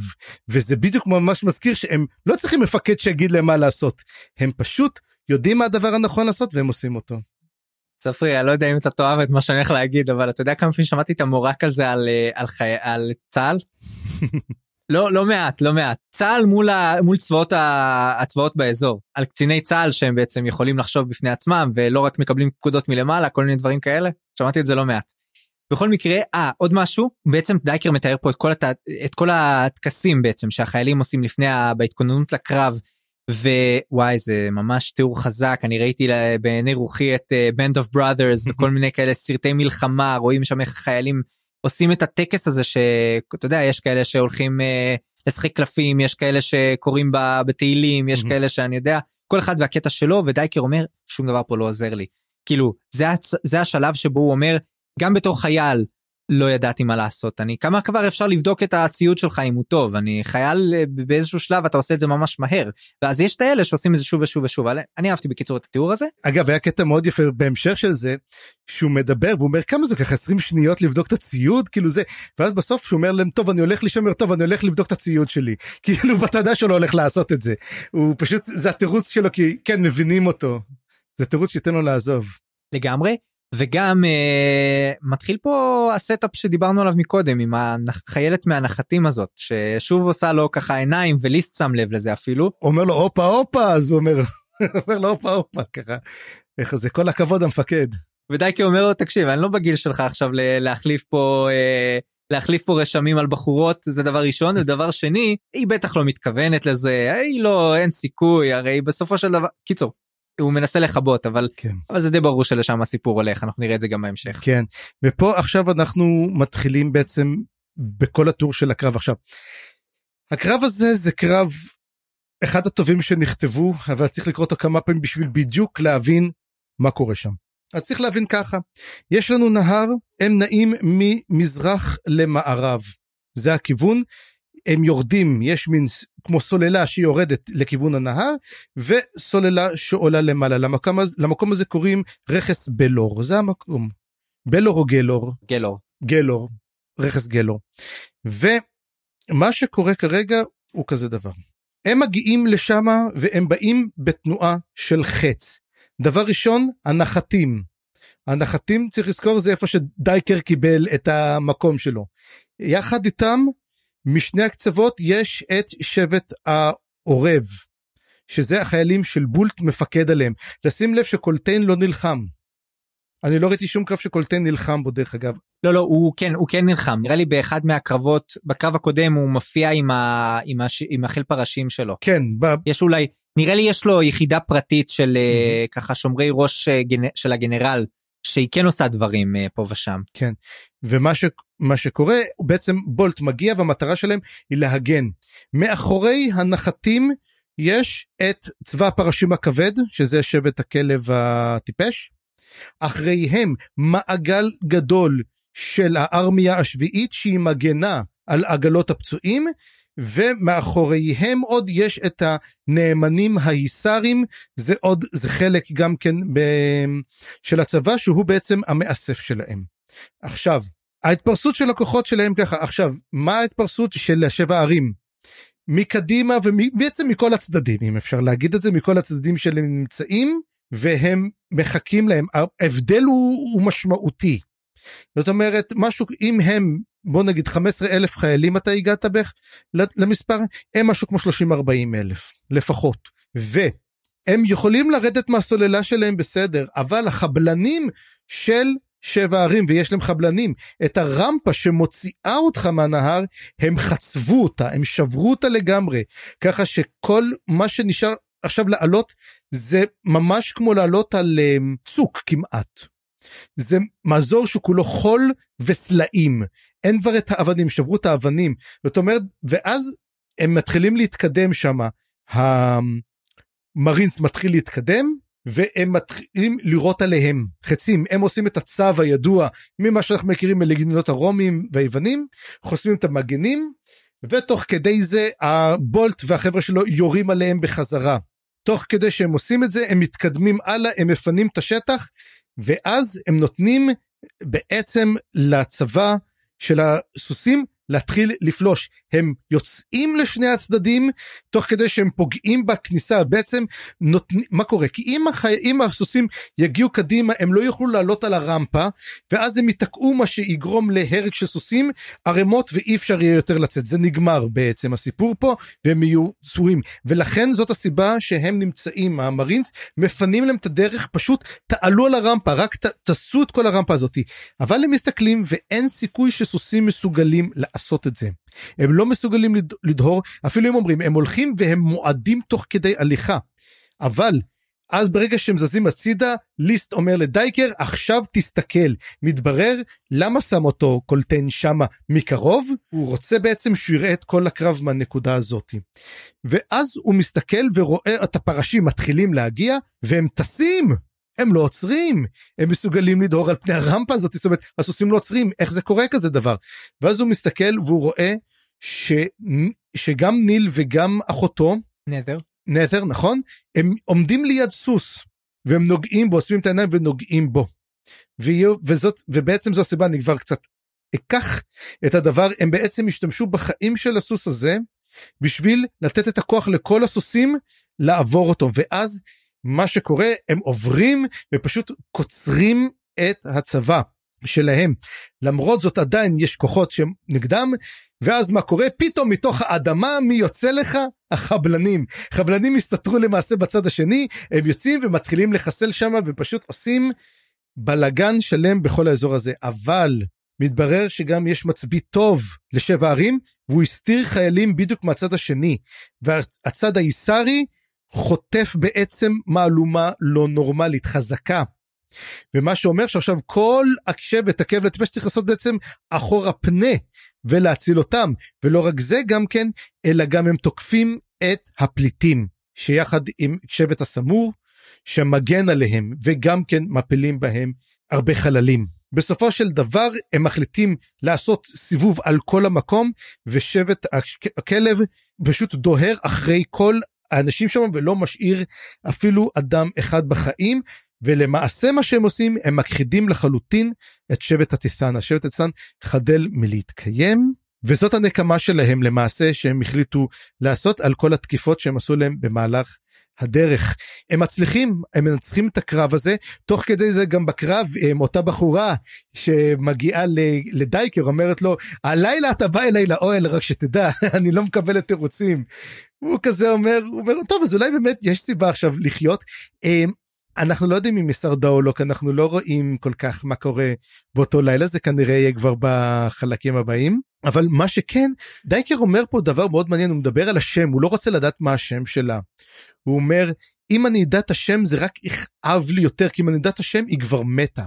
וזה בדיוק ממש מזכיר שהם לא צריכים מפקד שיגיד להם מה לעשות, הם פשוט יודעים מה הדבר הנכון לעשות והם עושים אותו. צפרי, אני לא יודע אם אתה תאהב את מה שאני הולך להגיד, אבל אתה יודע כמה פעמים שמעתי את המורק הזה על, אה, על, חי... על צה"ל? לא לא מעט לא מעט. צה"ל מול ה, מול צבאות ה, הצבאות באזור. על קציני צה"ל שהם בעצם יכולים לחשוב בפני עצמם ולא רק מקבלים פקודות מלמעלה כל מיני דברים כאלה. שמעתי את זה לא מעט. בכל מקרה אה עוד משהו? בעצם דייקר מתאר פה את כל, הת, את כל הטקסים בעצם שהחיילים עושים לפני ה, בהתכוננות לקרב. ווואי זה ממש תיאור חזק. אני ראיתי בעיני רוחי את Band of Brothers וכל מיני כאלה סרטי מלחמה רואים שם איך חיילים עושים את הטקס הזה שאתה יודע יש כאלה שהולכים אה, לשחק קלפים יש כאלה שקוראים בתהילים יש כאלה שאני יודע כל אחד והקטע שלו ודייקר אומר שום דבר פה לא עוזר לי. כאילו זה זה השלב שבו הוא אומר גם בתור חייל לא ידעתי מה לעשות. אני כמה כבר אפשר לבדוק את הציוד שלך אם הוא טוב? אני חייל אה, באיזשהו שלב אתה עושה את זה ממש מהר. ואז יש את האלה שעושים את זה שוב ושוב ושוב אני אהבתי בקיצור את התיאור הזה. אגב היה קטע מאוד יפה בהמשך של זה שהוא מדבר והוא אומר כמה זה ככה 20 שניות לבדוק את הציוד? כאילו זה ואז בסוף שהוא אומר להם טוב אני הולך לשמר טוב אני הולך לבדוק את הציוד שלי. כאילו ואתה יודע שהוא לא הולך לעשות את זה. הוא פשוט זה התירוץ שלו כי כן מבינים אותו. זה תירוץ שייתן לו לעזוב. לגמרי וגם uh, מתחיל פה ה setup שדיברנו עליו מקודם עם החיילת מהנחתים הזאת ששוב עושה לו ככה עיניים וליסט שם לב לזה אפילו. אומר לו הופה הופה אז הוא אומר, אומר לו הופה הופה ככה איך זה כל הכבוד המפקד. ודייקי אומר לו תקשיב אני לא בגיל שלך עכשיו להחליף פה uh, להחליף פה רשמים על בחורות זה דבר ראשון ודבר שני היא בטח לא מתכוונת לזה היא לא אין סיכוי הרי בסופו של דבר קיצור הוא מנסה לכבות אבל כן. אבל זה די ברור שלשם הסיפור הולך אנחנו נראה את זה גם בהמשך. כן ופה עכשיו אנחנו מתחילים בעצם בכל הטור של הקרב עכשיו. הקרב הזה זה קרב אחד הטובים שנכתבו אבל צריך לקרוא אותו כמה פעמים בשביל בדיוק להבין מה קורה שם. אז צריך להבין ככה יש לנו נהר הם נעים ממזרח למערב זה הכיוון הם יורדים יש מין כמו סוללה שיורדת לכיוון הנהר וסוללה שעולה למעלה למקום, למקום הזה קוראים רכס בלור זה המקום. בלור או גלור? גלור. גלור. רכס גלור. ומה שקורה כרגע הוא כזה דבר. הם מגיעים לשם והם באים בתנועה של חץ. דבר ראשון הנחתים. הנחתים צריך לזכור זה איפה שדייקר קיבל את המקום שלו. יחד איתם משני הקצוות יש את שבט העורב, שזה החיילים של בולט מפקד עליהם. לשים לב שקולטיין לא נלחם. אני לא ראיתי שום קרב שקולטיין נלחם בו דרך אגב. לא לא הוא כן הוא כן נלחם נראה לי באחד מהקרבות בקרב הקודם הוא מופיע עם, ה, עם, הש, עם החיל פרשים שלו. כן. ב... יש אולי נראה לי יש לו יחידה פרטית של mm-hmm. ככה שומרי ראש אה. של הגנרל שהיא כן עושה דברים אה, פה ושם. כן ומה ש... שקורה בעצם בולט מגיע והמטרה שלהם היא להגן. מאחורי הנחתים יש את צבא הפרשים הכבד שזה שבט הכלב הטיפש. אחריהם מעגל גדול של הארמיה השביעית שהיא מגנה על עגלות הפצועים ומאחוריהם עוד יש את הנאמנים ההיסרים זה עוד זה חלק גם כן ב, של הצבא שהוא בעצם המאסף שלהם. עכשיו ההתפרסות של הכוחות שלהם ככה עכשיו מה ההתפרסות של השבע ערים מקדימה ובעצם מכל הצדדים אם אפשר להגיד את זה מכל הצדדים שלהם נמצאים והם מחכים להם ההבדל הוא, הוא משמעותי. זאת אומרת משהו אם הם בוא נגיד 15 אלף חיילים אתה הגעת בערך למספר הם משהו כמו 30 40 אלף לפחות והם יכולים לרדת מהסוללה שלהם בסדר אבל החבלנים של שבע ערים ויש להם חבלנים את הרמפה שמוציאה אותך מהנהר הם חצבו אותה הם שברו אותה לגמרי ככה שכל מה שנשאר עכשיו לעלות זה ממש כמו לעלות על um, צוק כמעט. זה מזור שכולו חול וסלעים. אין כבר את האבנים שברו את האבנים. זאת אומרת ואז הם מתחילים להתקדם שם. המרינס מתחיל להתקדם והם מתחילים לירות עליהם. חצים הם עושים את הצו הידוע ממה שאנחנו מכירים מלגינות הרומים והיוונים חוסמים את המגנים ותוך כדי זה הבולט והחבר'ה שלו יורים עליהם בחזרה. תוך כדי שהם עושים את זה הם מתקדמים הלאה הם מפנים את השטח ואז הם נותנים בעצם לצבא של הסוסים להתחיל לפלוש. הם יוצאים לשני הצדדים תוך כדי שהם פוגעים בכניסה. בעצם נותנים מה קורה? כי אם, החי... אם הסוסים יגיעו קדימה הם לא יוכלו לעלות על הרמפה ואז הם ייתקעו מה שיגרום להרג של סוסים ערימות ואי אפשר יהיה יותר לצאת. זה נגמר בעצם הסיפור פה והם יהיו צבועים. ולכן זאת הסיבה שהם נמצאים המרינס מפנים להם את הדרך פשוט תעלו על הרמפה רק ת... תעשו את כל הרמפה הזאתי אבל הם מסתכלים ואין סיכוי שסוסים מסוגלים לעשות את זה. הם לא מסוגלים לדהור, אפילו הם אומרים, הם הולכים והם מועדים תוך כדי הליכה. אבל אז ברגע שהם זזים הצידה, ליסט אומר לדייקר, עכשיו תסתכל. מתברר, למה שם אותו קולטן שמה מקרוב? הוא רוצה בעצם שהוא יראה את כל הקרב מהנקודה הזאת. ואז הוא מסתכל ורואה את הפרשים מתחילים להגיע, והם טסים. הם לא עוצרים, הם מסוגלים לדהור על פני הרמפה הזאת, זאת אומרת, הסוסים לא עוצרים, איך זה קורה כזה דבר? ואז הוא מסתכל והוא רואה ש... שגם ניל וגם אחותו, נת'ר, נת'ר, נכון? הם עומדים ליד סוס, והם נוגעים בו, עוצמים את העיניים ונוגעים בו. ויהיו, וזאת, ובעצם זו הסיבה, אני כבר קצת אקח את הדבר, הם בעצם השתמשו בחיים של הסוס הזה, בשביל לתת את הכוח לכל הסוסים לעבור אותו, ואז מה שקורה הם עוברים ופשוט קוצרים את הצבא שלהם. למרות זאת עדיין יש כוחות שהם נגדם ואז מה קורה? פתאום מתוך האדמה מי יוצא לך? החבלנים. חבלנים הסתתרו למעשה בצד השני הם יוצאים ומתחילים לחסל שם ופשוט עושים בלגן שלם בכל האזור הזה. אבל מתברר שגם יש מצביא טוב לשבע ערים והוא הסתיר חיילים בדיוק מהצד השני. והצד האיסרי חוטף בעצם מהלומה לא נורמלית חזקה. ומה שאומר שעכשיו כל הקשבת עקב לטיפש צריך לעשות בעצם אחורה פנה ולהציל אותם ולא רק זה גם כן אלא גם הם תוקפים את הפליטים שיחד עם שבט הסמור שמגן עליהם וגם כן מפילים בהם הרבה חללים. בסופו של דבר הם מחליטים לעשות סיבוב על כל המקום ושבט הכלב פשוט דוהר אחרי כל האנשים שם ולא משאיר אפילו אדם אחד בחיים ולמעשה מה שהם עושים הם מכחידים לחלוטין את שבט הטיסן השבט הטיסן חדל מלהתקיים וזאת הנקמה שלהם למעשה שהם החליטו לעשות על כל התקיפות שהם עשו להם במהלך הדרך. הם מצליחים, הם מנצחים את הקרב הזה, תוך כדי זה גם בקרב עם אותה בחורה שמגיעה לדייקר אומרת לו הלילה אתה בא אליי לאוהל רק שתדע אני לא מקבלת תירוצים הוא כזה אומר, הוא אומר, טוב, אז אולי באמת יש סיבה עכשיו לחיות. אמ, אנחנו לא יודעים אם היא שרדה או לא, כי אנחנו לא רואים כל כך מה קורה באותו לילה, זה כנראה יהיה כבר בחלקים הבאים. אבל מה שכן, דייקר אומר פה דבר מאוד מעניין, הוא מדבר על השם, הוא לא רוצה לדעת מה השם שלה. הוא אומר, אם אני אדע את השם זה רק יכאב לי יותר, כי אם אני אדע את השם היא כבר מתה.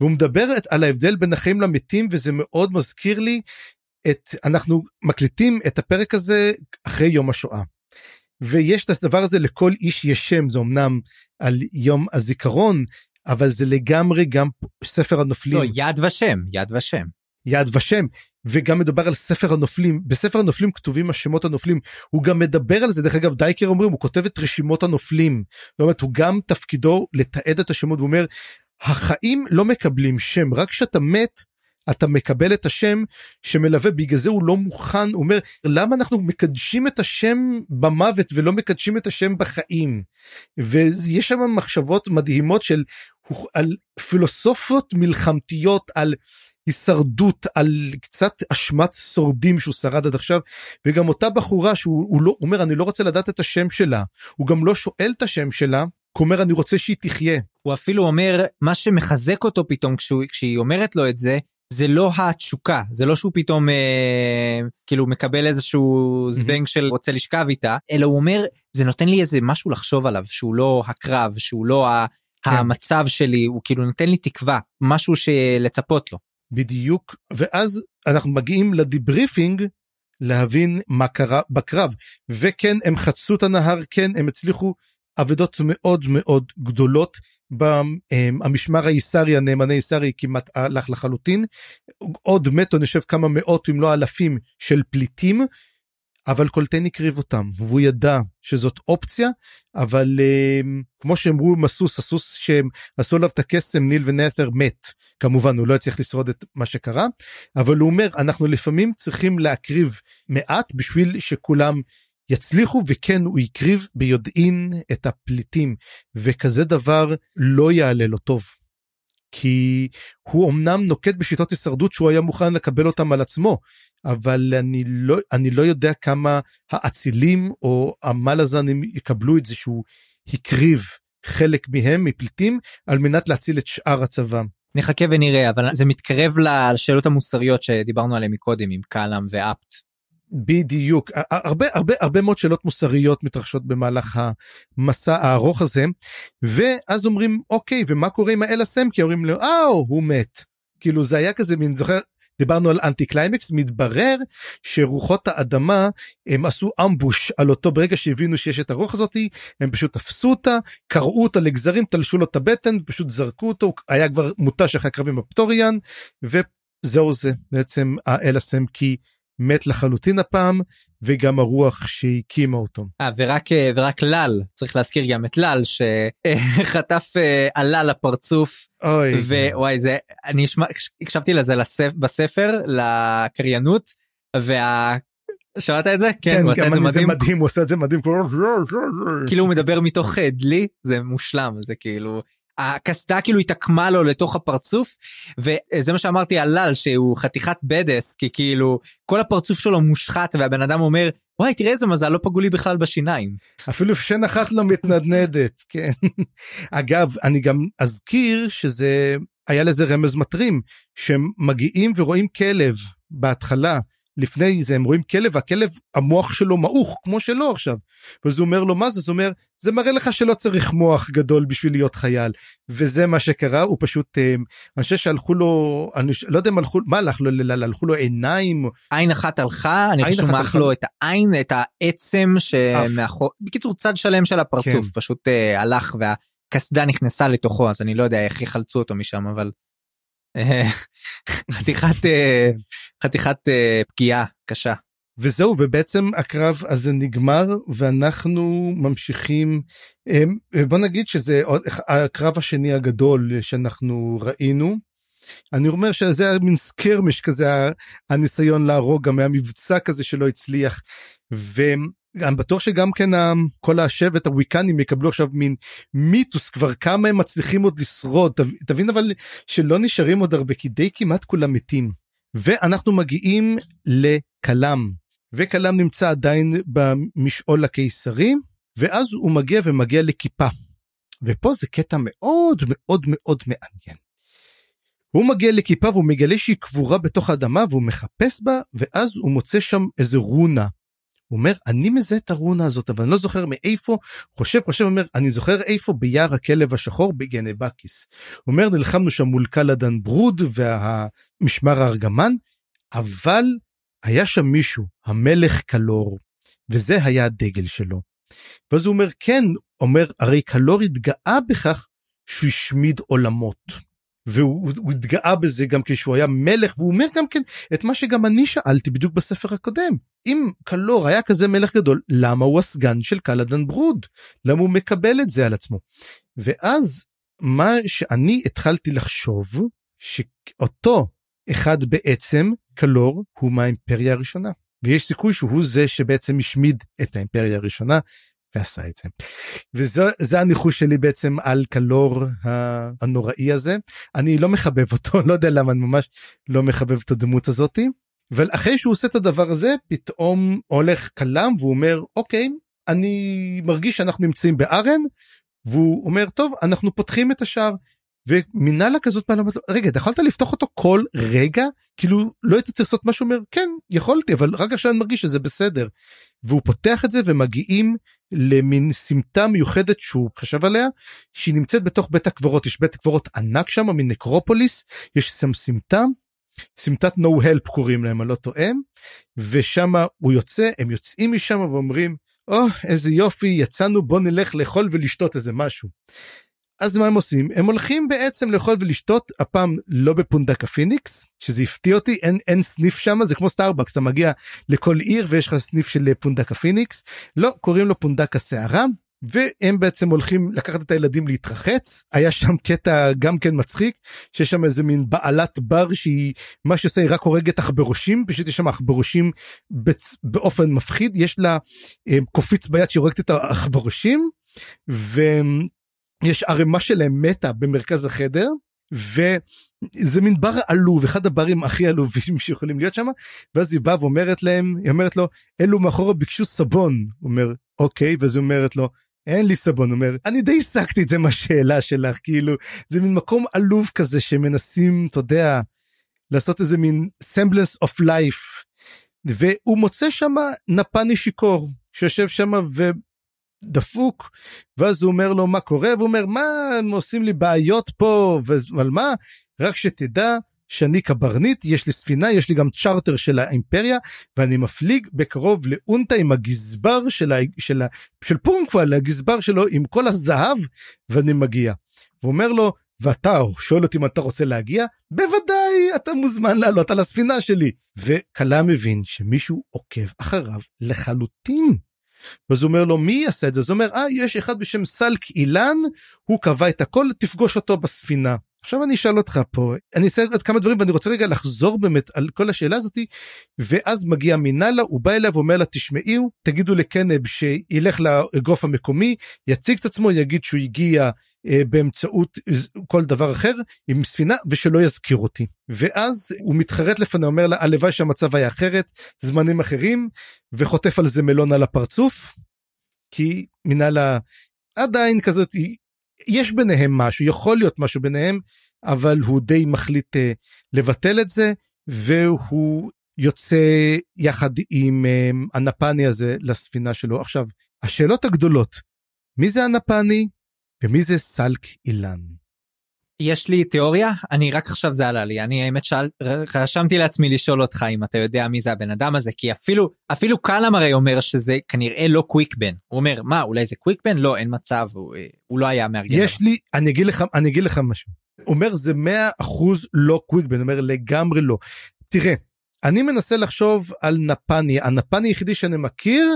והוא מדבר על ההבדל בין החיים למתים, וזה מאוד מזכיר לי את, אנחנו מקליטים את הפרק הזה אחרי יום השואה. ויש את הדבר הזה לכל איש יש שם, זה אמנם על יום הזיכרון, אבל זה לגמרי גם ספר הנופלים. לא, יד ושם, יד ושם. יד ושם, וגם מדובר על ספר הנופלים. בספר הנופלים כתובים השמות הנופלים. הוא גם מדבר על זה, דרך אגב, דייקר אומרים, הוא כותב את רשימות הנופלים. זאת אומרת, הוא גם תפקידו לתעד את השמות, והוא אומר, החיים לא מקבלים שם, רק כשאתה מת, אתה מקבל את השם שמלווה, בגלל זה הוא לא מוכן, הוא אומר, למה אנחנו מקדשים את השם במוות ולא מקדשים את השם בחיים? ויש שם מחשבות מדהימות של, על פילוסופיות מלחמתיות, על הישרדות, על קצת אשמת שורדים שהוא שרד עד עכשיו, וגם אותה בחורה שהוא לא, אומר, אני לא רוצה לדעת את השם שלה, הוא גם לא שואל את השם שלה, הוא אומר, אני רוצה שהיא תחיה. הוא אפילו אומר, מה שמחזק אותו פתאום כשהוא, כשהיא אומרת לו את זה, זה לא התשוקה זה לא שהוא פתאום אה, כאילו מקבל איזשהו זבנג של רוצה לשכב איתה אלא הוא אומר זה נותן לי איזה משהו לחשוב עליו שהוא לא הקרב שהוא לא כן. המצב שלי הוא כאילו נותן לי תקווה משהו שלצפות לו. בדיוק ואז אנחנו מגיעים לדיבריפינג להבין מה קרה בקרב וכן הם חצו את הנהר כן הם הצליחו אבדות מאוד מאוד גדולות. במשמר היסרי הנאמני יסרי כמעט הלך לחלוטין. עוד מתו חושב כמה מאות אם לא אלפים של פליטים אבל קולטן הקריב אותם והוא ידע שזאת אופציה אבל um, כמו שאמרו עם הסוס הסוס שהם עשו עליו את הקסם ניל ונת'ר מת. כמובן הוא לא יצליח לשרוד את מה שקרה אבל הוא אומר אנחנו לפעמים צריכים להקריב מעט בשביל שכולם יצליחו וכן הוא הקריב ביודעין את הפליטים וכזה דבר לא יעלה לו טוב. כי הוא אמנם נוקט בשיטות הישרדות שהוא היה מוכן לקבל אותם על עצמו אבל אני לא אני לא יודע כמה האצילים או המלאזנים יקבלו את זה שהוא הקריב חלק מהם מפליטים על מנת להציל את שאר הצבא. נחכה ונראה אבל זה מתקרב לשאלות המוסריות שדיברנו עליהן מקודם עם קלאם ואפט. בדיוק. הרבה הרבה הרבה מאוד שאלות מוסריות מתרחשות במהלך המסע הארוך הזה ואז אומרים אוקיי ומה קורה עם האל הסמקי אומרים לו אה הוא מת. כאילו זה היה כזה מין זוכר דיברנו על אנטי קליימקס מתברר שרוחות האדמה הם עשו ambush על אותו ברגע שהבינו שיש את הרוח הזאתי הם פשוט תפסו אותה קרעו אותה לגזרים תלשו לו את הבטן פשוט זרקו אותו היה כבר מותש אחרי הקרבים הפטוריאן וזהו זה בעצם האל הסמקי מת לחלוטין הפעם וגם הרוח שהקימה אותו. 아, ורק ורק לאל צריך להזכיר גם את לאל שחטף עלה לפרצוף אוי ווואי זה אני אשמע הקשבתי לזה לספ, בספר לקריינות וה... שמעת את זה? כן, כן הוא עושה את זה מדהים. מדהים, הוא עושה את זה מדהים. כאילו הוא מדבר מתוך דלי, זה מושלם, זה כאילו, הקסדה כאילו התעקמה לו לתוך הפרצוף וזה מה שאמרתי על לאל שהוא חתיכת בדס כי כאילו כל הפרצוף שלו מושחת והבן אדם אומר וואי תראה איזה מזל לא פגעו לי בכלל בשיניים. אפילו שן אחת לא מתנדנדת כן. אגב אני גם אזכיר שזה היה לזה רמז מטרים שמגיעים ורואים כלב בהתחלה לפני זה הם רואים כלב והכלב המוח שלו מעוך כמו שלו עכשיו. ואז הוא אומר לו מה זה? זה אומר זה מראה לך שלא צריך מוח גדול בשביל להיות חייל וזה מה שקרה הוא פשוט אה, אני חושב שהלכו לו אני לא יודע אם הלכו מה הלך לו הלכו לו עיניים עין אחת הלכה אני חושב שהוא לו את העין את העצם שמאחור בקיצור צד שלם של הפרצוף כן. פשוט uh, הלך והקסדה נכנסה לתוכו אז אני לא יודע איך יחלצו אותו משם אבל אה, חתיכת חתיכת uh, פגיעה קשה. וזהו ובעצם הקרב הזה נגמר ואנחנו ממשיכים אה, בוא נגיד שזה הקרב השני הגדול שאנחנו ראינו. אני אומר שזה היה מין סקרמש כזה הניסיון להרוג גם היה מבצע כזה שלא הצליח. ואני בטוח שגם כן כל השבט הוויקנים יקבלו עכשיו מין מיתוס כבר כמה הם מצליחים עוד לשרוד תבין אבל שלא נשארים עוד הרבה כי די כמעט כולם מתים. ואנחנו מגיעים לכלם וקלאם נמצא עדיין במשעול הקיסרי, ואז הוא מגיע ומגיע לכיפה. ופה זה קטע מאוד מאוד מאוד מעניין. הוא מגיע לכיפה והוא מגלה שהיא קבורה בתוך האדמה והוא מחפש בה, ואז הוא מוצא שם איזה רונה. הוא אומר, אני מזהה את הרונה הזאת, אבל אני לא זוכר מאיפה, חושב, חושב, אומר, אני זוכר איפה ביער הכלב השחור בגנבקיס. הוא אומר, נלחמנו שם מול קלאדן ברוד והמשמר הארגמן, אבל היה שם מישהו, המלך קלור, וזה היה הדגל שלו. ואז הוא אומר, כן, אומר, הרי קלור התגאה בכך שהוא השמיד עולמות. והוא התגאה בזה גם כשהוא היה מלך, והוא אומר גם כן את מה שגם אני שאלתי בדיוק בספר הקודם. אם קלור היה כזה מלך גדול, למה הוא הסגן של קלאדן ברוד? למה הוא מקבל את זה על עצמו? ואז מה שאני התחלתי לחשוב, שאותו אחד בעצם, קלור, הוא מהאימפריה הראשונה. ויש סיכוי שהוא זה שבעצם השמיד את האימפריה הראשונה ועשה את זה. וזה הניחוש שלי בעצם על קלור הנוראי הזה. אני לא מחבב אותו, לא יודע למה, אני ממש לא מחבב את הדמות הזאתי. אבל אחרי שהוא עושה את הדבר הזה, פתאום הולך קלם והוא אומר, אוקיי, אני מרגיש שאנחנו נמצאים בארן, והוא אומר, טוב, אנחנו פותחים את השער. ומנהלה כזאת פעם אמרת לו רגע אתה יכולת לפתוח אותו כל רגע כאילו לא היית צריך לעשות משהו אומר כן יכולתי אבל רק עכשיו אני מרגיש שזה בסדר. והוא פותח את זה ומגיעים למין סמטה מיוחדת שהוא חשב עליה שהיא נמצאת בתוך בית הקברות יש בית קברות ענק שם מין נקרופוליס יש שם סמטה. סמטת no help קוראים להם אני לא טועה ושם הוא יוצא הם יוצאים משם ואומרים או oh, איזה יופי יצאנו בוא נלך לאכול ולשתות איזה משהו. אז מה הם עושים? הם הולכים בעצם לאכול ולשתות, הפעם לא בפונדק הפיניקס, שזה הפתיע אותי, אין, אין סניף שם, זה כמו סטארבקס, אתה מגיע לכל עיר ויש לך סניף של פונדק הפיניקס, לא, קוראים לו פונדק השערה, והם בעצם הולכים לקחת את הילדים להתרחץ היה שם קטע גם כן מצחיק שיש שם איזה מין בעלת בר שהיא מה שעושה היא רק הורגת עכברושים פשוט יש שם עכברושים בצ... באופן מפחיד יש לה אה, קופיץ ביד שהיא הורגת את העכברושים. יש ערימה שלהם מתה במרכז החדר וזה מין בר עלוב אחד הברים הכי עלובים שיכולים להיות שם ואז היא באה ואומרת להם היא אומרת לו אלו מאחורה ביקשו סבון. הוא אומר אוקיי. ואז היא אומרת לו אין לי סבון. אומר אני די הסקתי את זה מהשאלה שלך כאילו זה מין מקום עלוב כזה שמנסים אתה יודע לעשות איזה מין semblance of life. והוא מוצא שם נפני שיכור שיושב שם דפוק ואז הוא אומר לו מה קורה? והוא אומר מה הם עושים לי בעיות פה ועל מה? רק שתדע שאני קברניט יש לי ספינה יש לי גם צ'רטר של האימפריה ואני מפליג בקרוב לאונטה עם הגזבר של, ה, של, ה, של פורנקוואל הגזבר שלו עם כל הזהב ואני מגיע. הוא אומר לו ואתה? שואל אותי אם אתה רוצה להגיע? בוודאי אתה מוזמן לעלות על הספינה שלי. וכלה מבין שמישהו עוקב אחריו לחלוטין ואז הוא אומר לו מי יעשה את זה? אז הוא אומר אה יש אחד בשם סלק אילן הוא קבע את הכל תפגוש אותו בספינה. עכשיו אני אשאל אותך פה אני אעשה עוד כמה דברים ואני רוצה רגע לחזור באמת על כל השאלה הזאתי ואז מגיע מנהלה הוא בא אליה ואומר לה תשמעי תגידו לקנב שילך לאגרוף המקומי יציג את עצמו יגיד שהוא הגיע באמצעות כל דבר אחר עם ספינה ושלא יזכיר אותי. ואז הוא מתחרט לפניה אומר לה הלוואי שהמצב היה אחרת זמנים אחרים וחוטף על זה מלון על הפרצוף כי מנהלה עדיין כזאת יש ביניהם משהו יכול להיות משהו ביניהם אבל הוא די מחליט uh, לבטל את זה והוא יוצא יחד עם uh, הנפני הזה לספינה שלו. עכשיו השאלות הגדולות מי זה הנפני ומי זה סלק אילן. יש לי תיאוריה אני רק עכשיו זה עלה לי. אני האמת שאל רשמתי לעצמי לשאול אותך אם אתה יודע מי זה הבן אדם הזה כי אפילו אפילו קלאם הרי אומר שזה כנראה לא קוויקבן הוא אומר מה אולי זה קוויקבן לא אין מצב הוא, אה, הוא לא היה מארגן יש לי אני אגיד לך אני אגיד לך משהו. אומר זה 100 אחוז לא קוויקבן אומר לגמרי לא. תראה אני מנסה לחשוב על נפני הנפני היחידי שאני מכיר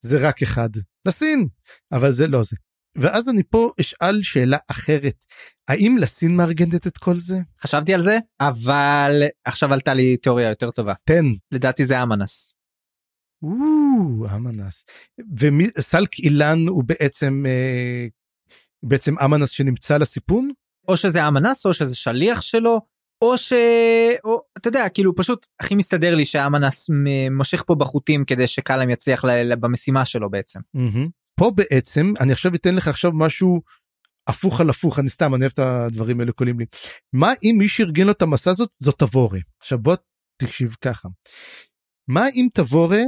זה רק אחד. לסין אבל זה לא זה ואז אני פה אשאל שאלה אחרת האם לסין מארגנת את כל זה חשבתי על זה אבל עכשיו עלתה לי תיאוריה יותר טובה תן לדעתי זה אמנס. אמנס וסלק אילן הוא בעצם אה, בעצם אמנס שנמצא לסיפון או שזה אמנס או שזה שליח שלו או ש... או, אתה יודע, כאילו פשוט הכי מסתדר לי שהאמנס מושך פה בחוטים כדי שקלאם יצליח ל... במשימה שלו בעצם. Mm-hmm. פה בעצם, אני עכשיו אתן לך עכשיו משהו הפוך על הפוך, אני סתם, אני אוהב את הדברים האלה קולים לי. מה אם מי שארגן לו את המסע הזאת, זאת תבורה. עכשיו בוא תקשיב ככה. מה אם תבורה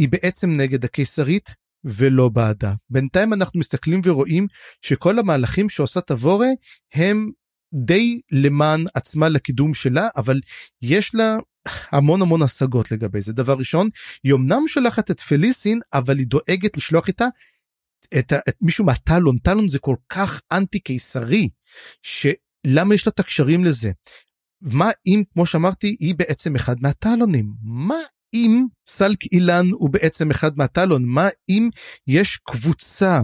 היא בעצם נגד הקיסרית ולא בעדה. בינתיים אנחנו מסתכלים ורואים שכל המהלכים שעושה תבורה הם די למען עצמה לקידום שלה, אבל יש לה המון המון השגות לגבי זה. דבר ראשון, היא אמנם שולחת את פליסין, אבל היא דואגת לשלוח איתה את, את מישהו מהטלון. טלון זה כל כך אנטי קיסרי, שלמה יש לה את הקשרים לזה? מה אם, כמו שאמרתי, היא בעצם אחד מהטלונים? מה אם סלק אילן הוא בעצם אחד מהטלון? מה אם יש קבוצה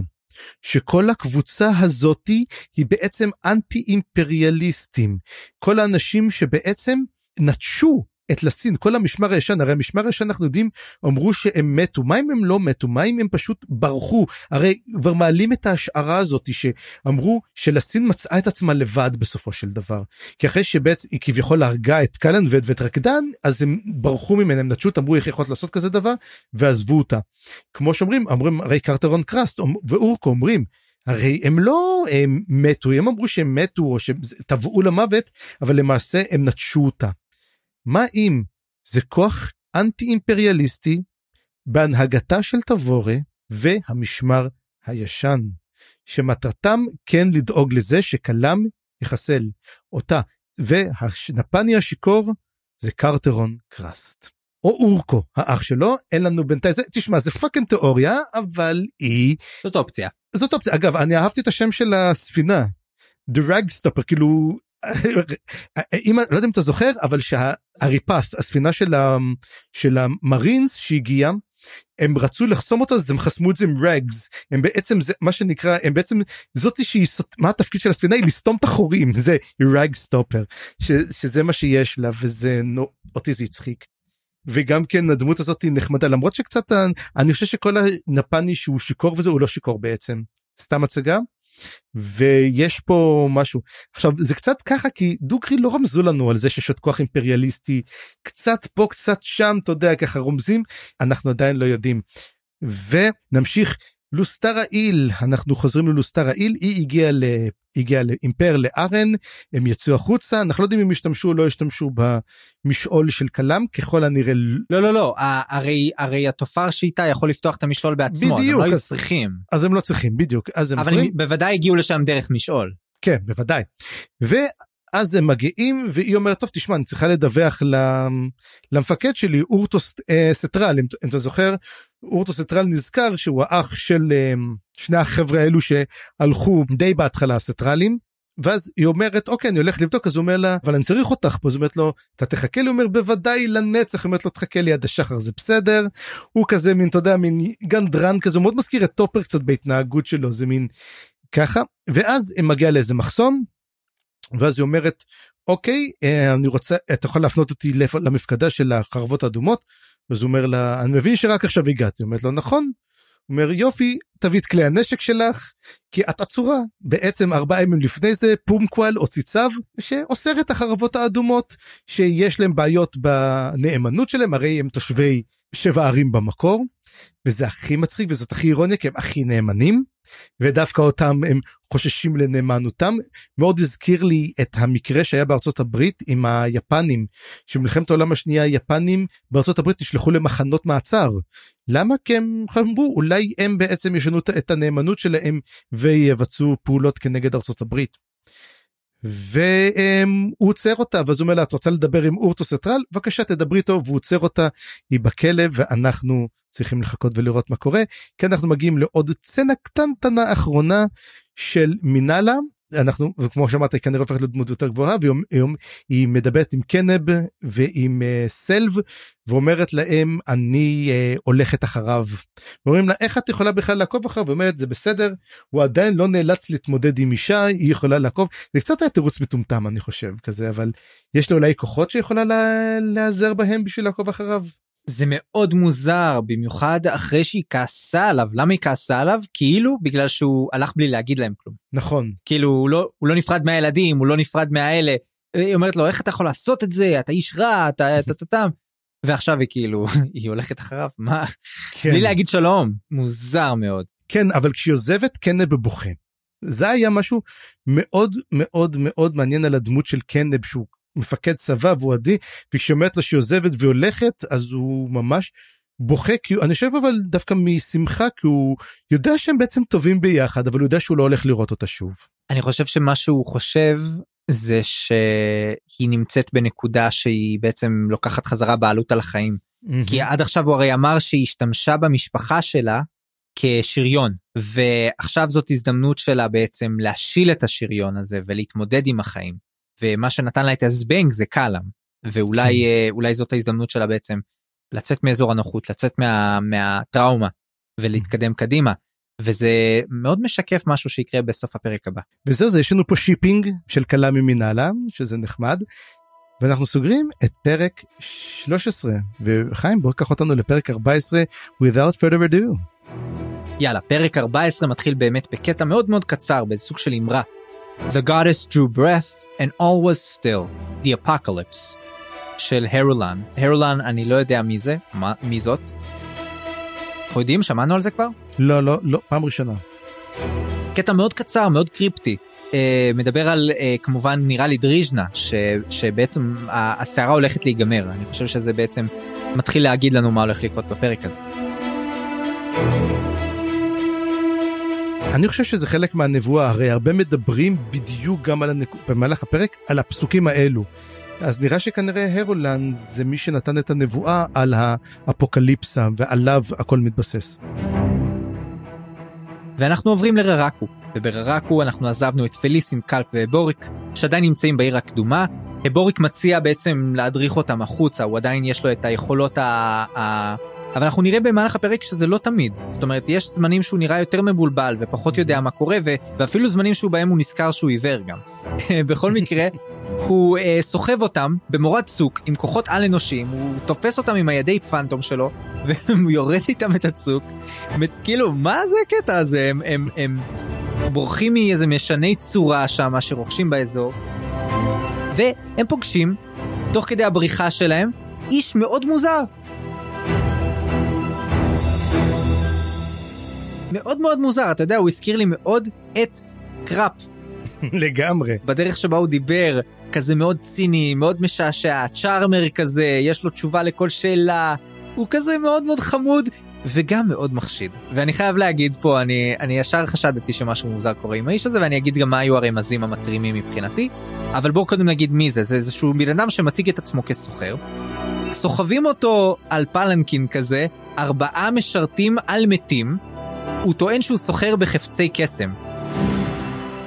שכל הקבוצה הזאתי היא בעצם אנטי אימפריאליסטים כל האנשים שבעצם נטשו את לסין, כל המשמר הישן, הרי המשמר הישן אנחנו יודעים, אמרו שהם מתו, מה אם הם לא מתו? מה אם הם פשוט ברחו? הרי כבר מעלים את ההשערה הזאת שאמרו שלסין מצאה את עצמה לבד בסופו של דבר. כי אחרי שבעצם היא כביכול הרגה את קלנבד ואת רקדן, אז הם ברחו ממנה, הם נטשו, אמרו איך יכולת לעשות כזה דבר, ועזבו אותה. כמו שאומרים, אומרים הרי קרטרון קראסט ואורקו אומרים, הרי הם לא הם מתו, הם אמרו שהם מתו או שהם טבעו למוות, אבל למעשה הם נטשו אותה. מה אם זה כוח אנטי אימפריאליסטי בהנהגתה של תבורה והמשמר הישן, שמטרתם כן לדאוג לזה שקלאם יחסל אותה, והנפני השיכור זה קרטרון קראסט. או אורקו, האח שלו, אין לנו בינתיים, זה, תשמע, זה פאקינג תיאוריה, אבל היא... זאת אופציה. זאת אופציה. אגב, אני אהבתי את השם של הספינה. The כאילו, אם לא יודע אם אתה זוכר אבל שהריפס הספינה של, ה, של המרינס שהגיעה הם רצו לחסום אותו אז הם חסמו את זה עם רגס. הם בעצם זה מה שנקרא הם בעצם זאתי שהיא מה התפקיד של הספינה? היא לסתום את החורים. זה רג סטופר שזה מה שיש לה וזה נו, אותי זה הצחיק. וגם כן הדמות הזאת היא נחמדה למרות שקצת אני חושב שכל הנפני שהוא שיכור וזה הוא לא שיכור בעצם. סתם הצגה ויש פה משהו. עכשיו זה קצת ככה כי דוקרי לא רמזו לנו על זה שיש עוד כוח אימפריאליסטי. קצת פה קצת שם אתה יודע ככה רומזים אנחנו עדיין לא יודעים. ונמשיך לוסטרה איל אנחנו חוזרים ללוסטרה איל היא הגיעה ל... הגיעה לאימפר לארן הם יצאו החוצה אנחנו לא יודעים אם ישתמשו או לא ישתמשו במשעול של כלם ככל הנראה לא לא לא הרי הרי התופר שאיתה יכול לפתוח את המשעול בעצמו בדיוק הם לא אז, צריכים אז הם לא צריכים בדיוק אז הם אבל יכולים... הם בוודאי הגיעו לשם דרך משעול כן בוודאי. ואז הם מגיעים והיא אומרת טוב תשמע אני צריכה לדווח למפקד שלי אורטוס אה, סטרל אם אתה זוכר אורטוס סטרל נזכר שהוא האח של אה, שני החבר'ה האלו שהלכו די בהתחלה הסטרלים. ואז היא אומרת אוקיי אני הולך לבדוק אז הוא אומר לה אבל אני צריך אותך פה אז אומרת לו אתה תחכה לי הוא אומר בוודאי לנצח היא אומרת לו תחכה לי עד השחר זה בסדר הוא כזה מין אתה יודע מין גנדרן כזה הוא מאוד מזכיר את טופר קצת בהתנהגות שלו זה מין ככה ואז היא מגיעה לאיזה מחסום ואז היא אומרת אוקיי אה, אני רוצה אתה יכול להפנות אותי למפקדה של החרבות האדומות. אז הוא אומר לה אני מבין שרק עכשיו הגעתי אומרת לו נכון. הוא אומר יופי תביא את כלי הנשק שלך כי את עצורה בעצם ארבעה ימים לפני זה פומקוואל הוציא צו שאוסר את החרבות האדומות שיש להם בעיות בנאמנות שלהם הרי הם תושבי שבע ערים במקור וזה הכי מצחיק וזאת הכי אירוניה כי הם הכי נאמנים ודווקא אותם הם חוששים לנאמנותם. מאוד הזכיר לי את המקרה שהיה בארצות הברית עם היפנים. שמלחמת העולם השנייה היפנים בארצות הברית נשלחו למחנות מעצר. למה? כי הם אמרו אולי הם בעצם ישנו את הנאמנות שלהם ויבצעו פעולות כנגד ארצות הברית. והוא עוצר אותה ואז הוא אומר לה את רוצה לדבר עם אורטוס אטרל? בבקשה תדברי איתו. והוא עוצר אותה היא בכלא ואנחנו צריכים לחכות ולראות מה קורה כי אנחנו מגיעים לעוד סצנה קטנטנה אחרונה של מינאלה אנחנו וכמו שאמרת היא כנראה הופכת לדמות יותר גבוהה והיום היא מדברת עם קנב ועם uh, סלב ואומרת להם אני uh, הולכת אחריו. אומרים לה איך את יכולה בכלל לעקוב אחריו ואומרת זה בסדר הוא עדיין לא נאלץ להתמודד עם אישה היא יכולה לעקוב זה קצת היה תירוץ מטומטם אני חושב כזה אבל יש לה אולי כוחות שיכולה להיעזר בהם בשביל לעקוב אחריו. זה מאוד מוזר במיוחד אחרי שהיא כעסה עליו. למה היא כעסה עליו? כאילו בגלל שהוא הלך בלי להגיד להם כלום. נכון. כאילו הוא לא הוא לא נפרד מהילדים הוא לא נפרד מהאלה. היא אומרת לו איך אתה יכול לעשות את זה? אתה איש רע אתה טטטם ועכשיו היא כאילו היא הולכת אחריו מה? כן. בלי להגיד שלום. מוזר מאוד. כן, אבל כשהיא עוזבת קנב בוכה. זה היה משהו מאוד מאוד מאוד מעניין על הדמות של קנב שהוא מפקד צבא והוא עדי, וכשהיא אומרת לו שהיא עוזבת והולכת אז הוא ממש בוכה, כי אני חושב אבל דווקא משמחה כי הוא יודע שהם בעצם טובים ביחד, אבל הוא יודע שהוא לא הולך לראות אותה שוב. אני חושב שמה שהוא חושב זה שהיא נמצאת בנקודה שהיא בעצם לוקחת חזרה בעלות על החיים. כי עד עכשיו הוא הרי אמר שהיא השתמשה במשפחה שלה כשריון ועכשיו זאת הזדמנות שלה בעצם להשיל את השריון הזה ולהתמודד עם החיים ומה שנתן לה את הזבנג זה קלאם ואולי כן. אה, אולי זאת ההזדמנות שלה בעצם לצאת מאזור הנוחות לצאת מה, מהטראומה ולהתקדם קדימה וזה מאוד משקף משהו שיקרה בסוף הפרק הבא. וזהו זה יש לנו פה shipping של קלאם מנהלה שזה נחמד. ואנחנו סוגרים את פרק 13 וחיים בוא קח אותנו לפרק 14 without further ado. יאללה, פרק 14 מתחיל באמת בקטע מאוד מאוד קצר, באיזה סוג של אמרה. The goddess drew breath and all was still, the apocalypse, של הרולן. הרולן, אני לא יודע מי זה, מה, מי זאת. אנחנו יודעים, שמענו על זה כבר? לא לא לא פעם ראשונה. קטע מאוד קצר, מאוד קריפטי. אה, מדבר על, אה, כמובן, נראה לי דריז'נה, ש, שבעצם הסערה הולכת להיגמר. אני חושב שזה בעצם מתחיל להגיד לנו מה הולך לקרות בפרק הזה. אני חושב שזה חלק מהנבואה הרי הרבה מדברים בדיוק גם על הנק... במהלך הפרק על הפסוקים האלו. אז נראה שכנראה הרולן זה מי שנתן את הנבואה על האפוקליפסה ועליו הכל מתבסס. ואנחנו עוברים לררקו, ובררקו אנחנו עזבנו את פליסין, קלפ ובוריק, שעדיין נמצאים בעיר הקדומה. בוריק מציע בעצם להדריך אותם החוצה, הוא עדיין יש לו את היכולות ה... אבל אנחנו נראה במהלך הפרק שזה לא תמיד. זאת אומרת, יש זמנים שהוא נראה יותר מבולבל ופחות יודע מה קורה, ו... ואפילו זמנים שהוא בהם הוא נזכר שהוא עיוור גם. בכל מקרה, הוא אה, סוחב אותם במורד צוק עם כוחות על-אנושיים, הוא תופס אותם עם הידי פנטום שלו, והוא יורד איתם את הצוק. כאילו, מה זה הקטע הזה? הם, הם, הם בורחים מאיזה משני צורה שם שרוכשים באזור, והם פוגשים, תוך כדי הבריחה שלהם, איש מאוד מוזר. מאוד מאוד מוזר, אתה יודע, הוא הזכיר לי מאוד את קראפ, לגמרי. בדרך שבה הוא דיבר, כזה מאוד ציני, מאוד משעשע, צ'ארמר כזה, יש לו תשובה לכל שאלה, הוא כזה מאוד מאוד חמוד, וגם מאוד מחשיד. ואני חייב להגיד פה, אני, אני ישר חשדתי שמשהו מוזר קורה עם האיש הזה, ואני אגיד גם מה היו הרמזים המתרימים מבחינתי, אבל בואו קודם נגיד מי זה, זה איזשהו בן אדם שמציג את עצמו כסוחר. סוחבים אותו על פלנקין כזה, ארבעה משרתים על מתים, הוא טוען שהוא סוחר בחפצי קסם.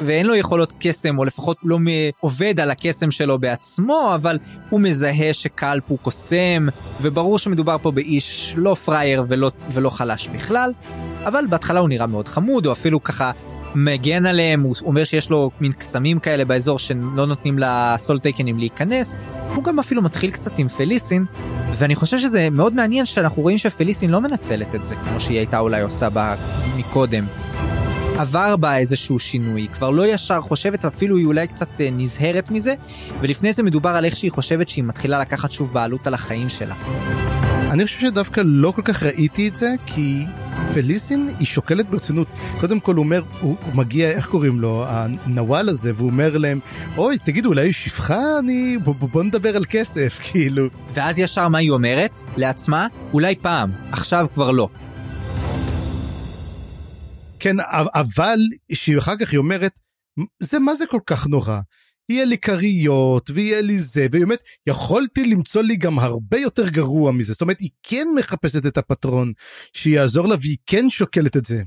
ואין לו יכולות קסם, או לפחות לא עובד על הקסם שלו בעצמו, אבל הוא מזהה שקלפ הוא קוסם, וברור שמדובר פה באיש לא פראייר ולא, ולא חלש בכלל, אבל בהתחלה הוא נראה מאוד חמוד, הוא אפילו ככה מגן עליהם, הוא אומר שיש לו מין קסמים כאלה באזור שלא נותנים לסולטייקנים להיכנס, הוא גם אפילו מתחיל קצת עם פליסין, ואני חושב שזה מאוד מעניין שאנחנו רואים שפליסין לא מנצלת את זה כמו שהיא הייתה אולי עושה בה מקודם. עבר בה איזשהו שינוי, היא כבר לא ישר חושבת, אפילו היא אולי קצת אה, נזהרת מזה, ולפני זה מדובר על איך שהיא חושבת שהיא מתחילה לקחת שוב בעלות על החיים שלה. אני חושב שדווקא לא כל כך ראיתי את זה, כי פליסין היא שוקלת ברצינות. קודם כל הוא אומר, הוא, הוא מגיע, איך קוראים לו, הנוואל הזה, והוא אומר להם, אוי, תגידו, אולי יש שפחה? אני... בוא נדבר על כסף, כאילו. ואז ישר מה היא אומרת? לעצמה? אולי פעם, עכשיו כבר לא. כן, אבל שאחר כך היא אומרת, זה מה זה כל כך נורא? יהיה לי כריות ויהיה לי זה, ובאמת יכולתי למצוא לי גם הרבה יותר גרוע מזה. זאת אומרת, היא כן מחפשת את הפטרון שיעזור לה והיא כן שוקלת את זה.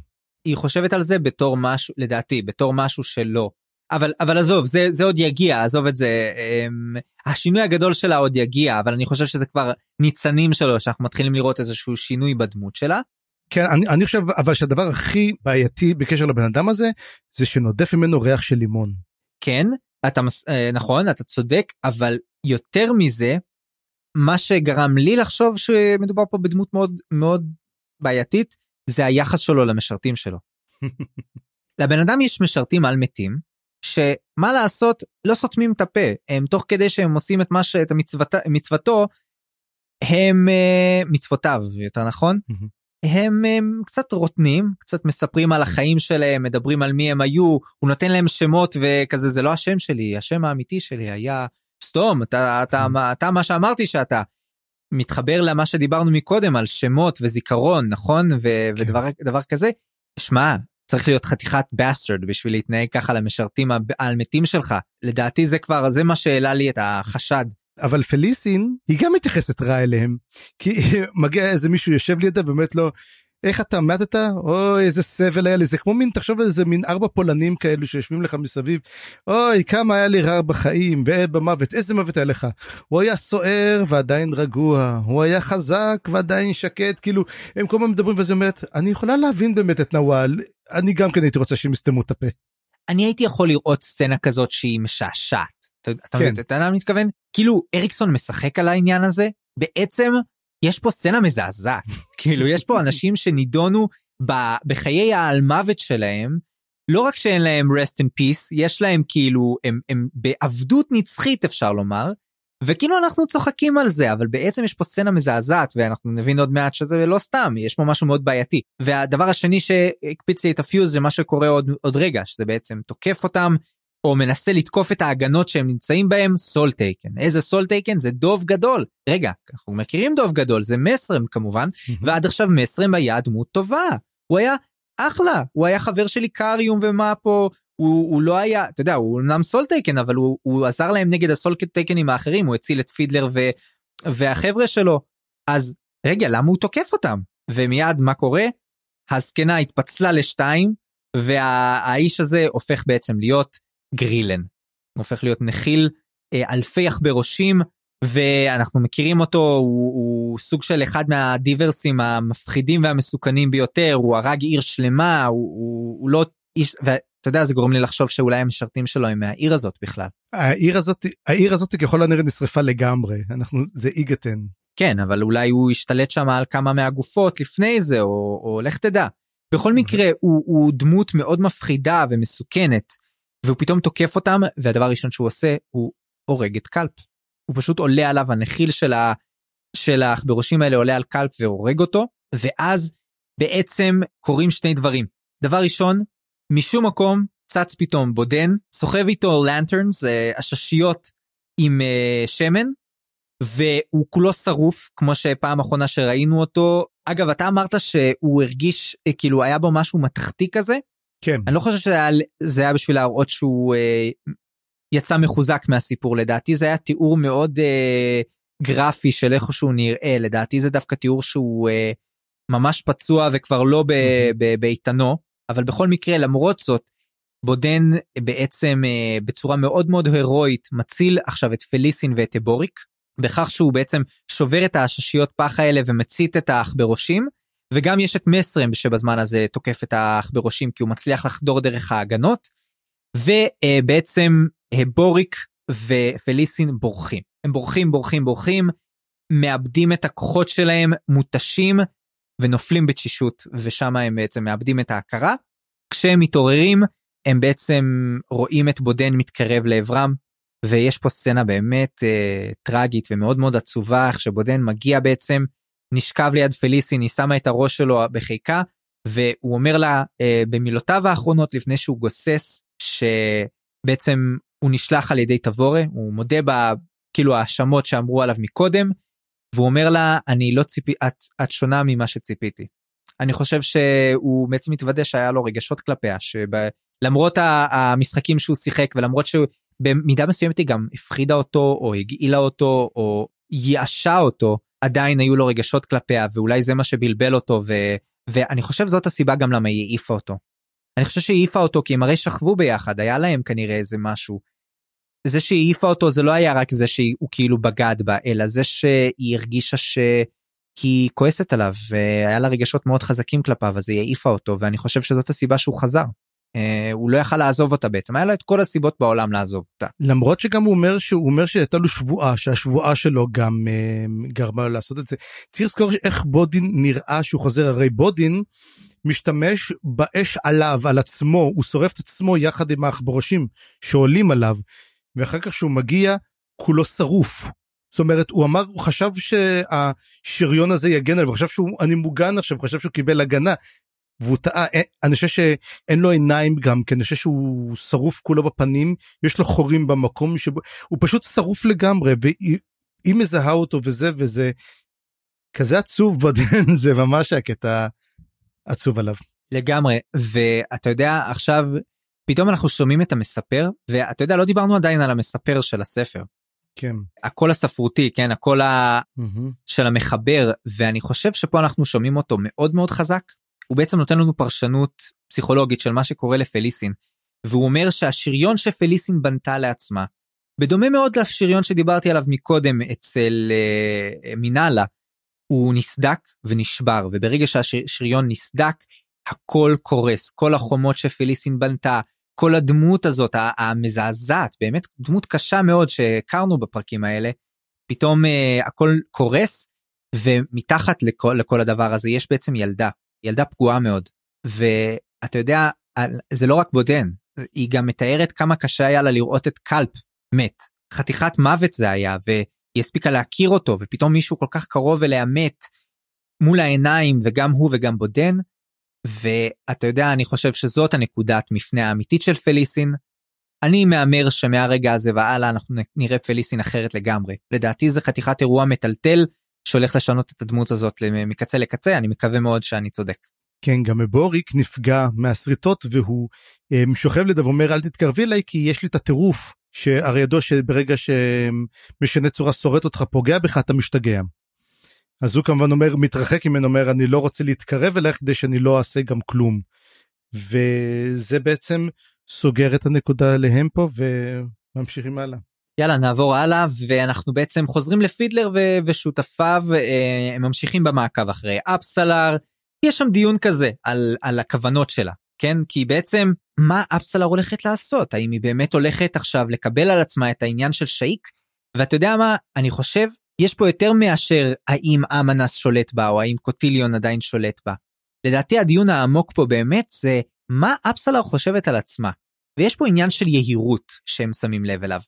היא חושבת על זה בתור משהו, לדעתי, בתור משהו שלא. אבל, אבל עזוב, זה, זה עוד יגיע, עזוב את זה. הם, השינוי הגדול שלה עוד יגיע, אבל אני חושב שזה כבר ניצנים שלו, שאנחנו מתחילים לראות איזשהו שינוי בדמות שלה. כן, אני, אני חושב אבל שהדבר הכי בעייתי בקשר לבן אדם הזה, זה שנודף ממנו ריח של לימון. כן, אתה. אה, נכון, אתה צודק, אבל יותר מזה, מה שגרם לי לחשוב שמדובר פה בדמות מאוד מאוד בעייתית, זה היחס שלו למשרתים שלו. לבן אדם יש משרתים על מתים, שמה לעשות לא סותמים את הפה הם תוך כדי שהם עושים את מה שאת המצוות, מצוותו הם uh, מצוותיו יותר נכון. הם, הם קצת רוטנים קצת מספרים על החיים שלהם מדברים על מי הם היו הוא נותן להם שמות וכזה זה לא השם שלי השם האמיתי שלי היה סתום אתה אתה אתה, אתה מה שאמרתי שאתה. מתחבר למה שדיברנו מקודם על שמות וזיכרון נכון ו- כן. ודבר דבר כזה. שמע צריך להיות חתיכת בסטרד בשביל להתנהג ככה למשרתים האלמתים שלך לדעתי זה כבר זה מה שהעלה לי את החשד. אבל פליסין היא גם מתייחסת רע אליהם. כי מגיע איזה מישהו יושב לידה ובאמת לא איך אתה מתת? אוי איזה סבל היה לי. זה כמו מין תחשוב על איזה מין ארבע פולנים כאלו שיושבים לך מסביב. אוי כמה היה לי רע בחיים ובמוות איזה מוות היה לך? הוא היה סוער ועדיין רגוע הוא היה חזק ועדיין שקט כאילו הם כל הזמן מדברים וזה אומרת אני יכולה להבין באמת את נוואל אני גם כן הייתי רוצה שהם יסתמו את הפה. אני הייתי יכול לראות סצנה כזאת שהיא משעשעת. אתה כן. מבין למה אני מתכוון? כאילו אריקסון משחק על העניין הזה בעצם יש פה סצנה מזעזעת כאילו יש פה אנשים שנידונו ב- בחיי העל מוות שלהם לא רק שאין להם rest in peace יש להם כאילו הם, הם בעבדות נצחית אפשר לומר. וכאילו אנחנו צוחקים על זה אבל בעצם יש פה סצנה מזעזעת ואנחנו נבין עוד מעט שזה לא סתם יש פה משהו מאוד בעייתי והדבר השני שהקפיץ לי את הפיוז זה מה שקורה עוד עוד רגע שזה בעצם תוקף אותם או מנסה לתקוף את ההגנות שהם נמצאים בהם Soletaken איזה Soletaken זה דוב גדול. רגע אנחנו מכירים דוב גדול זה מסרם כמובן ועד עכשיו מסרם היה דמות טובה. הוא היה אחלה הוא היה חבר של איקריום ומאפו הוא, הוא לא היה אתה יודע הוא אמנם Soletaken אבל הוא, הוא עזר להם נגד ה Soletaken ים האחרים הוא הציל את פידלר ו, והחבר'ה שלו. אז רגע למה הוא תוקף אותם? ומיד מה קורה? הזקנה התפצלה לשתיים והאיש הזה הופך בעצם להיות גרילן. הוא הופך להיות נחיל אה, אלפי עכברושים ואנחנו מכירים אותו הוא, הוא סוג של אחד מהדיברסים המפחידים והמסוכנים ביותר הוא הרג עיר שלמה הוא, הוא, הוא לא איש ואתה יודע זה גורם לי לחשוב שאולי המשרתים שלו הם מהעיר הזאת בכלל. העיר הזאת העיר הזאת ככל הנראה נשרפה לגמרי אנחנו זה איגתן. כן אבל אולי הוא השתלט שם על כמה מהגופות לפני זה או, או לך תדע. בכל מקרה הוא, הוא דמות מאוד מפחידה ומסוכנת והוא פתאום תוקף אותם והדבר הראשון שהוא עושה הוא הורג את קלפ. הוא פשוט עולה עליו הנחיל של, העכברושים האלה עולה על קלפ והורג אותו ואז בעצם קורים שני דברים. דבר ראשון משום מקום צץ פתאום בודן סוחב איתו לנטרנס עששיות עם אה, שמן והוא כולו שרוף כמו שפעם אחרונה שראינו אותו אגב אתה אמרת שהוא הרגיש אה, כאילו היה בו משהו מתכתי כזה כן. אני לא חושב שזה היה, היה בשביל להראות שהוא אה, יצא מחוזק מהסיפור לדעתי זה היה תיאור מאוד אה, גרפי של איך שהוא נראה לדעתי זה דווקא תיאור שהוא אה, ממש פצוע וכבר לא באיתנו אבל בכל מקרה למרות זאת בודן בעצם אה, בצורה מאוד מאוד הירואית מציל עכשיו את פליסין ואת אבוריק בכך שהוא בעצם שובר את העששיות פח האלה ומצית את העכברושים וגם יש את מסרם שבזמן הזה תוקף את העכברושים כי הוא מצליח לחדור דרך ההגנות ובעצם בוריק ופליסין בורחים. הם בורחים בורחים בורחים מאבדים את הכוחות שלהם מותשים ונופלים בתשישות ושם הם בעצם מאבדים את ההכרה. כשהם מתעוררים הם בעצם רואים את בודן מתקרב לעברם ויש פה סצנה באמת אה, טרגית ומאוד מאוד עצובה איך שבודן מגיע בעצם נשכב ליד פליסין היא שמה את הראש שלו בחיקה והוא אומר לה אה, במילותיו האחרונות לפני שהוא גוסס שבעצם הוא נשלח על ידי תבורה הוא מודה ב... כאילו האשמות שאמרו עליו מקודם והוא אומר לה אני לא ציפי את, את שונה ממה שציפיתי. אני חושב שהוא בעצם מתוודה שהיה לו רגשות כלפיה שלמרות המשחקים שהוא שיחק ולמרות שבמידה מסוימת היא גם הפחידה אותו או הגעילה אותו או ייאשה אותו עדיין היו לו רגשות כלפיה ואולי זה מה שבלבל אותו ו... ואני חושב זאת הסיבה גם למה היא העיפה אותו. אני חושב שהיא העיפה אותו כי הם הרי שכבו ביחד היה להם כנראה איזה משהו. זה שהיא העיפה אותו זה לא היה רק זה שהוא כאילו בגד בה אלא זה שהיא הרגישה שהיא כועסת עליו והיה לה רגשות מאוד חזקים כלפיו אז היא העיפה אותו ואני חושב שזאת הסיבה שהוא חזר. Uh, הוא לא יכל לעזוב אותה בעצם היה לו את כל הסיבות בעולם לעזוב אותה. למרות שגם הוא אומר שהוא אומר שהייתה לו שבועה שהשבועה שלו גם uh, גרמה לו לעשות את זה. צריך לזכור איך בודין נראה שהוא חוזר הרי בודין משתמש באש עליו, על עצמו, הוא שורף את עצמו יחד עם העכברושים שעולים עליו, ואחר כך שהוא מגיע, כולו שרוף. זאת אומרת, הוא אמר, הוא חשב שהשריון הזה יגן עליו, הוא חשב שאני מוגן עכשיו, הוא חשב שהוא קיבל הגנה. והוא טעה, אה, אני חושב שאין לו עיניים גם כן, אני חושב שהוא שרוף כולו בפנים, יש לו חורים במקום שבו, הוא פשוט שרוף לגמרי, והיא מזהה אותו וזה וזה כזה עצוב זה ממש הקטע עצוב עליו. לגמרי, ואתה יודע, עכשיו פתאום אנחנו שומעים את המספר, ואתה יודע, לא דיברנו עדיין על המספר של הספר. כן. הקול הספרותי, כן, הקול ה... mm-hmm. של המחבר, ואני חושב שפה אנחנו שומעים אותו מאוד מאוד חזק. הוא בעצם נותן לנו פרשנות פסיכולוגית של מה שקורה לפליסין, והוא אומר שהשריון שפליסין בנתה לעצמה, בדומה מאוד לשריון שדיברתי עליו מקודם אצל uh, מינאלה, הוא נסדק ונשבר, וברגע שהשריון נסדק, הכל קורס, כל החומות שפליסין בנתה, כל הדמות הזאת המזעזעת, באמת דמות קשה מאוד שהכרנו בפרקים האלה, פתאום uh, הכל קורס, ומתחת לכל, לכל הדבר הזה יש בעצם ילדה, ילדה פגועה מאוד. ואתה יודע, זה לא רק בודן, היא גם מתארת כמה קשה היה לה לראות את קלפ מת. חתיכת מוות זה היה, והיא הספיקה להכיר אותו, ופתאום מישהו כל כך קרוב אליה מת מול העיניים, וגם הוא וגם בודן. ואתה יודע, אני חושב שזאת הנקודת מפנה האמיתית של פליסין. אני מהמר שמהרגע הזה והלאה אנחנו נראה פליסין אחרת לגמרי. לדעתי זה חתיכת אירוע מטלטל שהולך לשנות את הדמות הזאת מקצה לקצה, אני מקווה מאוד שאני צודק. כן, גם בוריק נפגע מהשריטות והוא אה, שוכב לידיו ואומר אל תתקרבי אליי כי יש לי את הטירוף שהרי ידוע שברגע שמשנה צורה שורט אותך פוגע בך אתה משתגע. אז הוא כמובן אומר מתרחק ממנו אומר אני לא רוצה להתקרב אלייך כדי שאני לא אעשה גם כלום. וזה בעצם סוגר את הנקודה עליהם פה וממשיכים הלאה. יאללה נעבור הלאה ואנחנו בעצם חוזרים לפידלר ו- ושותפיו אה, הם ממשיכים במעקב אחרי אפסלר. יש שם דיון כזה על, על הכוונות שלה כן? כי בעצם מה אפסלר הולכת לעשות? האם היא באמת הולכת עכשיו לקבל על עצמה את העניין של שאיק ואתה יודע מה? אני חושב יש פה יותר מאשר האם אמנס שולט בה או האם קוטיליון עדיין שולט בה. לדעתי הדיון העמוק פה באמת זה מה אפסלר חושבת על עצמה? ויש פה עניין של יהירות שהם שמים לב אליו.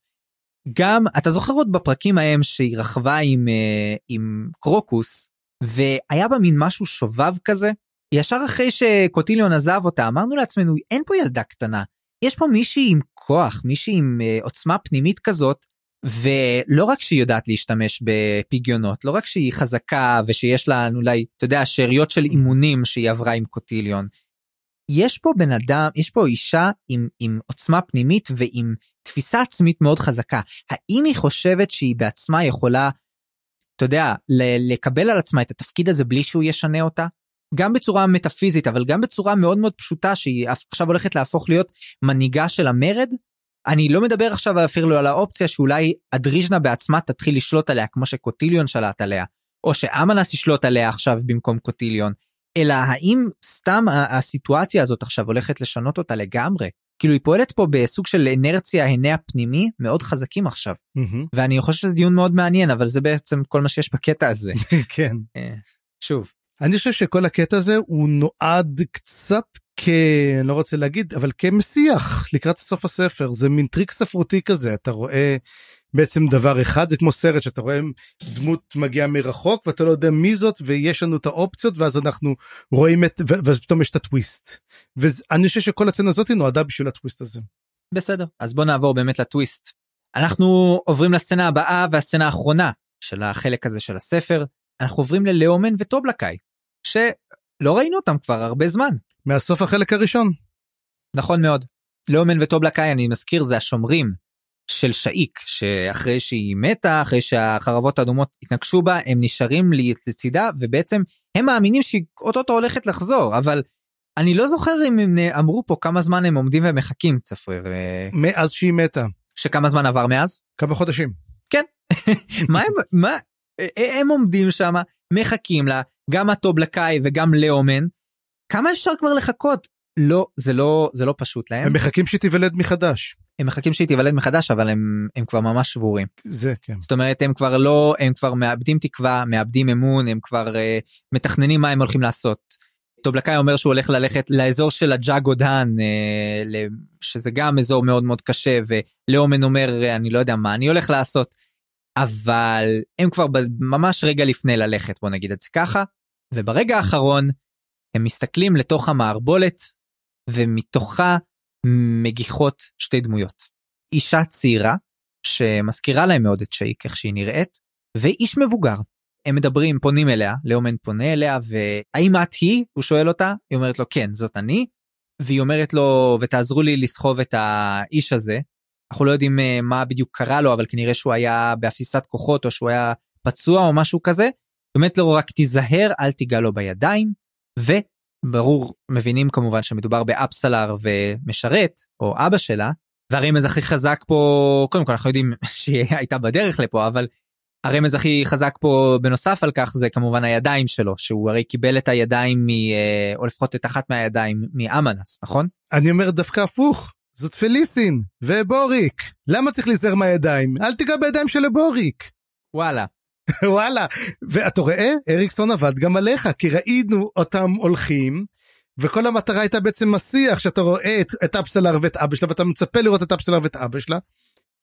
גם אתה זוכר עוד בפרקים ההם שהיא רכבה עם, אה, עם קרוקוס והיה בה מין משהו שובב כזה? ישר אחרי שקוטיליון עזב אותה אמרנו לעצמנו אין פה ילדה קטנה יש פה מישהי עם כוח מישהי עם אה, עוצמה פנימית כזאת ולא רק שהיא יודעת להשתמש בפיגיונות לא רק שהיא חזקה ושיש לה אולי אתה יודע שאריות של אימונים שהיא עברה עם קוטיליון יש פה בן אדם, יש פה אישה עם, עם עוצמה פנימית ועם תפיסה עצמית מאוד חזקה. האם היא חושבת שהיא בעצמה יכולה, אתה יודע, לקבל על עצמה את התפקיד הזה בלי שהוא ישנה אותה? גם בצורה מטאפיזית, אבל גם בצורה מאוד מאוד פשוטה, שהיא עכשיו הולכת להפוך להיות מנהיגה של המרד? אני לא מדבר עכשיו אפילו על האופציה שאולי אדריז'נה בעצמה תתחיל לשלוט עליה כמו שקוטיליון שלט עליה, או שאמנס ישלוט עליה עכשיו במקום קוטיליון. אלא האם סתם הסיטואציה הזאת עכשיו הולכת לשנות אותה לגמרי? כאילו היא פועלת פה בסוג של אנרציה הנה הפנימי מאוד חזקים עכשיו mm-hmm. ואני חושב שזה דיון מאוד מעניין אבל זה בעצם כל מה שיש בקטע הזה. כן. אה, שוב. אני חושב שכל הקטע הזה הוא נועד קצת כ... אני לא רוצה להגיד אבל כמסיח לקראת סוף הספר זה מין טריק ספרותי כזה אתה רואה בעצם דבר אחד זה כמו סרט שאתה רואה דמות מגיעה מרחוק ואתה לא יודע מי זאת ויש לנו את האופציות ואז אנחנו רואים את ואז פתאום יש את הטוויסט. ואני חושב שכל הצנה הזאת נועדה בשביל הטוויסט הזה. בסדר אז בוא נעבור באמת לטוויסט. אנחנו עוברים לסצנה הבאה והסצנה האחרונה של החלק הזה של הספר אנחנו עוברים ללאומן וטובלקאי שלא ראינו אותם כבר הרבה זמן. מהסוף החלק הראשון. נכון מאוד. לאומן וטובלקאי אני מזכיר זה השומרים של שאיק שאחרי שהיא מתה אחרי שהחרבות האדומות התנגשו בה הם נשארים לצידה ובעצם הם מאמינים שהיא אוטוטו הולכת לחזור אבל אני לא זוכר אם הם אמרו פה כמה זמן הם עומדים ומחכים צפריר. מאז שהיא מתה. שכמה זמן עבר מאז? כמה חודשים. כן. מה הם מה הם עומדים שם מחכים לה גם הטובלקאי וגם לאומן. כמה אפשר כבר לחכות? לא זה לא זה לא פשוט להם. הם מחכים שהיא תיוולד מחדש. הם מחכים שהיא תיוולד מחדש אבל הם הם כבר ממש שבורים. זה כן. זאת אומרת הם כבר לא הם כבר מאבדים תקווה מאבדים אמון הם כבר uh, מתכננים מה הם הולכים לעשות. טובלקאי אומר שהוא הולך ללכת לאזור של הג'אגו דן, אה, שזה גם אזור מאוד מאוד קשה, ולאומן אומר, אני לא יודע מה אני הולך לעשות, אבל הם כבר ממש רגע לפני ללכת, בוא נגיד את זה ככה, וברגע האחרון הם מסתכלים לתוך המערבולת, ומתוכה מגיחות שתי דמויות. אישה צעירה, שמזכירה להם מאוד את שייק, איך שהיא נראית, ואיש מבוגר. הם מדברים, פונים אליה, לאומן פונה אליה, והאם את היא? הוא שואל אותה, היא אומרת לו, כן, זאת אני. והיא אומרת לו, ותעזרו לי לסחוב את האיש הזה. אנחנו לא יודעים אה, מה בדיוק קרה לו, אבל כנראה שהוא היה באפיסת כוחות, או שהוא היה פצוע או משהו כזה. היא אומרת לו, רק תיזהר, אל תיגע לו בידיים. וברור, מבינים כמובן שמדובר באפסלר ומשרת, או אבא שלה. והרמז הכי חזק פה, קודם כל אנחנו יודעים שהיא הייתה בדרך לפה, אבל הרמז הכי חזק פה בנוסף על כך זה כמובן הידיים שלו שהוא הרי קיבל את הידיים מ... אה, או לפחות את אחת מהידיים מאמנס נכון? אני אומר דווקא הפוך זאת פליסין ובוריק למה צריך להיזהר מהידיים אל תיגע בידיים של בוריק. וואלה. וואלה ואתה רואה אריקסון עבד גם עליך כי ראינו אותם הולכים וכל המטרה הייתה בעצם מסיח שאתה רואה את, את אפסלר ואת אבא שלה ואתה מצפה לראות את אפסלר ואת אבא שלה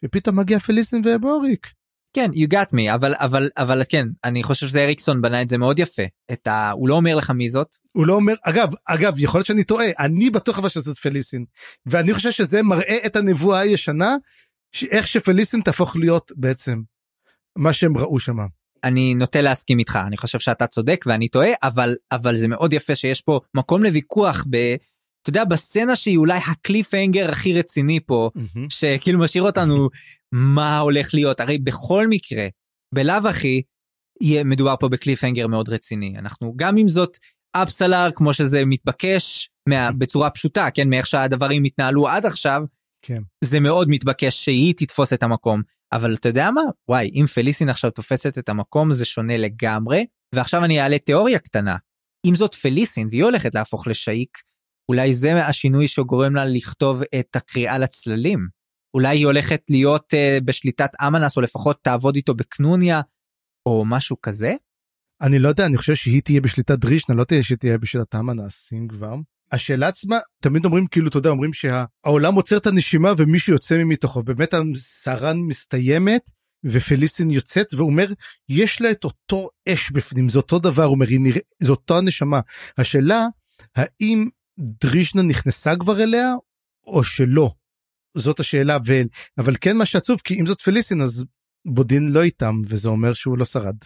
ופתאום מגיע פליסין ובוריק. כן you got me אבל אבל אבל כן אני חושב שזה אריקסון בנה את זה מאוד יפה את ה... הוא לא אומר לך מי זאת. הוא לא אומר אגב אגב יכול להיות שאני טועה אני בטוח אבל שזאת פליסין ואני חושב שזה מראה את הנבואה הישנה איך שפליסין תהפוך להיות בעצם מה שהם ראו שם. אני נוטה להסכים איתך אני חושב שאתה צודק ואני טועה אבל אבל זה מאוד יפה שיש פה מקום לוויכוח ב... אתה יודע בסצנה שהיא אולי הקליף הנגר הכי רציני פה mm-hmm. שכאילו משאיר אותנו מה הולך להיות הרי בכל מקרה בלאו הכי יהיה מדובר פה בקליף הנגר מאוד רציני אנחנו גם עם זאת אפסלר כמו שזה מתבקש מה, בצורה פשוטה כן מאיך שהדברים התנהלו עד עכשיו כן. זה מאוד מתבקש שהיא תתפוס את המקום אבל אתה יודע מה וואי אם פליסין עכשיו תופסת את המקום זה שונה לגמרי ועכשיו אני אעלה תיאוריה קטנה אם זאת פליסין והיא הולכת להפוך לשאיק אולי זה השינוי שגורם לה לכתוב את הקריאה לצללים. אולי היא הולכת להיות uh, בשליטת אמנס או לפחות תעבוד איתו בקנוניה או משהו כזה? אני לא יודע אני חושב שהיא תהיה בשליטת דרישנה לא תהיה שתהיה בשליטת אמנס אם כבר. השאלה עצמה תמיד אומרים כאילו אתה יודע אומרים שהעולם עוצר את הנשימה ומישהו יוצא מתוכו באמת הסערה מסתיימת ופליסין יוצאת ואומר יש לה את אותו אש בפנים זה אותו דבר אומר היא נראה זו אותו הנשמה השאלה האם דרישנה נכנסה כבר אליה או שלא. זאת השאלה ו... אבל כן מה שעצוב כי אם זאת פליסין אז בודין לא איתם וזה אומר שהוא לא שרד.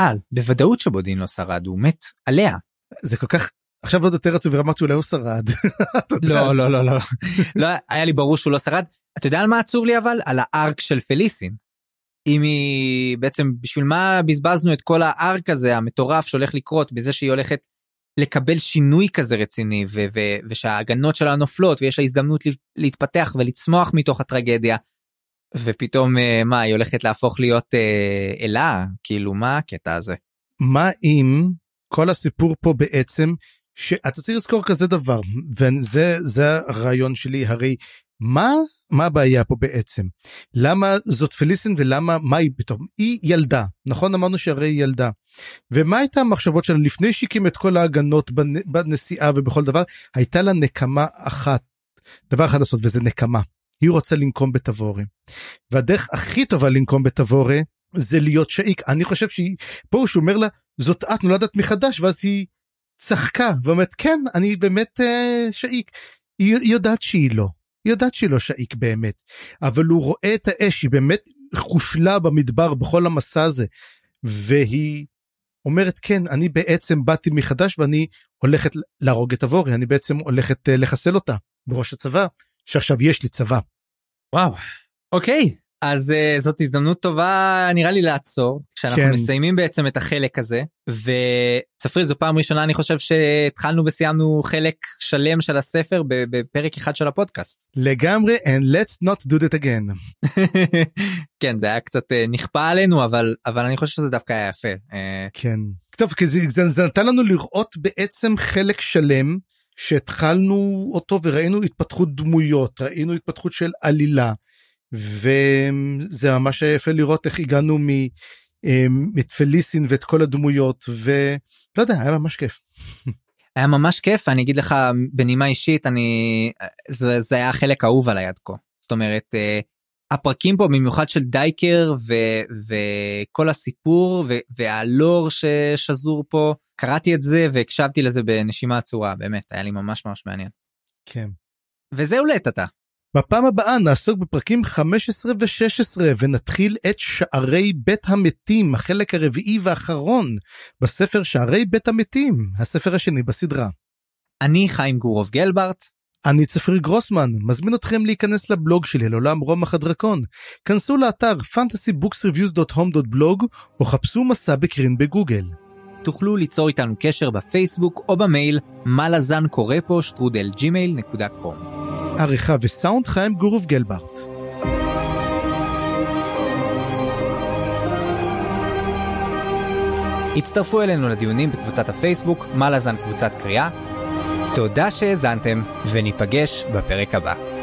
אה בוודאות שבודין לא שרד הוא מת עליה. זה כל כך עכשיו עוד יותר עצוב ואמרתי אולי הוא שרד. לא לא לא לא לא היה לי ברור שהוא לא שרד אתה יודע על מה עצוב לי אבל על הארק של פליסין. אם היא בעצם בשביל מה בזבזנו את כל הארק הזה המטורף שהולך לקרות בזה שהיא הולכת לקבל שינוי כזה רציני ו- ו- ושההגנות שלה נופלות ויש לה הזדמנות להתפתח ולצמוח מתוך הטרגדיה. ופתאום אה, מה היא הולכת להפוך להיות אה, אלה כאילו מה הקטע הזה. מה אם כל הסיפור פה בעצם שאתה צריך לזכור כזה דבר וזה זה הרעיון שלי הרי מה מה הבעיה פה בעצם? למה זאת פליסין ולמה מה היא פתאום? היא ילדה נכון? אמרנו שהרי היא ילדה. ומה הייתה המחשבות שלה לפני שהקים את כל ההגנות בנסיעה ובכל דבר? הייתה לה נקמה אחת דבר אחד לעשות וזה נקמה. היא רוצה לנקום בתבורי והדרך הכי טובה לנקום בתבורי זה להיות שאיק אני חושב שהיא פה הוא אומר לה זאת את נולדת מחדש ואז היא צחקה ואומרת כן אני באמת אה, שאיק היא יודעת שהיא לא. היא יודעת שהיא לא שאיק באמת, אבל הוא רואה את האש, היא באמת חושלה במדבר בכל המסע הזה, והיא אומרת כן, אני בעצם באתי מחדש ואני הולכת להרוג את אבורי, אני בעצם הולכת אה, לחסל אותה בראש הצבא, שעכשיו יש לי צבא. וואו, אוקיי, אז uh, זאת הזדמנות טובה נראה לי לעצור כשאנחנו כן. מסיימים בעצם את החלק הזה וצפרי זו פעם ראשונה אני חושב שהתחלנו וסיימנו חלק שלם של הספר בפרק אחד של הפודקאסט. לגמרי and let's not do that again. כן זה היה קצת uh, נכפה עלינו אבל אבל אני חושב שזה דווקא היה יפה. Uh... כן. טוב כי זה, זה, זה נתן לנו לראות בעצם חלק שלם שהתחלנו אותו וראינו התפתחות דמויות ראינו התפתחות של עלילה. וזה ממש יפה לראות איך הגענו מפליסין אמ, ואת כל הדמויות ולא יודע היה ממש כיף. היה ממש כיף אני אגיד לך בנימה אישית אני זה, זה היה החלק האהוב עליי עד כה זאת אומרת אה, הפרקים פה במיוחד של דייקר ו, וכל הסיפור ו, והלור ששזור פה קראתי את זה והקשבתי לזה בנשימה עצורה באמת היה לי ממש ממש מעניין. כן. וזהו לעת עתה. בפעם הבאה נעסוק בפרקים 15 ו-16 ונתחיל את שערי בית המתים, החלק הרביעי והאחרון בספר שערי בית המתים, הספר השני בסדרה. אני חיים גורוב גלברט. אני צפרי גרוסמן, מזמין אתכם להיכנס לבלוג שלי על עולם רומח הדרקון. כנסו לאתר fantasybooksreviews.home.blog או חפשו מסע בקרין בגוגל. תוכלו ליצור איתנו קשר בפייסבוק או במייל מלאזן קורא פה שטרודל ג'ימייל נקודה com. עריכה וסאונד חיים גורוב גלברט. הצטרפו אלינו לדיונים בקבוצת הפייסבוק מה לזן קבוצת קריאה. תודה שהאזנתם וניפגש בפרק הבא.